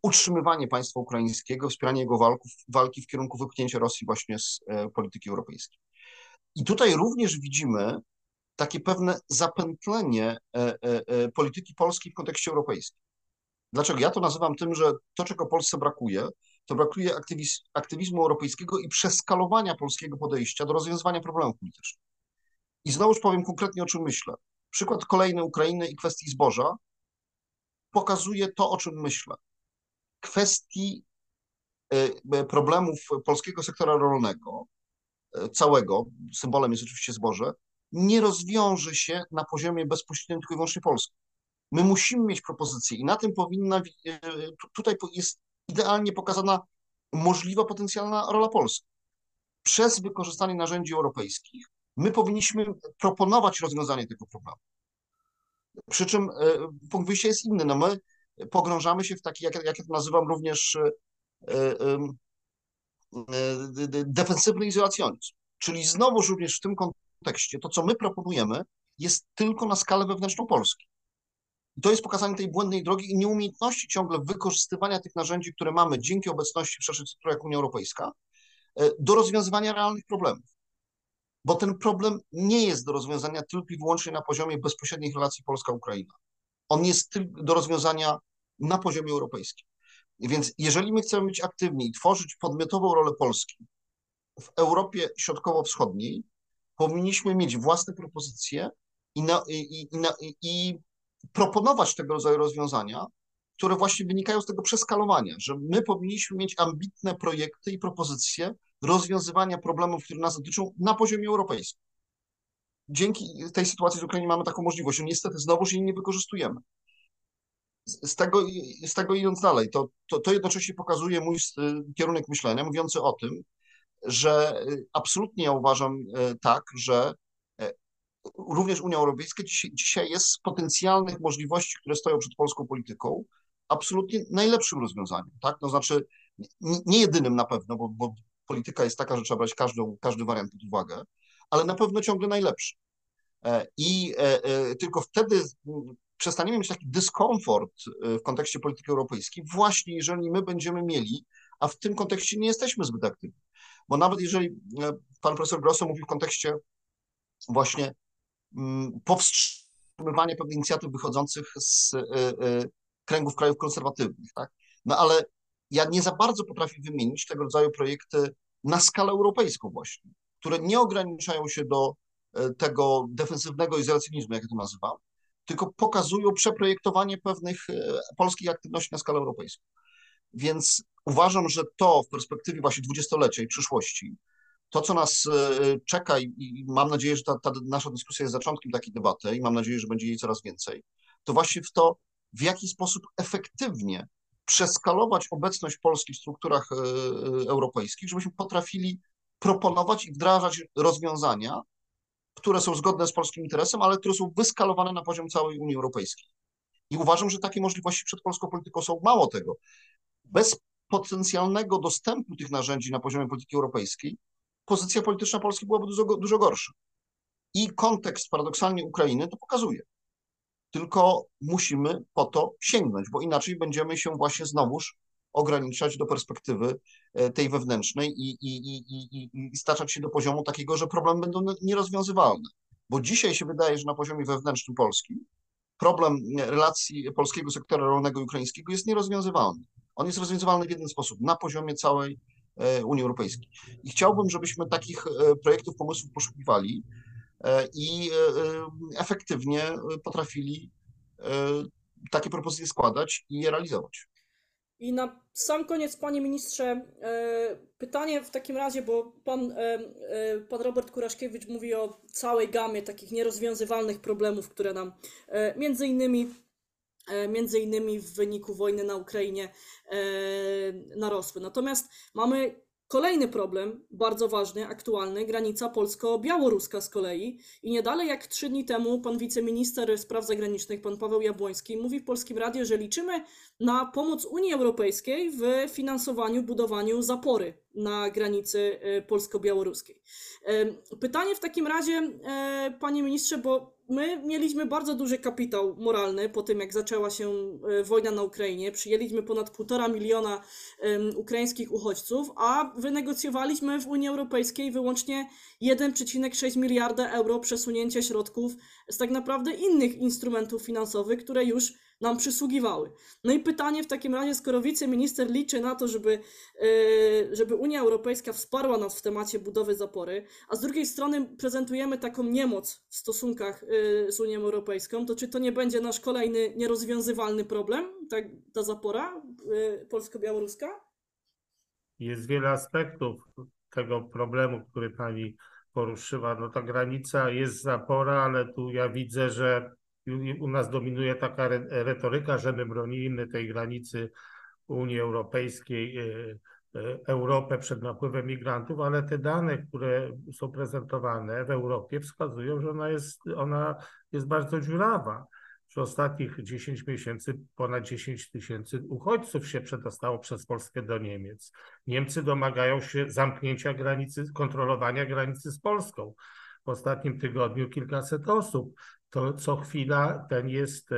utrzymywanie państwa ukraińskiego, wspieranie jego walków, walki w kierunku wypchnięcia Rosji właśnie z e, polityki europejskiej. I tutaj również widzimy takie pewne zapętlenie e, e, polityki polskiej w kontekście europejskim. Dlaczego? Ja to nazywam tym, że to, czego Polsce brakuje, to brakuje aktywiz aktywizmu europejskiego i przeskalowania polskiego podejścia do rozwiązywania problemów politycznych. I znowuż powiem konkretnie, o czym myślę. Przykład kolejny Ukrainy i kwestii zboża pokazuje to, o czym myślę. Kwestii e, problemów polskiego sektora rolnego, e, całego, symbolem jest oczywiście zboże, nie rozwiąże się na poziomie bezpośrednim tylko i wyłącznie Polski. My musimy mieć propozycje i na tym powinna, e, tu- tutaj jest idealnie pokazana możliwa potencjalna rola Polski. Przez wykorzystanie narzędzi europejskich my powinniśmy proponować rozwiązanie tego problemu. Przy czym e, punkt wyjścia jest inny. No my pogrążamy się w taki, jak, jak nazywam również e, e, e, de- de- defensywny izolacjonizm. Czyli znowu również w tym kontekście to, co my proponujemy, jest tylko na skalę wewnętrzną Polski. I to jest pokazanie tej błędnej drogi i nieumiejętności ciągle wykorzystywania tych narzędzi, które mamy dzięki obecności w szerszej strukturze jak Unia Europejska, do rozwiązywania realnych problemów. Bo ten problem nie jest do rozwiązania tylko i wyłącznie na poziomie bezpośrednich relacji Polska-Ukraina. On jest do rozwiązania na poziomie europejskim. Więc jeżeli my chcemy być aktywni i tworzyć podmiotową rolę Polski w Europie Środkowo-Wschodniej, powinniśmy mieć własne propozycje i, na, i, i, na, i, proponować tego rodzaju rozwiązania, które właśnie wynikają z tego przeskalowania, że my powinniśmy mieć ambitne projekty i propozycje rozwiązywania problemów, które nas dotyczą na poziomie europejskim. Dzięki tej sytuacji z Ukrainie mamy taką możliwość. Niestety znowuż jej nie wykorzystujemy. Z tego, z tego idąc dalej, to, to, to jednocześnie pokazuje mój kierunek myślenia, mówiący o tym, że y, absolutnie ja uważam y, tak, że y, również Unia Europejska dzisiaj, jest z potencjalnych możliwości, które stoją przed polską polityką, absolutnie najlepszym rozwiązaniem, tak? No znaczy nie, jedynym na pewno, bo, bo polityka jest taka, że trzeba brać każdą, każdy wariant pod uwagę, ale na pewno ciągle najlepszy. E, I e, e, tylko wtedy przestaniemy mieć taki dyskomfort e, w kontekście polityki europejskiej, właśnie jeżeli my będziemy mieli a w tym kontekście nie jesteśmy zbyt aktywni. Bo nawet jeżeli e, pan profesor Grosso mówi w kontekście właśnie mm, powstrzymywania pewnych inicjatyw wychodzących z e, kręgów krajów konserwatywnych, tak? No ale ja nie za bardzo potrafię wymienić tego rodzaju projekty na skalę europejską właśnie, które nie ograniczają się do tego defensywnego izolacjonizmu, jak ja to nazywam, tylko pokazują przeprojektowanie pewnych polskich aktywności na skalę europejską. Więc uważam, że to w perspektywie właśnie dwudziestolecia i przyszłości, to co nas e, czeka i mam nadzieję, że ta, ta nasza dyskusja jest zaczątkiem takiej debaty i mam nadzieję, że będzie jej coraz więcej, to właśnie w to, w jaki sposób efektywnie przeskalować obecność Polski w strukturach e, e, europejskich, żebyśmy potrafili proponować i wdrażać rozwiązania, które są zgodne z polskim interesem, ale które są wyskalowane na poziom całej Unii Europejskiej. I uważam, że takie możliwości przed polską polityką są. Mało tego, bez potencjalnego dostępu tych narzędzi na poziomie polityki europejskiej, pozycja polityczna Polski byłaby dużo, dużo gorsza. I kontekst paradoksalnie Ukrainy to pokazuje. Tylko musimy po to sięgnąć, bo inaczej będziemy się właśnie znowuż ograniczać do perspektywy e, tej wewnętrznej i, i, i, i, staczać się do poziomu takiego, że problemy będą nierozwiązywalne. Bo dzisiaj się wydaje, że na poziomie wewnętrznym Polski problem relacji polskiego sektora rolnego i ukraińskiego jest nierozwiązywalny. On jest rozwiązywalny w jeden sposób, na poziomie całej e, Unii Europejskiej. I chciałbym, żebyśmy takich e, projektów, pomysłów poszukiwali i efektywnie potrafili takie propozycje składać i je realizować. I na sam koniec, panie ministrze, pytanie w takim razie, bo pan, pan Robert Kuraszkiewicz mówi o całej gamie takich nierozwiązywalnych problemów, które nam między innymi E, między innymi w wyniku wojny na Ukrainie e, narosły. Natomiast mamy Kolejny problem, bardzo ważny, aktualny, granica polsko-białoruska z kolei. I nie dalej jak trzy dni temu pan wiceminister spraw zagranicznych, pan Paweł Jabłoński, mówi w Polskim Radiu, że liczymy na pomoc Unii Europejskiej w finansowaniu, budowaniu zapory na granicy e, polsko-białoruskiej. Pytanie w takim razie, panie ministrze, bo my mieliśmy bardzo duży kapitał moralny po tym, jak zaczęła się e, wojna na Ukrainie. Przyjęliśmy ponad półtora miliona ukraińskich uchodźców, a wynegocjowaliśmy w Unii Europejskiej wyłącznie 1,6 miliarda euro przesunięcia środków z tak naprawdę innych instrumentów finansowych, które już nam przysługiwały. No i pytanie w takim razie, skoro wiceminister liczy na to, żeby, e, żeby Unia Europejska wsparła nas w temacie budowy zapory, a z drugiej strony prezentujemy taką niemoc w stosunkach e, z Unią Europejską, to czy to nie będzie nasz kolejny nierozwiązywalny problem, ta, ta zapora e, polsko-białoruska? Jest wiele aspektów tego problemu, który pani poruszyła. No ta granica jest zapora, ale tu ja widzę, że u nas dominuje taka retoryka, że my bronimy tej granicy Unii Europejskiej, e, e, Europę przed napływem migrantów, ale te dane, które są prezentowane w Europie wskazują, że ona jest, ona jest bardzo dziurawa. Przez ostatnich 10 miesięcy ponad 10 tysięcy uchodźców się przedostało przez Polskę do Niemiec. Niemcy domagają się zamknięcia granicy, kontrolowania granicy z Polską. W ostatnim tygodniu kilkaset osób to co chwila ten jest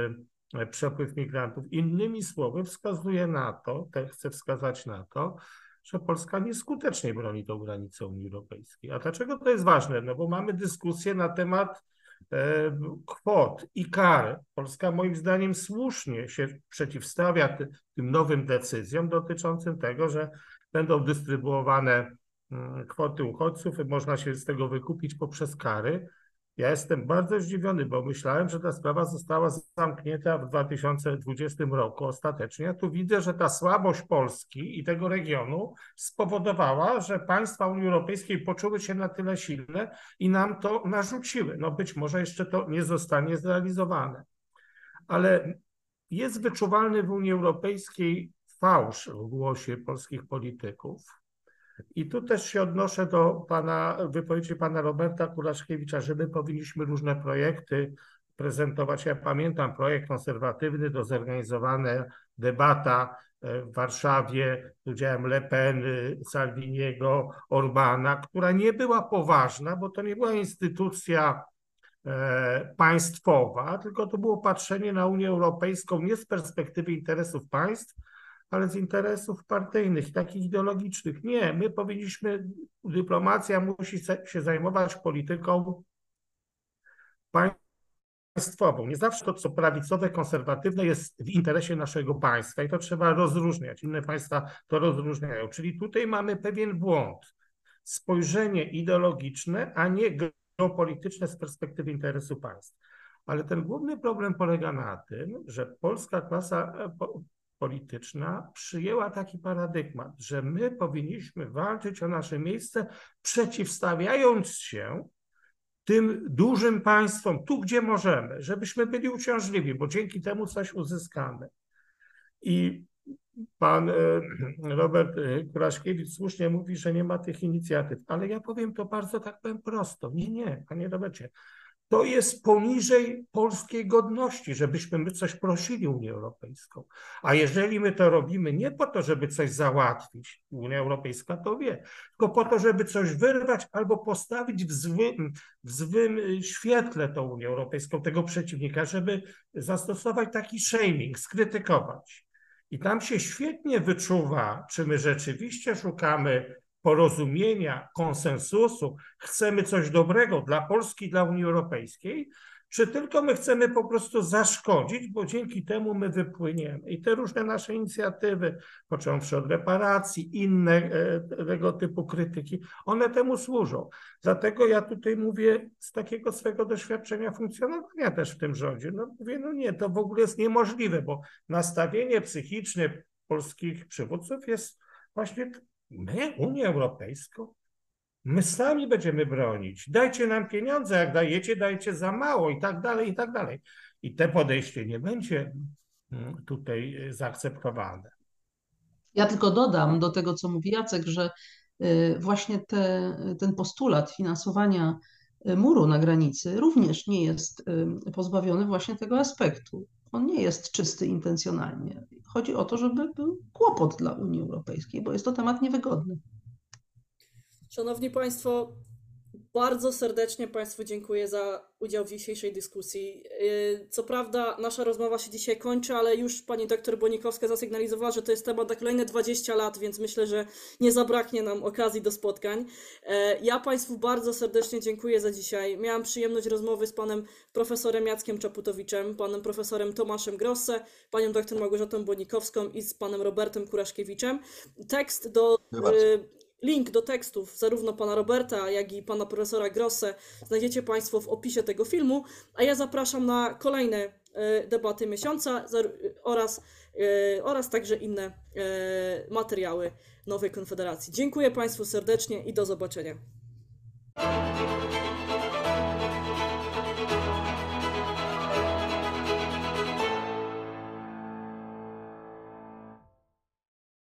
e, przepływ migrantów. Innymi słowy, wskazuje na to, chcę wskazać na to, że Polska nieskutecznie broni tą granicę Unii Europejskiej. A dlaczego to jest ważne? No bo mamy dyskusję na temat e, kwot i kar. Polska moim zdaniem słusznie się przeciwstawia tym nowym decyzjom dotyczącym tego, że będą dystrybuowane mm, kwoty uchodźców, można się z tego wykupić poprzez kary. Ja jestem bardzo zdziwiony, bo myślałem, że ta sprawa została zamknięta w 2020 roku ostatecznie. Tu widzę, że ta słabość Polski i tego regionu spowodowała, że państwa Unii Europejskiej poczuły się na tyle silne i nam to narzuciły. No być może jeszcze to nie zostanie zrealizowane. Ale jest wyczuwalny w Unii Europejskiej fałsz w głosie polskich polityków i tu też się odnoszę do pana, wypowiedzi pana Roberta Kuraszkiewicza, że my powinniśmy różne projekty prezentować. Ja pamiętam projekt konserwatywny do zorganizowana debata e, w Warszawie z udziałem Le Pen, Salviniego, Orbana, która nie była poważna, bo to nie była instytucja e, państwowa, tylko to było patrzenie na Unię Europejską nie z perspektywy interesów państw, ale z interesów partyjnych, takich ideologicznych. Nie, my powinniśmy, dyplomacja musi się zajmować polityką państwową. Nie zawsze to, co prawicowe, konserwatywne jest w interesie naszego państwa i to trzeba rozróżniać. Inne państwa to rozróżniają. Czyli tutaj mamy pewien błąd. Spojrzenie ideologiczne, a nie geopolityczne z perspektywy interesu państwa. Ale ten główny problem polega na tym, że polska klasa e, polityczna przyjęła taki paradygmat, że my powinniśmy walczyć o nasze miejsce, przeciwstawiając się tym dużym państwom, tu gdzie możemy, żebyśmy byli uciążliwi, bo dzięki temu coś uzyskamy. I pan e, Robert e, Kuraszkiewicz słusznie mówi, że nie ma tych inicjatyw, ale ja powiem to bardzo tak powiem prosto. Nie, nie, panie Robercie to jest poniżej polskiej godności, żebyśmy my coś prosili Unię Europejską. A jeżeli my to robimy nie po to, żeby coś załatwić, Unia Europejska to wie, tylko po to, żeby coś wyrwać albo postawić w złym, w złym świetle tą Unię Europejską, tego przeciwnika, żeby zastosować taki shaming, skrytykować. I tam się świetnie wyczuwa, czy my rzeczywiście szukamy porozumienia, konsensusu, chcemy coś dobrego dla Polski, dla Unii Europejskiej, czy tylko my chcemy po prostu zaszkodzić, bo dzięki temu my wypłyniemy. I te różne nasze inicjatywy, począwszy od reparacji, inne e, tego typu krytyki, one temu służą. Dlatego ja tutaj mówię z takiego swego doświadczenia funkcjonowania też w tym rządzie. No mówię, no nie, to w ogóle jest niemożliwe, bo nastawienie psychiczne polskich przywódców jest właśnie My, Unię Europejską, my sami będziemy bronić. Dajcie nam pieniądze, jak dajecie, dajcie za mało i tak dalej, i tak dalej. I te podejście nie będzie mm, tutaj y, zaakceptowane. Ja tylko dodam do tego, co mówi Jacek, że y, właśnie te, ten postulat finansowania y, muru na granicy również nie jest pozbawiony właśnie tego aspektu. On nie jest czysty intencjonalnie. Chodzi o to, żeby był kłopot dla Unii Europejskiej, bo jest to temat niewygodny. Szanowni Państwo, bardzo serdecznie Państwu dziękuję za udział w dzisiejszej dyskusji. Yy, co prawda nasza rozmowa się dzisiaj kończy, ale już pani doktor Bonikowska zasygnalizowała, że to jest temat na kolejne 20 lat, więc myślę, że nie zabraknie nam okazji do spotkań. Yy, ja Państwu bardzo serdecznie dziękuję za dzisiaj. Miałam przyjemność rozmowy z panem profesorem Jackiem Czaputowiczem, panem profesorem Tomaszem Grosse, panią doktor Małgorzatą Bonikowską i z panem Robertem Kuraszkiewiczem. Tekst do... Yy, Link do tekstów zarówno pana Roberta, jak i pana profesora Grosse znajdziecie Państwo w opisie tego filmu, a ja zapraszam na kolejne e, debaty miesiąca oraz, e, oraz także inne e, materiały Nowej Konfederacji. Dziękuję Państwu serdecznie i do zobaczenia.